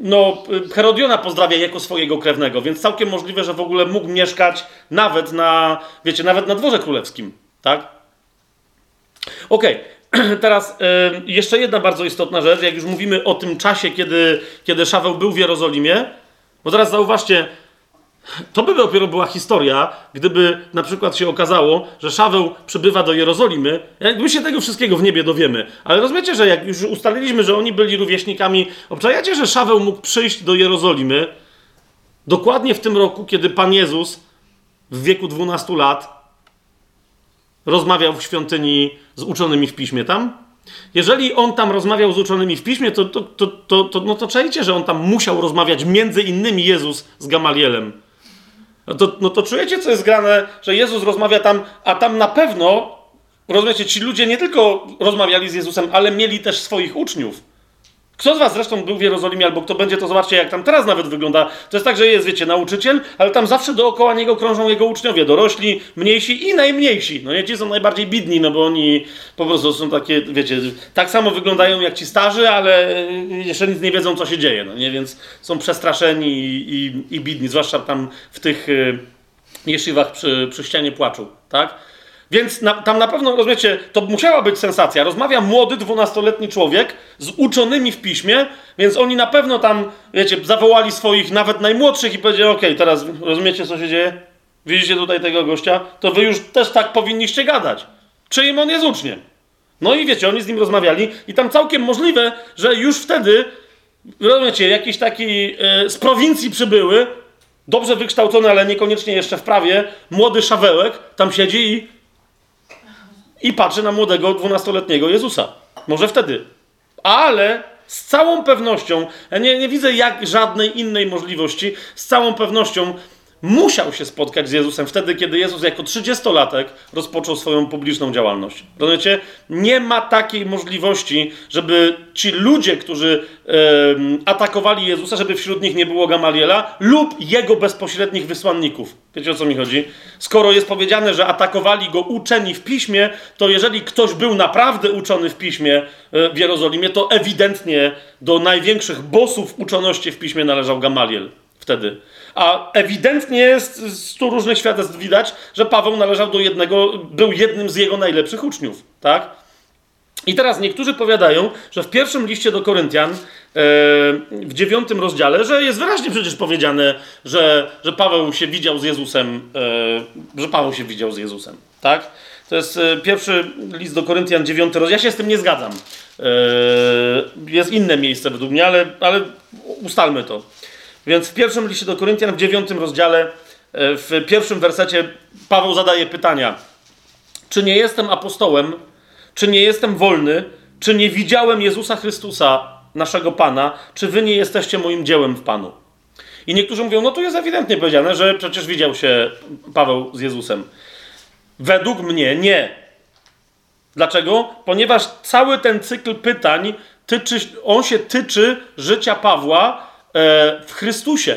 no, Herodiona pozdrawia jako swojego krewnego, więc całkiem możliwe, że w ogóle mógł mieszkać nawet na, wiecie, nawet na dworze królewskim, tak? Okej. Okay. Teraz jeszcze jedna bardzo istotna rzecz, jak już mówimy o tym czasie, kiedy, kiedy Szaweł był w Jerozolimie, bo teraz zauważcie, To by dopiero była historia, gdyby na przykład się okazało, że Szaweł przybywa do Jerozolimy. My się tego wszystkiego w niebie dowiemy. Ale rozumiecie, że jak już ustaliliśmy, że oni byli rówieśnikami, obczajacie, że Szaweł mógł przyjść do Jerozolimy dokładnie w tym roku, kiedy Pan Jezus w wieku 12 lat rozmawiał w świątyni z uczonymi w piśmie tam? Jeżeli on tam rozmawiał z uczonymi w piśmie, to, to, to, to, to, no to czajcie, że on tam musiał rozmawiać między innymi Jezus z Gamalielem. No to, no to czujecie, co jest grane, że Jezus rozmawia tam, a tam na pewno, rozumiecie, ci ludzie nie tylko rozmawiali z Jezusem, ale mieli też swoich uczniów. Kto z was zresztą był w Jerozolimie, albo kto będzie, to zobaczcie, jak tam teraz nawet wygląda. To jest tak, że jest, wiecie, nauczyciel, ale tam zawsze dookoła niego krążą jego uczniowie, dorośli, mniejsi i najmniejsi. No nie, ci są najbardziej bidni, no bo oni po prostu są takie, wiecie, tak samo wyglądają jak ci starzy, ale jeszcze nic nie wiedzą, co się dzieje, no nie, więc są przestraszeni i, i, i bidni, zwłaszcza tam w tych y, jeszywach przy, przy ścianie płaczu, tak? Więc na, tam na pewno, rozumiecie, to musiała być sensacja. Rozmawia młody, dwunastoletni człowiek z uczonymi w piśmie, więc oni na pewno tam, wiecie, zawołali swoich nawet najmłodszych i powiedzieli, okej, okay, teraz rozumiecie, co się dzieje? Widzicie tutaj tego gościa? To wy już też tak powinniście gadać. Czyim on jest uczniem? No i wiecie, oni z nim rozmawiali i tam całkiem możliwe, że już wtedy, rozumiecie, jakiś taki e, z prowincji przybyły, dobrze wykształcony, ale niekoniecznie jeszcze w prawie, młody szawełek tam siedzi i i patrzy na młodego dwunastoletniego Jezusa. Może wtedy. Ale z całą pewnością, ja nie, nie widzę jak żadnej innej możliwości, z całą pewnością musiał się spotkać z Jezusem wtedy, kiedy Jezus jako trzydziestolatek rozpoczął swoją publiczną działalność. Rozumiecie? Nie ma takiej możliwości, żeby ci ludzie, którzy atakowali Jezusa, żeby wśród nich nie było Gamaliela lub jego bezpośrednich wysłanników. Wiecie o co mi chodzi? Skoro jest powiedziane, że atakowali go uczeni w piśmie, to jeżeli ktoś był naprawdę uczony w piśmie e, w Jerozolimie, to ewidentnie do największych bossów uczoności w piśmie należał Gamaliel wtedy. A ewidentnie z tu różnych świadectw widać, że Paweł należał do jednego, był jednym z jego najlepszych uczniów, tak? I teraz niektórzy powiadają, że w pierwszym liście do Koryntian, e, w dziewiątym rozdziale, że jest wyraźnie przecież powiedziane, że, że Paweł się widział z Jezusem, e, że Paweł się widział z Jezusem, tak? To jest e, pierwszy list do Koryntian, dziewiąty rozdział. Ja się z tym nie zgadzam. Jest inne miejsce według mnie, ale, ale ustalmy to. Więc w pierwszym liście do Koryntian, w dziewiątym rozdziale, e, w pierwszym wersecie Paweł zadaje pytania. Czy nie jestem apostołem? Czy nie jestem wolny? Czy nie widziałem Jezusa Chrystusa, naszego Pana? Czy wy nie jesteście moim dziełem w Panu? I niektórzy mówią, no tu jest ewidentnie powiedziane, że przecież widział się Paweł z Jezusem. Według mnie nie. Dlaczego? Ponieważ cały ten cykl pytań tyczy, on się tyczy życia Pawła w Chrystusie.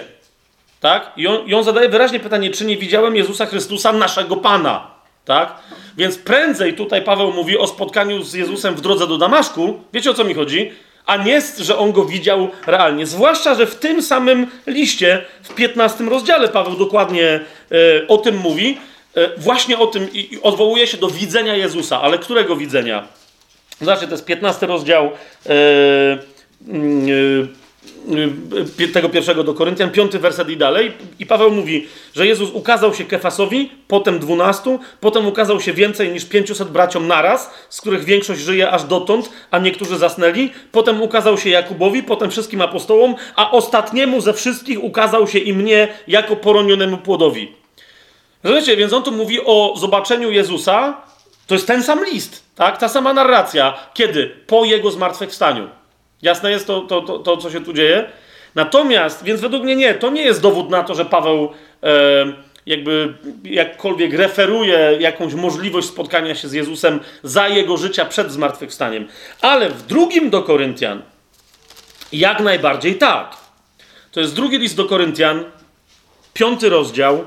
Tak? I on, I on zadaje wyraźnie pytanie, czy nie widziałem Jezusa Chrystusa, naszego Pana. Tak? Więc prędzej tutaj Paweł mówi o spotkaniu z Jezusem w drodze do Damaszku. Wiecie o co mi chodzi? A nie, że on go widział realnie. Zwłaszcza, że w tym samym liście, w 15 rozdziale, Paweł dokładnie e, o tym mówi. E, właśnie o tym i, odwołuje się do widzenia Jezusa. Ale którego widzenia? Zobaczcie, to jest 15 rozdział. E, mm, tego pierwszego do Koryntian, piąty werset i dalej. I Paweł mówi, że Jezus ukazał się Kefasowi, potem dwunastu, potem ukazał się więcej niż pięciuset braciom naraz, z których większość żyje aż dotąd, a niektórzy zasnęli. Potem ukazał się Jakubowi, potem wszystkim apostołom, a ostatniemu ze wszystkich ukazał się i mnie jako poronionemu płodowi. Rozumiecie, więc on tu mówi o zobaczeniu Jezusa. To jest ten sam list, tak? Ta sama narracja. Kiedy? Po jego zmartwychwstaniu. Jasne jest to, to, to, to, co się tu dzieje? Natomiast, więc według mnie nie, to nie jest dowód na to, że Paweł e, jakby jakkolwiek referuje jakąś możliwość spotkania się z Jezusem za jego życia przed zmartwychwstaniem. Ale w drugim do Koryntian jak najbardziej tak. To jest drugi list do Koryntian, piąty rozdział, e,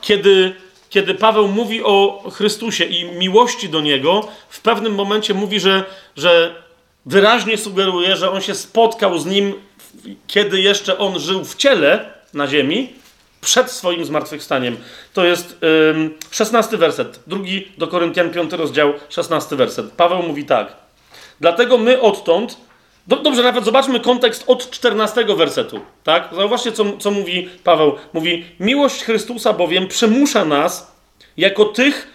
kiedy, kiedy Paweł mówi o Chrystusie i miłości do Niego, w pewnym momencie mówi, że, że wyraźnie sugeruje, że on się spotkał z nim, kiedy jeszcze on żył w ciele na ziemi, przed swoim zmartwychwstaniem. To jest ym, 16 werset, drugi do Koryntian 5 rozdział, 16 werset. Paweł mówi tak. Dlatego my odtąd Dobrze, nawet zobaczmy kontekst od 14 wersetu. Tak? Zauważcie, co, co mówi Paweł. Mówi: Miłość Chrystusa bowiem przymusza nas, jako tych,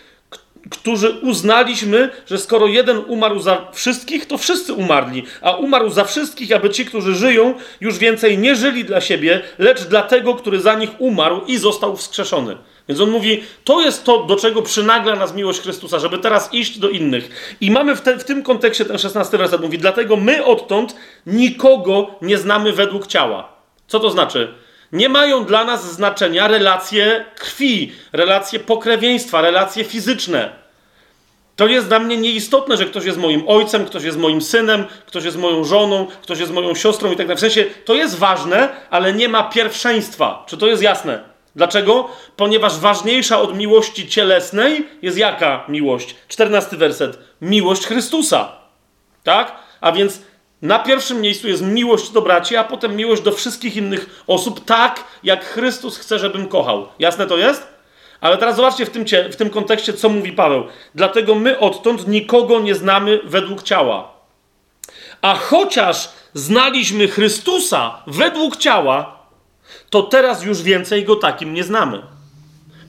którzy uznaliśmy, że skoro jeden umarł za wszystkich, to wszyscy umarli, a umarł za wszystkich, aby ci, którzy żyją, już więcej nie żyli dla siebie, lecz dla tego, który za nich umarł i został wskrzeszony. Więc on mówi, to jest to, do czego przynagla nas miłość Chrystusa, żeby teraz iść do innych. I mamy w, te, w tym kontekście ten 16 werset mówi, dlatego my odtąd nikogo nie znamy według ciała. Co to znaczy? Nie mają dla nas znaczenia relacje krwi, relacje pokrewieństwa, relacje fizyczne. To jest dla mnie nieistotne, że ktoś jest moim ojcem, ktoś jest moim synem, ktoś jest moją żoną, ktoś jest moją siostrą i tak dalej. W sensie to jest ważne, ale nie ma pierwszeństwa. Czy to jest jasne? Dlaczego? Ponieważ ważniejsza od miłości cielesnej jest jaka miłość? Czternasty werset. Miłość Chrystusa. Tak? A więc na pierwszym miejscu jest miłość do braci, a potem miłość do wszystkich innych osób, tak jak Chrystus chce, żebym kochał. Jasne to jest? Ale teraz zobaczcie w tym, w tym kontekście, co mówi Paweł. Dlatego my odtąd nikogo nie znamy według ciała. A chociaż znaliśmy Chrystusa według ciała, to teraz już więcej go takim nie znamy.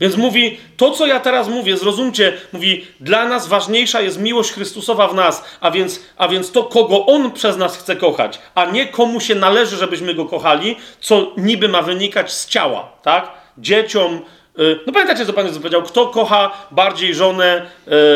Więc mówi, to co ja teraz mówię, zrozumcie, mówi, dla nas ważniejsza jest miłość Chrystusowa w nas, a więc, a więc to, kogo On przez nas chce kochać, a nie komu się należy, żebyśmy go kochali, co niby ma wynikać z ciała, tak? Dzieciom, no pamiętacie, co Pan Jezus powiedział? Kto kocha bardziej żonę,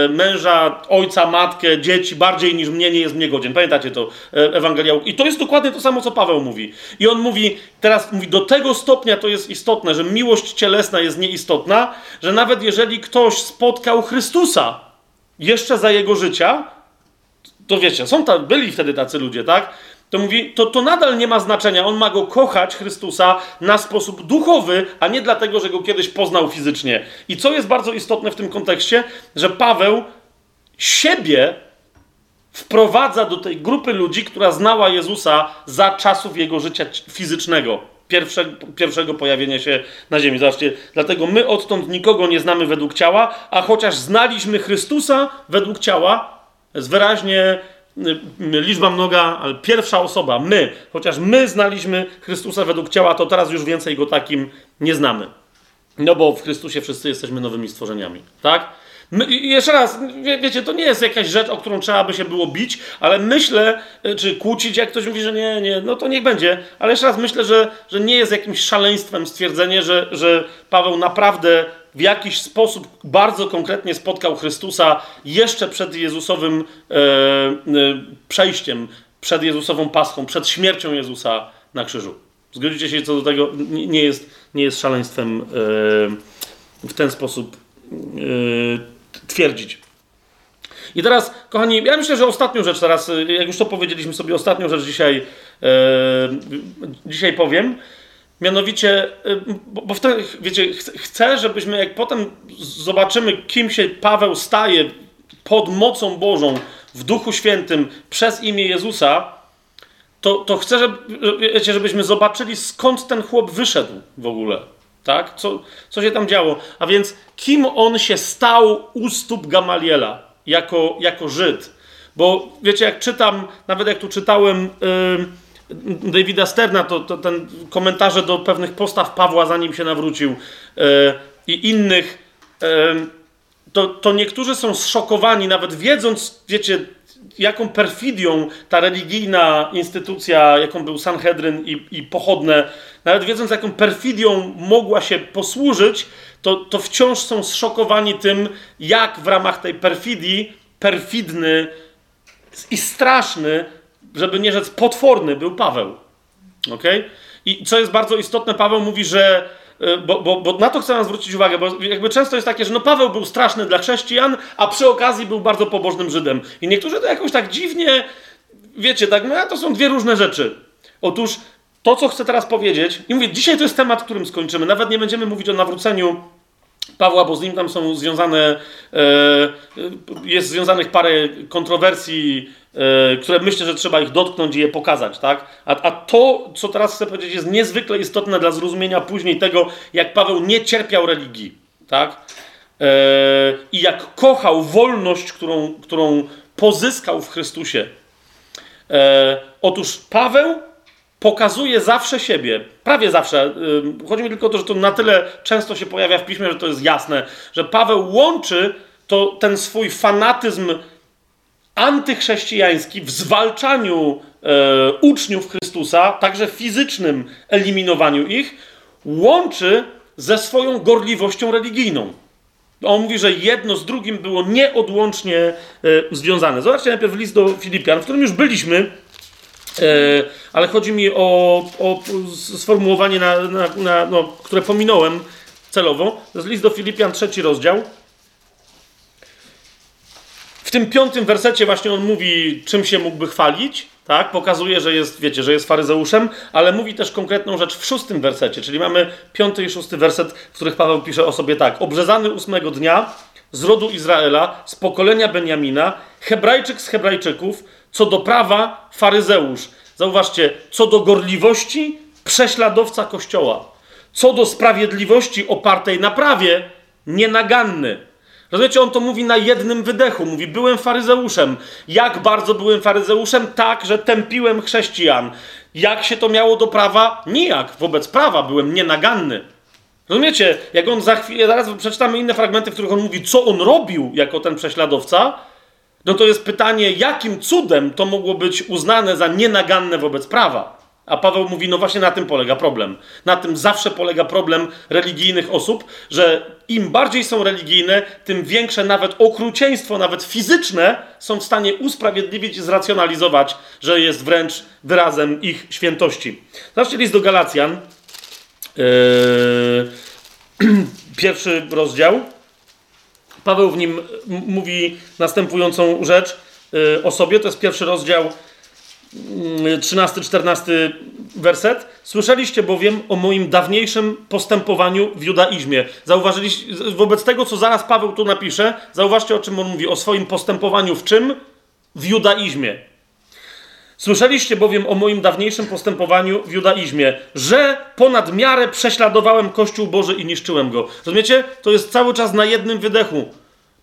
y, męża, ojca, matkę, dzieci bardziej niż mnie, nie jest mnie godzien. Pamiętacie to y, Ewangelia? I to jest dokładnie to samo, co Paweł mówi. I on mówi, teraz mówi, do tego stopnia to jest istotne, że miłość cielesna jest nieistotna, że nawet jeżeli ktoś spotkał Chrystusa jeszcze za jego życia, to wiecie, są tam, byli wtedy tacy ludzie, tak? To mówi, to, to nadal nie ma znaczenia. On ma go kochać, Chrystusa, na sposób duchowy, a nie dlatego, że go kiedyś poznał fizycznie. I co jest bardzo istotne w tym kontekście, że Paweł siebie wprowadza do tej grupy ludzi, która znała Jezusa za czasów jego życia fizycznego, pierwsze, pierwszego pojawienia się na ziemi. Zobaczcie, dlatego my odtąd nikogo nie znamy według ciała, a chociaż znaliśmy Chrystusa według ciała, jest wyraźnie liczba mnoga, ale pierwsza osoba, my, chociaż my znaliśmy Chrystusa według ciała, to teraz już więcej go takim nie znamy. No bo w Chrystusie wszyscy jesteśmy nowymi stworzeniami, tak? My, jeszcze raz, wie, wiecie, to nie jest jakaś rzecz, o którą trzeba by się było bić, ale myślę, e, czy kłócić, jak ktoś mówi, że nie, nie, no to niech będzie. Ale jeszcze raz myślę, że, że nie jest jakimś szaleństwem stwierdzenie, że, że Paweł naprawdę w jakiś sposób bardzo konkretnie spotkał Chrystusa jeszcze przed Jezusowym e, e, przejściem, przed Jezusową paschą, przed śmiercią Jezusa na krzyżu. Zgodzicie się co do tego? Nie jest, nie jest szaleństwem e, w ten sposób e, twierdzić. I teraz, kochani, ja myślę, że ostatnią rzecz teraz, jak już to powiedzieliśmy sobie, ostatnią rzecz dzisiaj, e, dzisiaj powiem. Mianowicie, y, bo wtedy, wiecie, chcę, żebyśmy, jak potem zobaczymy, kim się Paweł staje pod mocą Bożą, w Duchu Świętym, przez imię Jezusa, to, to chcę, żeby, wiecie, żebyśmy zobaczyli, skąd ten chłop wyszedł w ogóle. Tak? Co, co się tam działo? A więc, kim on się stał u stóp Gamaliela jako, jako Żyd? Bo wiecie, jak czytam, nawet jak tu czytałem. Yy, Davida Sterna, to, to ten komentarze do pewnych postaw Pawła, zanim się nawrócił, e, i innych, e, to, to niektórzy są zszokowani, nawet wiedząc, wiecie, jaką perfidią ta religijna instytucja, jaką był Sanhedryn i, i pochodne, nawet wiedząc, jaką perfidią mogła się posłużyć, to, to wciąż są zszokowani tym, jak w ramach tej perfidii, perfidny i straszny żeby nie rzec potworny, był Paweł. ok? I co jest bardzo istotne, Paweł mówi, że. E, bo, bo, bo na to chcę zwrócić uwagę, bo jakby często jest takie, że no Paweł był straszny dla chrześcijan, a przy okazji był bardzo pobożnym Żydem. I niektórzy to jakoś tak dziwnie, wiecie, tak, no to są dwie różne rzeczy. Otóż to, co chcę teraz powiedzieć, i mówię, dzisiaj to jest temat, którym skończymy. Nawet nie będziemy mówić o nawróceniu Pawła, bo z nim tam są związane, e, jest związanych parę kontrowersji, e, które myślę, że trzeba ich dotknąć i je pokazać, tak? A, a to, co teraz chcę powiedzieć, jest niezwykle istotne dla zrozumienia później tego, jak Paweł nie cierpiał religii, tak? E, I jak kochał wolność, którą, którą pozyskał w Chrystusie. E, otóż Paweł pokazuje zawsze siebie, prawie zawsze. Chodzi mi tylko o to, że to na tyle często się pojawia w piśmie, że to jest jasne, że Paweł łączy to, ten swój fanatyzm antychrześcijański w zwalczaniu e, uczniów Chrystusa, także fizycznym eliminowaniu ich, łączy ze swoją gorliwością religijną. On mówi, że jedno z drugim było nieodłącznie e, związane. Zobaczcie najpierw list do Filipian, w którym już byliśmy, e, ale chodzi mi o, o sformułowanie, na, na, na, no, które pominąłem celowo. To jest list do Filipian, trzeci rozdział. Tym piątym wersecie właśnie on mówi, czym się mógłby chwalić, tak? Pokazuje, że jest, wiecie, że jest faryzeuszem, ale mówi też konkretną rzecz w szóstym wersecie, czyli mamy piąty i szósty werset, w których Paweł pisze o sobie tak. Obrzezany ósmego dnia z rodu Izraela, z pokolenia Benjamina, Hebrajczyk z Hebrajczyków, co do prawa faryzeusz. Zauważcie, co do gorliwości prześladowca Kościoła, co do sprawiedliwości opartej na prawie nienaganny. Rozumiecie, on to mówi na jednym wydechu. Mówi, byłem faryzeuszem. Jak bardzo byłem faryzeuszem? Tak, że tępiłem chrześcijan. Jak się to miało do prawa? Nijak. Wobec prawa byłem nienaganny. Rozumiecie? Jak on za chwilę, zaraz przeczytamy inne fragmenty, w których on mówi, co on robił jako ten prześladowca, no to jest pytanie, jakim cudem to mogło być uznane za nienaganne wobec prawa. A Paweł mówi, no właśnie na tym polega problem. Na tym zawsze polega problem religijnych osób, że im bardziej są religijne, tym większe nawet okrucieństwo, nawet fizyczne, są w stanie usprawiedliwić i zracjonalizować, że jest wręcz wyrazem ich świętości. Zobaczcie list do Galacjan, yy, pierwszy rozdział. Paweł w nim mówi następującą rzecz yy, o sobie, to jest pierwszy rozdział 13-14 werset. Słyszeliście bowiem o moim dawniejszym postępowaniu w judaizmie. Zauważyliście, wobec tego, co zaraz Paweł tu napisze, zauważcie o czym on mówi. O swoim postępowaniu w czym? W judaizmie. Słyszeliście bowiem o moim dawniejszym postępowaniu w judaizmie, że ponad miarę prześladowałem Kościół Boży i niszczyłem go. Rozumiecie? To jest cały czas na jednym wydechu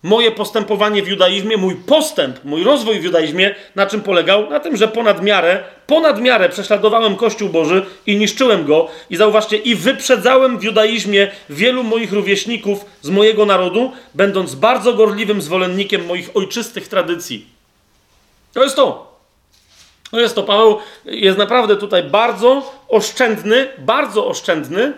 moje postępowanie w judaizmie, mój postęp, mój rozwój w judaizmie, na czym polegał? Na tym, że ponad miarę, ponad miarę prześladowałem Kościół Boży i niszczyłem go. I zauważcie, i wyprzedzałem w judaizmie wielu moich rówieśników z mojego narodu, będąc bardzo gorliwym zwolennikiem moich ojczystych tradycji. To jest to. To jest to. Paweł jest naprawdę tutaj bardzo oszczędny, bardzo oszczędny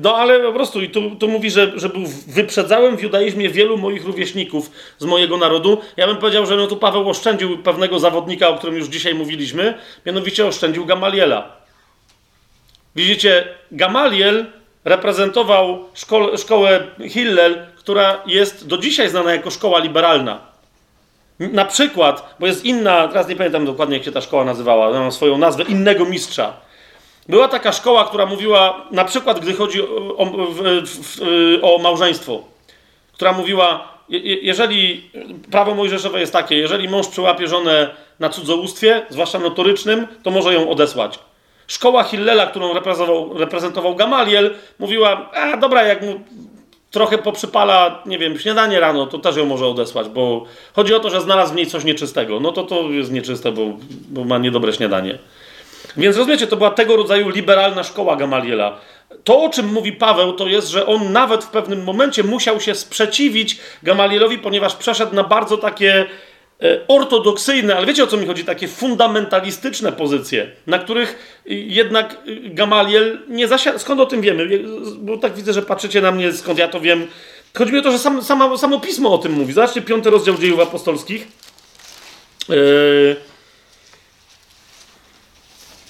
no ale po prostu, i tu, tu mówi, że, że był, wyprzedzałem w judaizmie wielu moich rówieśników z mojego narodu. Ja bym powiedział, że no tu Paweł oszczędził pewnego zawodnika, o którym już dzisiaj mówiliśmy, mianowicie oszczędził Gamaliela. Widzicie, Gamaliel reprezentował szko szkołę Hillel, która jest do dzisiaj znana jako szkoła liberalna. Na przykład, bo jest inna, teraz nie pamiętam dokładnie jak się ta szkoła nazywała, ma swoją nazwę, innego mistrza. Była taka szkoła, która mówiła, na przykład gdy chodzi o, o, o małżeństwo, która mówiła, jeżeli prawo mojżeszowe jest takie, jeżeli mąż przyłapie żonę na cudzołóstwie, zwłaszcza notorycznym, to może ją odesłać. Szkoła Hillela, którą reprezentował, reprezentował Gamaliel, mówiła, a dobra, jak mu trochę poprzypala, nie wiem, śniadanie rano, to też ją może odesłać, bo chodzi o to, że znalazł w niej coś nieczystego. No to to jest nieczyste, bo, bo ma niedobre śniadanie. Więc rozumiecie, to była tego rodzaju liberalna szkoła Gamaliela. To, o czym mówi Paweł, to jest, że on nawet w pewnym momencie musiał się sprzeciwić Gamalielowi, ponieważ przeszedł na bardzo takie e, ortodoksyjne, ale wiecie o co mi chodzi, takie fundamentalistyczne pozycje, na których jednak Gamaliel nie zasiadł. Skąd o tym wiemy? Bo tak widzę, że patrzycie na mnie, skąd ja to wiem. Chodzi mi o to, że sam, samo pismo o tym mówi. Zobaczcie, piąty rozdział dziejów apostolskich. Yy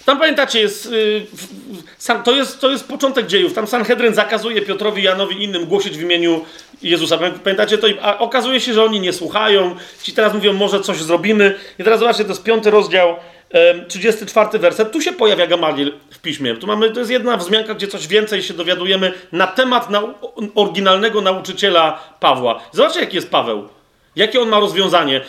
tam pamiętacie, jest, yy, to, jest, to jest początek dziejów. Tam Sanhedryn zakazuje Piotrowi, Janowi i innym głosić w imieniu Jezusa. Pamiętacie to? A okazuje się, że oni nie słuchają. Ci teraz mówią, może coś zrobimy. I teraz zobaczcie, to jest piąty rozdział, yy, 34 werset. Tu się pojawia Gamaliel w piśmie. Tu mamy, to jest jedna wzmianka, gdzie coś więcej się dowiadujemy na temat nau oryginalnego nauczyciela Pawła. Zobaczcie, jaki jest Paweł. Jakie on ma rozwiązanie?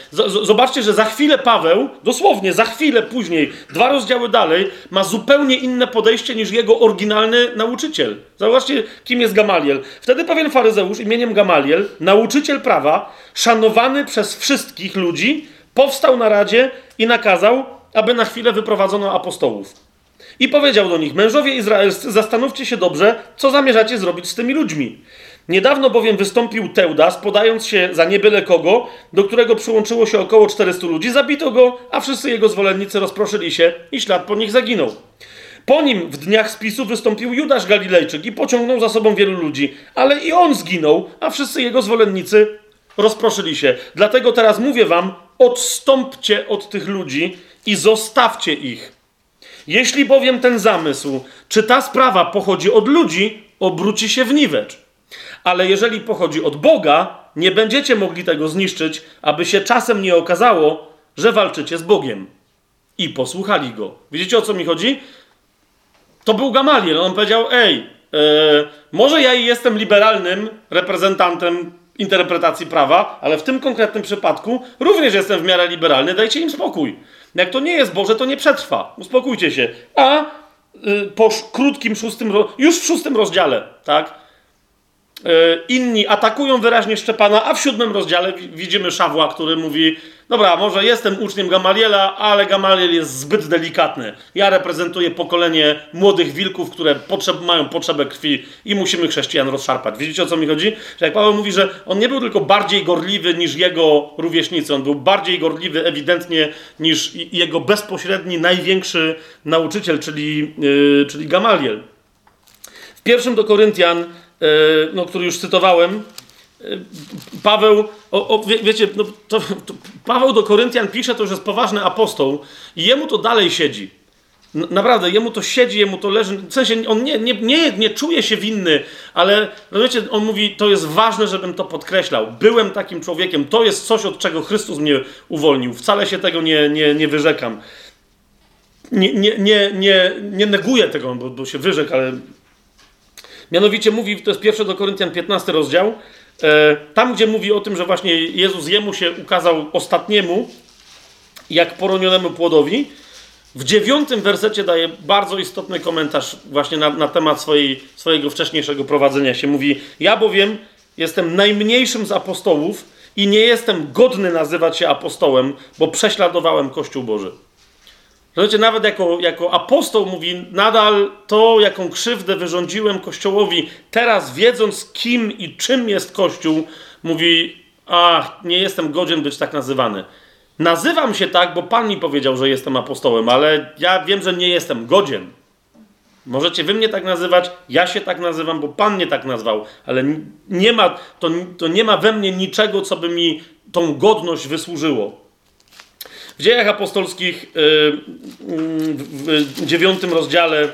Zobaczcie, że za chwilę Paweł, dosłownie za chwilę później, dwa rozdziały dalej, ma zupełnie inne podejście niż jego oryginalny nauczyciel. Zobaczcie, kim jest Gamaliel. Wtedy pewien faryzeusz imieniem Gamaliel, nauczyciel prawa, szanowany przez wszystkich ludzi, powstał na radzie i nakazał, aby na chwilę wyprowadzono apostołów. I powiedział do nich: Mężowie izraelscy, zastanówcie się dobrze, co zamierzacie zrobić z tymi ludźmi. Niedawno bowiem wystąpił Teudas, podając się za niebyle kogo, do którego przyłączyło się około 400 ludzi. Zabito go, a wszyscy jego zwolennicy rozproszyli się i ślad po nich zaginął. Po nim w dniach spisu wystąpił Judasz Galilejczyk i pociągnął za sobą wielu ludzi, ale i on zginął, a wszyscy jego zwolennicy rozproszyli się. Dlatego teraz mówię wam: odstąpcie od tych ludzi i zostawcie ich. Jeśli bowiem ten zamysł, czy ta sprawa pochodzi od ludzi, obróci się w niwecz. Ale jeżeli pochodzi od Boga, nie będziecie mogli tego zniszczyć, aby się czasem nie okazało, że walczycie z Bogiem. I posłuchali go. Widzicie o co mi chodzi? To był Gamaliel. On powiedział: Ej, yy, może ja jestem liberalnym reprezentantem interpretacji prawa, ale w tym konkretnym przypadku również jestem w miarę liberalny, dajcie im spokój. Jak to nie jest Boże, to nie przetrwa. Uspokójcie się. A yy, po krótkim szóstym, już w szóstym rozdziale, tak? E, inni atakują wyraźnie Szczepana, a w siódmym rozdziale widzimy Szawła, który mówi: Dobra, może jestem uczniem Gamaliela, ale Gamaliel jest zbyt delikatny. Ja reprezentuję pokolenie młodych wilków, które potrzeb, mają potrzebę krwi i musimy chrześcijan rozszarpać. Widzicie o co mi chodzi? Że jak Paweł mówi, że on nie był tylko bardziej gorliwy niż jego rówieśnicy, on był bardziej gorliwy ewidentnie niż jego bezpośredni, największy nauczyciel, czyli, yy, czyli Gamaliel. W pierwszym do Koryntian no, który już cytowałem, e, Paweł, o, o, wie, wiecie, no, to, to Paweł do Koryntian pisze, to już jest poważny apostoł i jemu to dalej siedzi. Naprawdę, jemu to siedzi, jemu to leży. W sensie on nie, nie, nie, nie czuje się winny, ale rozumiecie, on mówi, to jest ważne, żebym to podkreślał. Byłem takim człowiekiem, to jest coś, od czego Chrystus mnie uwolnił. Wcale się tego nie, nie, nie wyrzekam. Nie, nie, nie, nie, nie neguję tego, bo, bo się wyrzekł, ale Mianowicie mówi, to jest pierwszy do Koryntian 15 rozdział, e, tam gdzie mówi o tym, że właśnie Jezus jemu się ukazał ostatniemu, jak poronionemu płodowi, w dziewiątym wersecie daje bardzo istotny komentarz właśnie na, na temat swojej, swojego wcześniejszego prowadzenia się. Mówi, ja bowiem jestem najmniejszym z apostołów i nie jestem godny nazywać się apostołem, bo prześladowałem Kościół Boży. Zobaczcie, nawet jako, jako apostoł mówi, nadal to, jaką krzywdę wyrządziłem Kościołowi, teraz wiedząc kim i czym jest Kościół, mówi, ach, nie jestem godzien być tak nazywany. Nazywam się tak, bo Pan mi powiedział, że jestem apostołem, ale ja wiem, że nie jestem godzien. Możecie wy mnie tak nazywać, ja się tak nazywam, bo Pan mnie tak nazwał, ale nie ma, to, to nie ma we mnie niczego, co by mi tą godność wysłużyło. W dziejach apostolskich y, w dziewiątym rozdziale,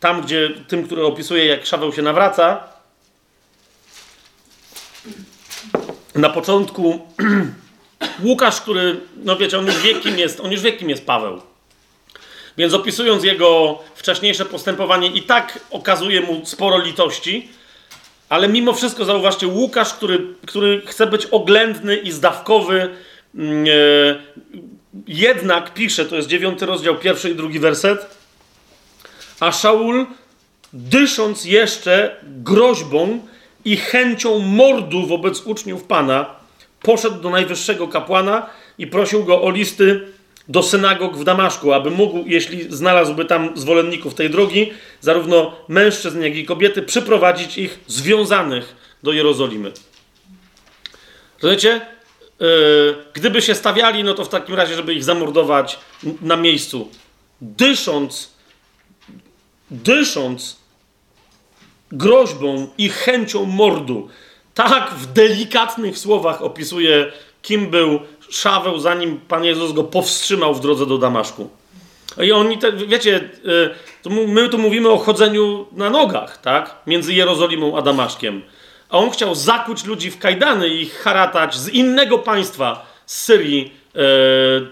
tam gdzie tym, który opisuje, jak Szaweł się nawraca, na początku Łukasz, który, no wiecie, on już wie, kim jest, on już wie, kim jest Paweł. Więc opisując jego wcześniejsze postępowanie, i tak okazuje mu sporo litości, ale mimo wszystko zauważcie, Łukasz, który, który chce być oględny i zdawkowy, mm, e, jednak pisze, to jest dziewiąty rozdział, pierwszy i drugi werset, a Szaul, dysząc jeszcze groźbą i chęcią mordu wobec uczniów Pana, poszedł do najwyższego kapłana i prosił go o listy do synagog w Damaszku, aby mógł, jeśli znalazłby tam zwolenników tej drogi, zarówno mężczyzn, jak i kobiety, przyprowadzić ich związanych do Jerozolimy. Rozumiecie? E, gdyby się stawiali, no to w takim razie, żeby ich zamordować na miejscu, dysząc, dysząc groźbą i chęcią mordu, tak w delikatnych słowach opisuje, kim był Szaweł, zanim Pan Jezus go powstrzymał w drodze do Damaszku. I oni, te, wiecie, e, my tu mówimy o chodzeniu na nogach, tak? Między Jerozolimą a Damaszkiem a on chciał zakuć ludzi w kajdany i ich haratać z innego państwa, z Syrii e,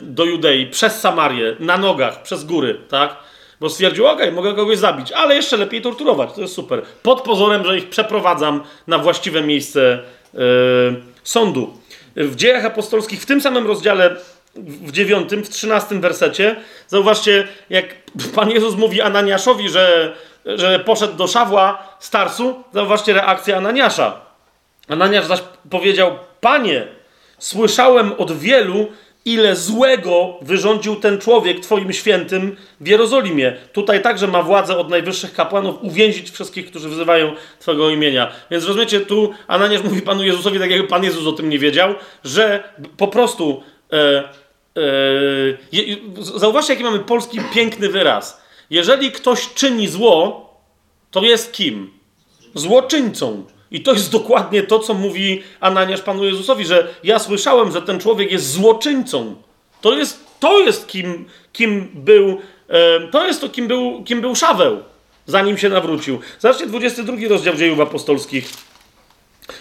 do Judei, przez Samarię, na nogach, przez góry, tak? Bo stwierdził, okej, okay, mogę kogoś zabić, ale jeszcze lepiej torturować, to jest super. Pod pozorem, że ich przeprowadzam na właściwe miejsce e, sądu. W dziejach apostolskich, w tym samym rozdziale, w dziewiątym, w trzynastym wersecie, zauważcie, jak Pan Jezus mówi Ananiaszowi, że że poszedł do Szawła z Tarsu, zauważcie reakcję Ananiasza. Ananiasz zaś powiedział, panie, słyszałem od wielu, ile złego wyrządził ten człowiek Twoim świętym w Jerozolimie. Tutaj także ma władzę od najwyższych kapłanów uwięzić wszystkich, którzy wzywają Twojego imienia. Więc rozumiecie, tu Ananiasz mówi Panu Jezusowi, tak jakby Pan Jezus o tym nie wiedział, że po prostu. E, e, zauważcie, jaki mamy polski piękny wyraz. Jeżeli ktoś czyni zło, to jest kim? Złoczyńcą. I to jest dokładnie to, co mówi Ananiasz Panu Jezusowi, że ja słyszałem, że ten człowiek jest złoczyńcą. To jest, to jest kim, kim był, to jest to, kim był, kim był Szaweł, zanim się nawrócił. Zobaczcie 22 rozdział dziejów apostolskich.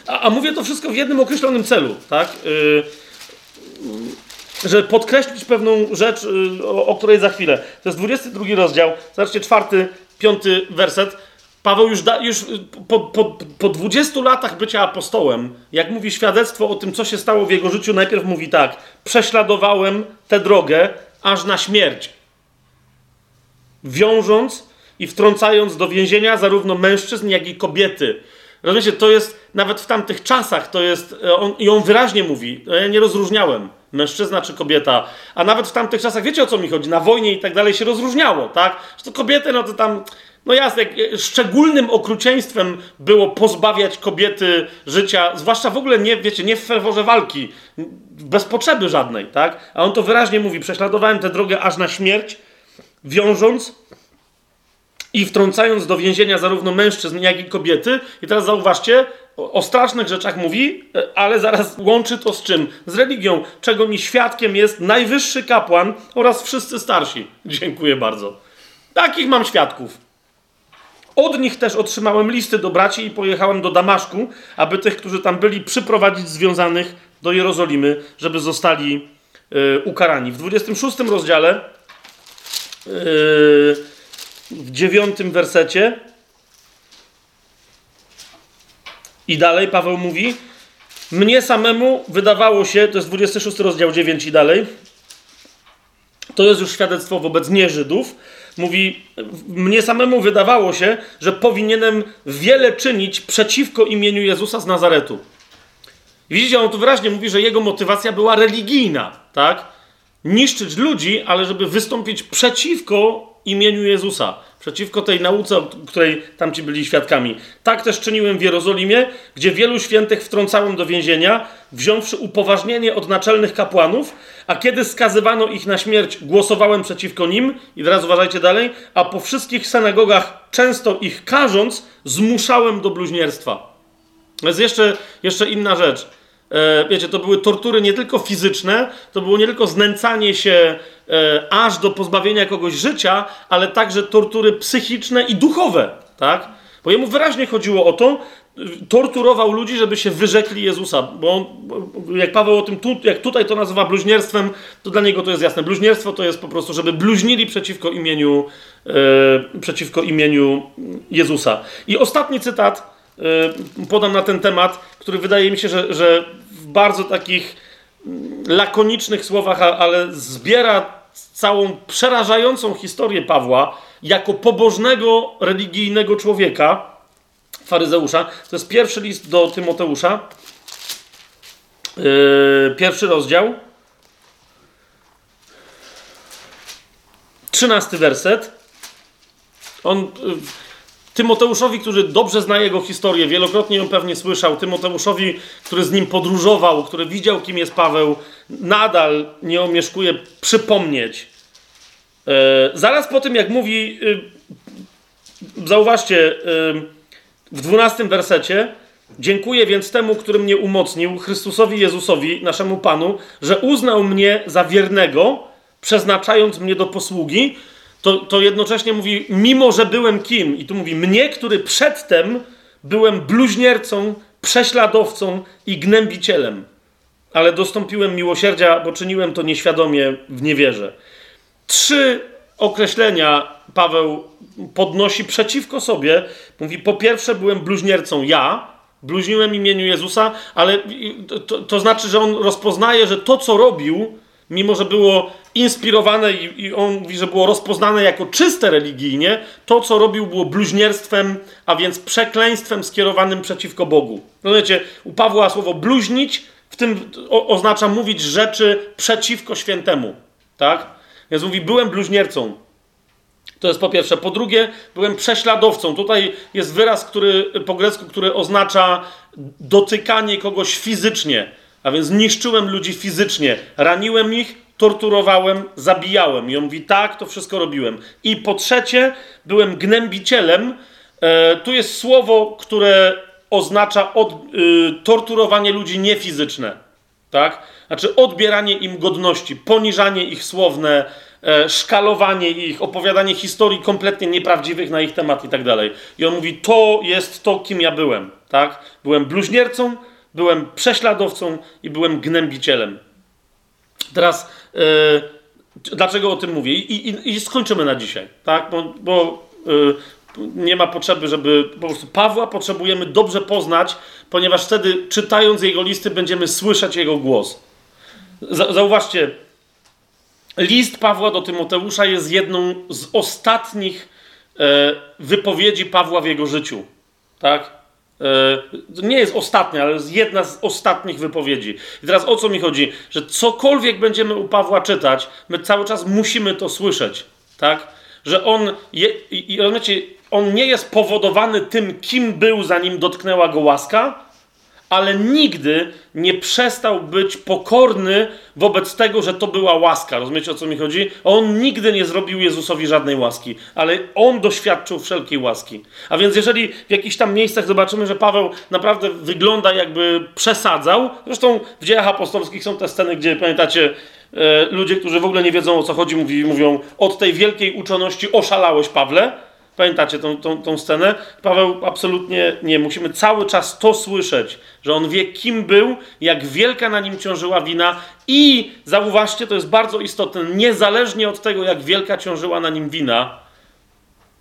A, a mówię to wszystko w jednym określonym celu, tak? E, że podkreślić pewną rzecz, e, o, o której za chwilę. To jest 22 rozdział, zobaczcie, czwarty, piąty werset. Paweł już, da, już po, po, po 20 latach bycia apostołem, jak mówi świadectwo o tym, co się stało w jego życiu, najpierw mówi tak: Prześladowałem tę drogę aż na śmierć. Wiążąc i wtrącając do więzienia zarówno mężczyzn, jak i kobiety. Rozumiecie, to jest nawet w tamtych czasach, to jest, on, i on wyraźnie mówi, ja nie rozróżniałem mężczyzna czy kobieta, a nawet w tamtych czasach, wiecie o co mi chodzi, na wojnie i tak dalej się rozróżniało, tak? Że to kobiety, no to tam no jasne, e, szczególnym okrucieństwem było pozbawiać kobiety życia, zwłaszcza w ogóle nie, wiecie, nie w ferworze walki, bez potrzeby żadnej, tak? A on to wyraźnie mówi, prześladowałem tę drogę aż na śmierć, wiążąc i wtrącając do więzienia zarówno mężczyzn, jak i kobiety. I teraz zauważcie, o, strasznych rzeczach mówi, e, ale zaraz łączy to z czym? Z religią, czego mi świadkiem jest najwyższy kapłan oraz wszyscy starsi. Dziękuję bardzo. Takich mam świadków. Od nich też otrzymałem listy do braci i pojechałem do Damaszku, aby tych, którzy tam byli, przyprowadzić związanych do Jerozolimy, żeby zostali y, ukarani. W 26 rozdziale, y, w dziewiątym wersecie i dalej Paweł mówi, mnie samemu wydawało się, to jest 26 rozdział 9 i dalej, to jest już świadectwo wobec nieżydów, mówi, mnie samemu wydawało się, że powinienem wiele czynić przeciwko imieniu Jezusa z Nazaretu. Widzicie, on tu wyraźnie mówi, że jego motywacja była religijna, tak? Niszczyć ludzi, ale żeby wystąpić przeciwko imieniu Jezusa przeciwko tej nauce, której tamci byli świadkami. Tak też czyniłem w Jerozolimie, gdzie wielu świętych wtrącałem do więzienia, wziąwszy upoważnienie od naczelnych kapłanów, a kiedy skazywano ich na śmierć, głosowałem przeciwko nim, i teraz uważajcie dalej, a po wszystkich synagogach, często ich karząc, zmuszałem do bluźnierstwa. To jest jeszcze, jeszcze inna rzecz. E, wiecie, to były tortury nie tylko fizyczne, to było nie tylko znęcanie się e, aż do pozbawienia kogoś życia, ale także tortury psychiczne i duchowe, tak? Bo jemu wyraźnie chodziło o to, torturował ludzi, żeby się wyrzekli Jezusa, bo jak Paweł o tym, tu, jak tutaj to nazywa bluźnierstwem, to dla niego to jest jasne. Bluźnierstwo to jest po prostu, żeby bluźnili przeciwko imieniu, e, przeciwko imieniu Jezusa. I ostatni cytat, podam na ten temat, który wydaje mi się, że, że w bardzo takich mm, lakonicznych słowach, ale zbiera całą przerażającą historię Pawła jako pobożnego, religijnego człowieka, faryzeusza. To jest pierwszy list do Tymoteusza, yy, pierwszy rozdział, trzynasty werset. On. Yy, Tymoteuszowi, który dobrze zna jego historię, wielokrotnie ją pewnie słyszał, Tymoteuszowi, który z nim podróżował, który widział, kim jest Paweł, nadal nie omieszkuje przypomnieć. E, zaraz po tym, jak mówi, e, zauważcie, e, w dwunastym wersecie, Dziękuję więc temu, który mnie umocnił, Chrystusowi Jezusowi, naszemu Panu, że uznał mnie za wiernego, przeznaczając mnie do posługi, to, to jednocześnie mówi, mimo że byłem kim, i tu mówi, mnie, który przedtem byłem bluźniercą, prześladowcą i gnębicielem, ale dostąpiłem miłosierdzia, bo czyniłem to nieświadomie w niewierze. Trzy określenia Paweł podnosi przeciwko sobie. Mówi, po pierwsze, byłem bluźniercą ja, bluźniłem imieniu Jezusa, ale to, to znaczy, że on rozpoznaje, że to, co robił, mimo że było inspirowane i, i, on mówi, że było rozpoznane jako czyste religijnie, to co robił było bluźnierstwem, a więc przekleństwem skierowanym przeciwko Bogu. Rozumiecie, u Pawła słowo bluźnić w tym o, oznacza mówić rzeczy przeciwko świętemu. Tak? Więc mówi, byłem bluźniercą. To jest po pierwsze. Po drugie, byłem prześladowcą. Tutaj jest wyraz, który po grecku, który oznacza dotykanie kogoś fizycznie. A więc niszczyłem ludzi fizycznie, raniłem ich, torturowałem, zabijałem. I on mówi, tak, to wszystko robiłem. I po trzecie, byłem gnębicielem. E, tu jest słowo, które oznacza od, y, torturowanie ludzi niefizyczne. Tak? Znaczy odbieranie im godności, poniżanie ich słowne, e, szkalowanie ich, opowiadanie historii kompletnie nieprawdziwych na ich temat i tak dalej. I on mówi, to jest to, kim ja byłem. Tak? Byłem bluźniercą, byłem prześladowcą i byłem gnębicielem. Teraz, yy, dlaczego o tym mówię? I, i, I, skończymy na dzisiaj, tak? Bo, bo yy, nie ma potrzeby, żeby po prostu Pawła potrzebujemy dobrze poznać, ponieważ wtedy czytając jego listy będziemy słyszeć jego głos. Zauważcie, list Pawła do Tymoteusza jest jedną z ostatnich e, wypowiedzi Pawła w jego życiu. Tak? To e, nie jest ostatnia, ale jest jedna z ostatnich wypowiedzi. I teraz o co mi chodzi? Że cokolwiek będziemy u Pawła czytać, my cały czas musimy to słyszeć. Tak? Że on, je, i, rozumiecie, on nie jest powodowany tym, kim był, zanim dotknęła go łaska, ale nigdy nie przestał być pokorny wobec tego, że to była łaska. Rozumiecie o co mi chodzi? On nigdy nie zrobił Jezusowi żadnej łaski, ale on doświadczył wszelkiej łaski. A więc jeżeli w jakichś tam miejscach zobaczymy, że Paweł naprawdę wygląda jakby przesadzał, zresztą w dziejach apostolskich są te sceny, gdzie pamiętacie, e, ludzie, którzy w ogóle nie wiedzą o co chodzi, mówi, mówią od tej wielkiej uczoności oszalałeś, Pawle. Pamiętacie tą, tą, tą scenę? Paweł absolutnie nie. Musimy cały czas to słyszeć, że on wie, kim był, jak wielka na nim ciążyła wina i zauważcie, to jest bardzo istotne, niezależnie od tego, jak wielka ciążyła na nim wina,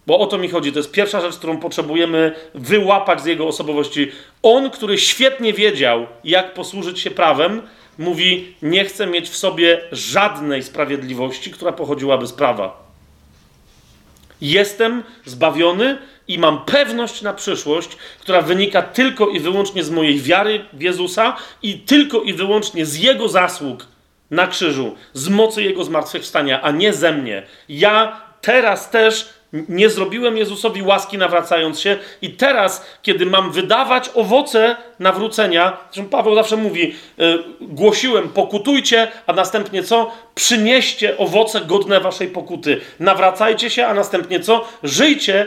bo o to mi chodzi. To jest pierwsza rzecz, którą potrzebujemy wyłapać z jego osobowości. On, który świetnie wiedział, jak posłużyć się prawem, mówi: Nie chcę mieć w sobie żadnej sprawiedliwości, która pochodziłaby z prawa. Jestem zbawiony i mam pewność na przyszłość, która wynika tylko i wyłącznie z mojej wiary w Jezusa i tylko i wyłącznie z Jego zasług na krzyżu, z mocy Jego zmartwychwstania, a nie ze mnie. Ja teraz też nie zrobiłem Jezusowi łaski nawracając się i teraz, kiedy mam wydawać owoce nawrócenia, zresztą Paweł zawsze mówi, yy, głosiłem, pokutujcie, a następnie co? Przynieście owoce godne waszej pokuty. Nawracajcie się, a następnie co? Żyjcie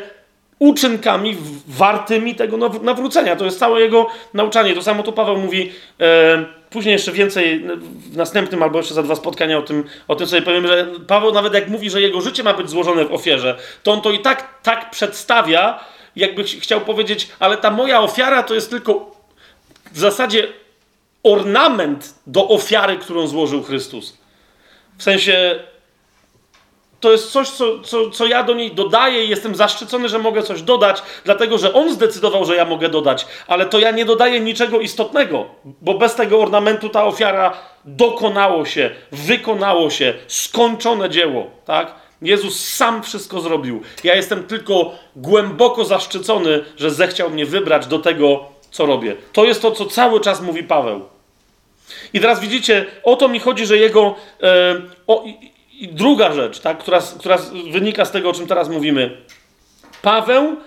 uczynkami wartymi tego nawrócenia. To jest całe jego nauczanie. To samo tu Paweł mówi... Yy, Później jeszcze więcej w następnym albo jeszcze za dwa spotkania o tym, o tym sobie powiem, że Paweł nawet jak mówi, że jego życie ma być złożone w ofierze, to on to i tak tak przedstawia, jakby chciał powiedzieć, ale ta moja ofiara to jest tylko w zasadzie ornament do ofiary, którą złożył Chrystus. W sensie to jest coś, co, co, co ja do niej dodaję i jestem zaszczycony, że mogę coś dodać, dlatego że on zdecydował, że ja mogę dodać, ale to ja nie dodaję niczego istotnego, bo bez tego ornamentu ta ofiara dokonało się, wykonało się, skończone dzieło, tak? Jezus sam wszystko zrobił. Ja jestem tylko głęboko zaszczycony, że zechciał mnie wybrać do tego, co robię. To jest to, co cały czas mówi Paweł. I teraz widzicie, o to mi chodzi, że jego. E, o, i druga rzecz, tak, która, która wynika z tego, o czym teraz mówimy. Paweł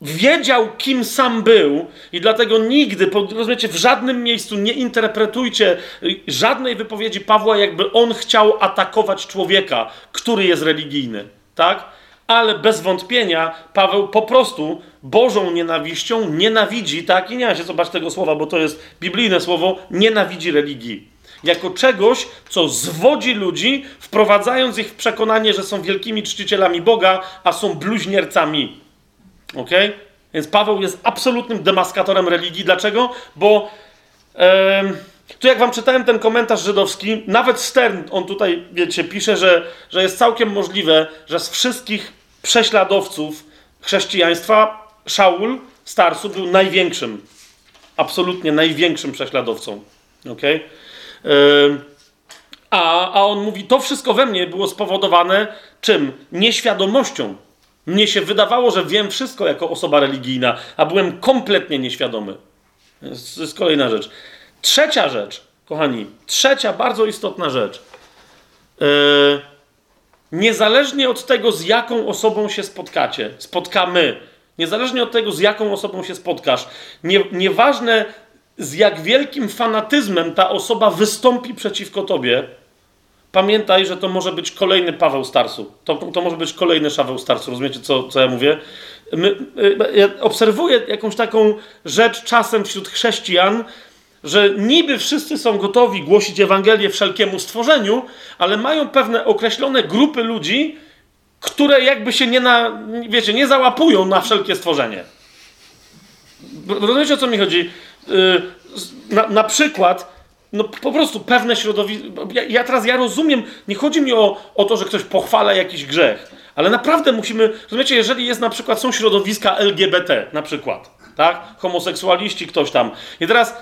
wiedział, kim sam był, i dlatego nigdy, rozumiecie, w żadnym miejscu nie interpretujcie żadnej wypowiedzi Pawła, jakby on chciał atakować człowieka, który jest religijny. Tak? Ale bez wątpienia Paweł po prostu Bożą nienawiścią nienawidzi, tak? I nie ma się zobaczyć tego słowa, bo to jest biblijne słowo, nienawidzi religii jako czegoś, co zwodzi ludzi, wprowadzając ich w przekonanie, że są wielkimi czcicielami Boga, a są bluźniercami. Ok? Więc Paweł jest absolutnym demaskatorem religii. Dlaczego? Bo e, tu jak wam czytałem ten komentarz żydowski, nawet Stern, on tutaj, wiecie, pisze, że, że jest całkiem możliwe, że z wszystkich prześladowców chrześcijaństwa Szaul Starsu był największym, absolutnie największym prześladowcą. Okay? A, a on mówi, to wszystko we mnie było spowodowane czym? Nieświadomością. Mnie się wydawało, że wiem wszystko jako osoba religijna, a byłem kompletnie nieświadomy. To jest kolejna rzecz. Trzecia rzecz, kochani, trzecia bardzo istotna rzecz. Niezależnie od tego, z jaką osobą się spotkacie, spotkamy, niezależnie od tego, z jaką osobą się spotkasz, nie, nieważne z jak wielkim fanatyzmem ta osoba wystąpi przeciwko tobie, pamiętaj, że to może być kolejny Paweł Starsu. To, to może być kolejny Szaweł Starsu. Rozumiecie, co, co ja mówię? My, ja obserwuję jakąś taką rzecz czasem wśród chrześcijan, że niby wszyscy są gotowi głosić Ewangelię wszelkiemu stworzeniu, ale mają pewne określone grupy ludzi, które jakby się nie, na, wiecie, nie załapują na wszelkie stworzenie. Rozumiecie, o co mi chodzi? Y, na, na przykład, no po prostu pewne środowisko. Ja, ja, teraz ja rozumiem, nie chodzi mi o, o to, że ktoś pochwala jakiś grzech, ale naprawdę musimy, rozumiecie, jeżeli jest na przykład, są środowiska LGBT, na przykład, tak? Homoseksualiści, ktoś tam. I teraz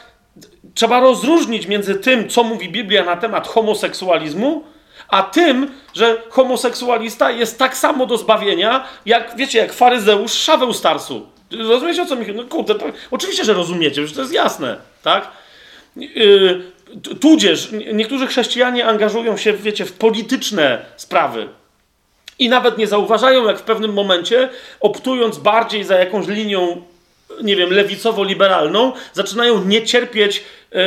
trzeba rozróżnić między tym, co mówi Biblia na temat homoseksualizmu, a tym, że homoseksualista jest tak samo do zbawienia, jak, wiecie, jak faryzeusz Szaweł Starsu. Rozumiecie, o co mi chodzi? No kurde, to, oczywiście, że rozumiecie, że to jest jasne, tak? Yy, tudzież niektórzy chrześcijanie angażują się, wiecie, w polityczne sprawy. I nawet nie zauważają, jak w pewnym momencie, optując bardziej za jakąś linią nie wiem, lewicowo-liberalną, zaczynają nie cierpieć yy,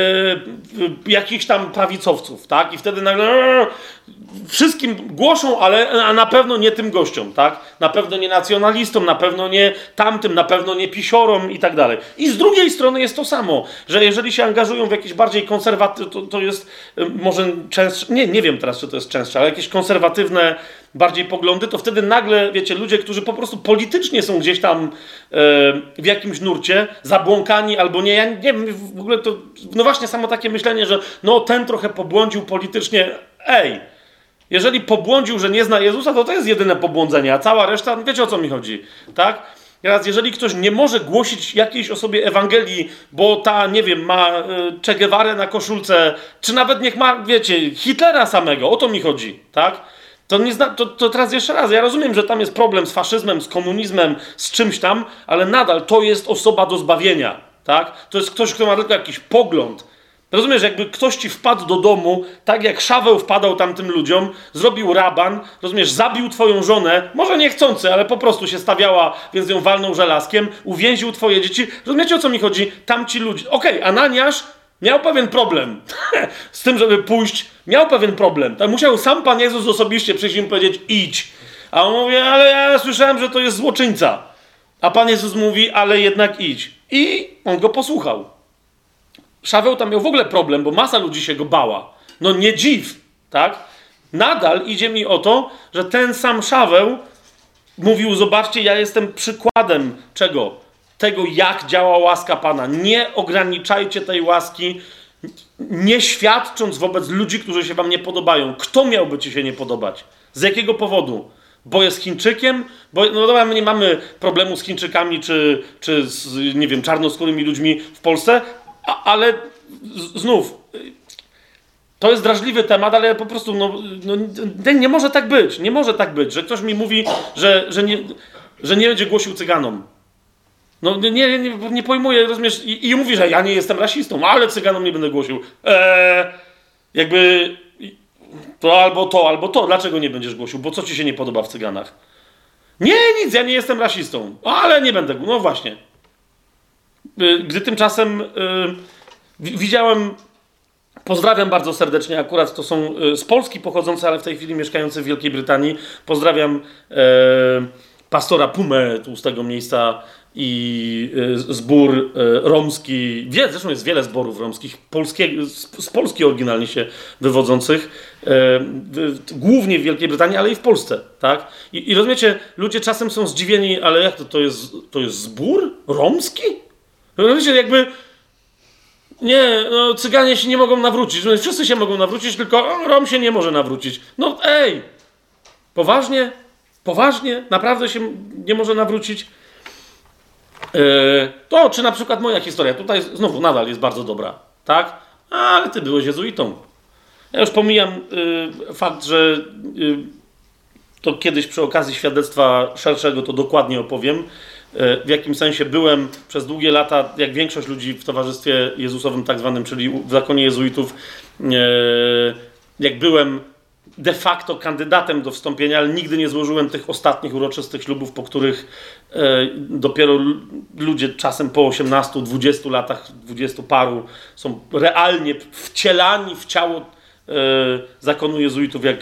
jakichś tam prawicowców, tak? I wtedy nagle yy, wszystkim głoszą, ale a na pewno nie tym gościom, tak? Na pewno nie nacjonalistom, na pewno nie tamtym, na pewno nie pisiorom i tak dalej. I z drugiej strony jest to samo, że jeżeli się angażują w jakieś bardziej konserwatywne, to, to jest yy, może częstsze, nie, nie wiem teraz, czy to jest częstsze, ale jakieś konserwatywne bardziej poglądy, to wtedy nagle, wiecie, ludzie, którzy po prostu politycznie są gdzieś tam w jakimś nurcie, zabłąkani albo nie, ja nie wiem, w ogóle to, no właśnie samo takie myślenie, że no ten trochę pobłądził politycznie, ej, jeżeli pobłądził, że nie zna Jezusa, to to jest jedyne pobłądzenie, a cała reszta, wiecie o co mi chodzi, tak? Teraz, jeżeli ktoś nie może głosić jakiejś osobie Ewangelii, bo ta, nie wiem, ma y, Che Guevara na koszulce, czy nawet niech ma, wiecie, Hitlera samego, o to mi chodzi, tak? To, nie zna, to, to teraz jeszcze raz, ja rozumiem, że tam jest problem z faszyzmem, z komunizmem, z czymś tam, ale nadal to jest osoba do zbawienia, tak? To jest ktoś, kto ma tylko jakiś pogląd. Rozumiesz, jakby ktoś ci wpadł do domu, tak jak Szaweł wpadał tamtym ludziom, zrobił raban, rozumiesz, zabił twoją żonę, może niechcący, ale po prostu się stawiała, więc ją walnął żelazkiem, uwięził twoje dzieci. Rozumiecie, o co mi chodzi? Tamci ludzie. Okej, okay, Ananiasz miał pewien problem z tym, żeby pójść. Miał pewien problem. Musiał sam Pan Jezus osobiście przyjść i powiedzieć idź. A on mówi, ale ja słyszałem, że to jest złoczyńca. A Pan Jezus mówi, ale jednak idź. I on go posłuchał. Szaweł tam miał w ogóle problem, bo masa ludzi się go bała. No nie dziw, tak? Nadal idzie mi o to, że ten sam Szaweł mówił, zobaczcie, ja jestem przykładem czego? Tego, jak działa łaska Pana. Nie ograniczajcie tej łaski, nie świadcząc wobec ludzi, którzy się Wam nie podobają. Kto miałby Ci się nie podobać? Z jakiego powodu? Bo jest Chińczykiem? Bo, no dobra, my nie mamy problemu z Chińczykami czy, czy z, nie wiem, czarnoskórymi ludźmi w Polsce, a, ale z, znów, to jest drażliwy temat, ale po prostu no, no, nie może tak być. Nie może tak być, że ktoś mi mówi, że, że, nie, że nie będzie głosił cyganom. No nie, nie, nie pojmuję, rozumiesz? I, I mówi, że ja nie jestem rasistą, ale cyganom nie będę głosił. Eee, jakby to albo to, albo to. Dlaczego nie będziesz głosił? Bo co ci się nie podoba w cyganach? Nie, nic, ja nie jestem rasistą, ale nie będę. No właśnie. Y, gdy tymczasem yy, widziałem, pozdrawiam bardzo serdecznie, akurat to są yy, z Polski pochodzące, ale w tej chwili mieszkający w Wielkiej Brytanii. Pozdrawiam yy, pastora Pumę tu z tego miejsca i y, zbór y, romski, wie, zresztą jest wiele zborów romskich, polskie, z Polski oryginalnie się wywodzących, y, głównie w Wielkiej Brytanii, ale i w Polsce, tak? I, I, rozumiecie, ludzie czasem są zdziwieni, ale jak to, to jest, to jest zbór romski? Rozumiecie, jakby nie, no cyganie się nie mogą nawrócić, wszyscy się mogą nawrócić, tylko Rom się nie może nawrócić. No ej, poważnie? Poważnie? Naprawdę się nie może nawrócić? Yy, to, czy na przykład moja historia, tutaj znowu nadal jest bardzo dobra, tak? Ale ty byłeś jezuitą. Ja już pomijam yy, fakt, że yy, to kiedyś przy okazji świadectwa szerszego to dokładnie opowiem. w jakim sensie byłem przez długie lata, jak większość ludzi w Towarzystwie Jezusowym tak zwanym, czyli w zakonie jezuitów, jak byłem de facto kandydatem do wstąpienia, ale nigdy nie złożyłem tych ostatnich uroczystych ślubów, po których dopiero ludzie czasem po 18, 20 latach, 20 paru są realnie wcielani w ciało e, zakonu jezuitów, jak,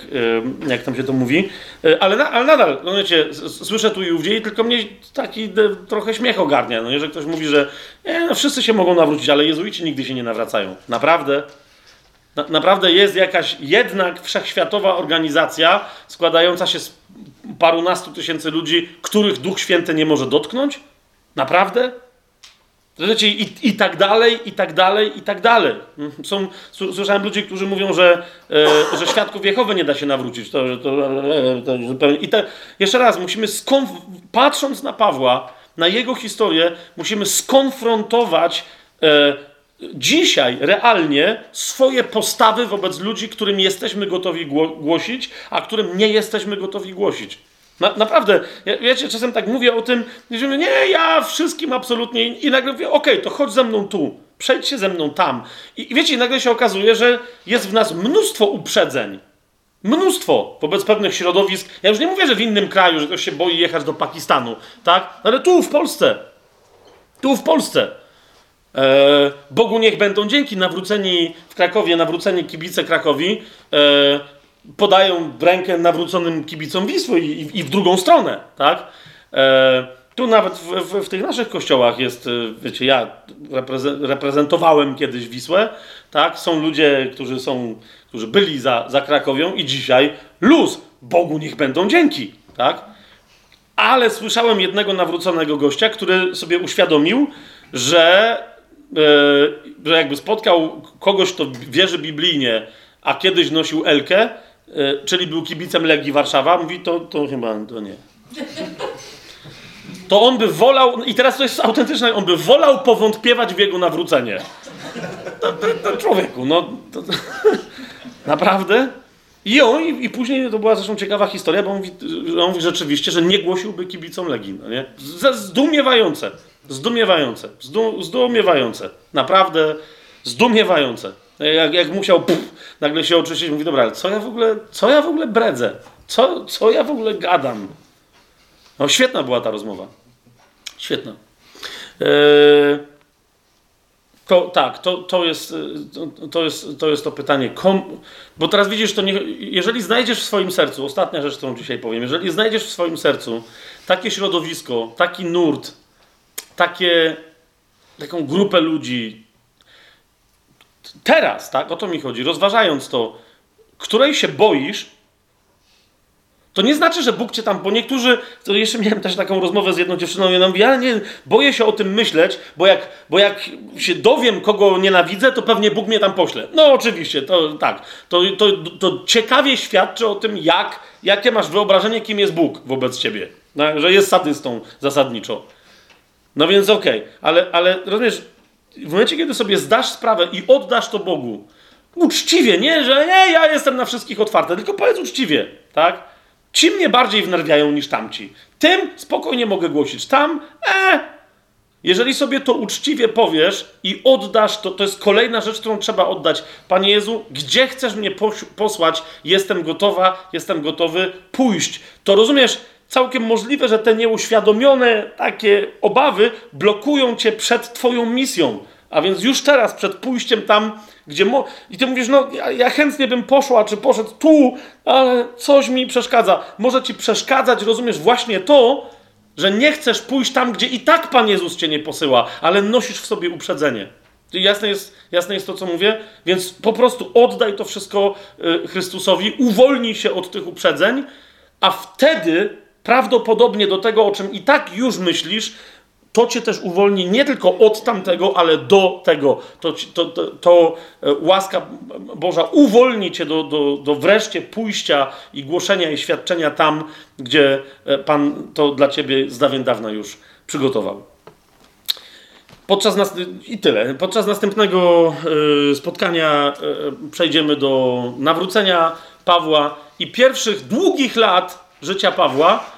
e, jak tam się to mówi. E, ale, ale nadal, no wiecie, słyszę tu i ówdzie tylko mnie taki trochę śmiech ogarnia, no, jeżeli ktoś mówi, że e, no, wszyscy się mogą nawrócić, ale jezuici nigdy się nie nawracają. Naprawdę? Na, naprawdę jest jakaś jednak wszechświatowa organizacja składająca się z parunastu tysięcy ludzi, których Duch Święty nie może dotknąć? Naprawdę? Wiecie, i, i tak dalej, i tak dalej, i tak dalej. Są, słyszałem ludzi, którzy mówią, że, e, że świadków Jehowy nie da się nawrócić. To, to, to. I te, jeszcze raz, musimy skonf- patrząc na Pawła, na jego historię, musimy skonfrontować e, dzisiaj realnie swoje postawy wobec ludzi, którym jesteśmy gotowi głosić, a którym nie jesteśmy gotowi głosić. Na, naprawdę, ja, wiecie, czasem tak mówię o tym, że nie, ja wszystkim absolutnie i nagle mówię, okej, okay, to chodź ze mną tu, przejdź się ze mną tam. I, I wiecie, nagle się okazuje, że jest w nas mnóstwo uprzedzeń. Mnóstwo wobec pewnych środowisk. Ja już nie mówię, że w innym kraju, że ktoś się boi jechać do Pakistanu, tak? Ale tu w Polsce. Tu w Polsce. E, Bogu niech będą dzięki. Nawróceni w Krakowie, nawróceni kibice Krakowi e, podają rękę nawróconym kibicom Wisły i, i, w drugą stronę, tak? E, tu nawet w, w, w, tych naszych kościołach jest, wiecie, ja reprezentowałem kiedyś Wisłę, tak? Są ludzie, którzy są, którzy byli za, za Krakowią i dzisiaj luz, Bogu niech będą dzięki, tak? Ale słyszałem jednego nawróconego gościa, który sobie uświadomił, że że jakby spotkał kogoś, kto wierzy biblijnie, a kiedyś nosił Elkę, e, czyli był kibicem Legii Warszawa, mówi, to, to chyba to nie. To on by wolał, i teraz to jest autentyczne, on by wolał powątpiewać w jego nawrócenie. To, to, to człowieku, no. To, naprawdę? I on, i, i, później to była zresztą ciekawa historia, bo on mówi, on mówi rzeczywiście, że nie głosiłby kibicom Legii. No nie? Zdumiewające. Zdumiewające. Zdu, zdumiewające. Naprawdę zdumiewające. Jak, jak musiał pff, nagle się oczyścić, mówi, dobra, co ja w ogóle, co ja w ogóle bredzę? Co, co ja w ogóle gadam? No świetna była ta rozmowa. Świetna. Eee, to, tak, to, to, jest, to, to, jest, to jest to pytanie. Kom, bo teraz widzisz, to nie, jeżeli znajdziesz w swoim sercu, ostatnia rzecz, którą dzisiaj powiem, jeżeli znajdziesz w swoim sercu takie środowisko, taki nurt, takie, taką grupę ludzi, teraz, tak, o to mi chodzi, rozważając to, której się boisz, to nie znaczy, że Bóg cię tam, bo niektórzy, to jeszcze miałem też taką rozmowę z jedną dziewczyną i ona mówi, ale nie, boję się o tym myśleć, bo jak, bo jak się dowiem, kogo nienawidzę, to pewnie Bóg mnie tam pośle. No oczywiście, to tak. To, to, to ciekawie świadczy o tym, jak, jakie masz wyobrażenie, kim jest Bóg wobec ciebie. Że jest sadystą zasadniczo. No więc okej, okay. ale, ale rozumiesz, w momencie, kiedy sobie zdasz sprawę i oddasz to Bogu, uczciwie, nie, że nie, ja jestem na wszystkich otwarty, tylko powiedz uczciwie, tak? Ci mnie bardziej wnerwiają niż tamci. Tym spokojnie mogę głosić. Tam, e, jeżeli sobie to uczciwie powiesz i oddasz, to to jest kolejna rzecz, którą trzeba oddać. Panie Jezu, gdzie chcesz mnie posłać? Jestem gotowa, jestem gotowy pójść. To rozumiesz, całkiem możliwe, że te nieuświadomione takie obawy blokują cię przed Twoją misją. A więc już teraz, przed pójściem tam, gdzie. Mo- I ty mówisz, no, ja, ja, chętnie bym poszła, czy poszedł tu, ale coś mi przeszkadza. Może ci przeszkadzać, rozumiesz, właśnie to, że nie chcesz pójść tam, gdzie i tak Pan Jezus cię nie posyła, ale nosisz w sobie uprzedzenie. Jasne jest, jasne jest to, co mówię? Więc po prostu oddaj to wszystko y, Chrystusowi, uwolnij się od tych uprzedzeń, a wtedy prawdopodobnie do tego, o czym i tak już myślisz, to cię też uwolni nie tylko od tamtego, ale do tego. To, to, to, to e, łaska Boża uwolni cię do, do, do wreszcie pójścia i głoszenia i świadczenia tam, gdzie e, Pan to dla ciebie z dawien dawna już przygotował. Podczas nas... I tyle. Podczas następnego e, spotkania przejdziemy do nawrócenia Pawła i pierwszych długich lat życia Pawła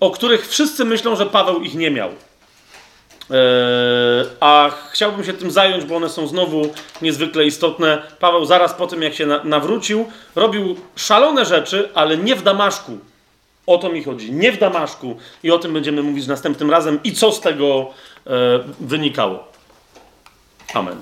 o których wszyscy myślą, że Paweł ich nie miał. Eee, a chciałbym się tym zająć, bo one są znowu niezwykle istotne. Paweł zaraz po tym, jak się na, nawrócił, robił szalone rzeczy, ale nie w Damaszku. O to mi chodzi. Nie w Damaszku. I o tym będziemy mówić następnym razem. I co z tego e, wynikało. Amen.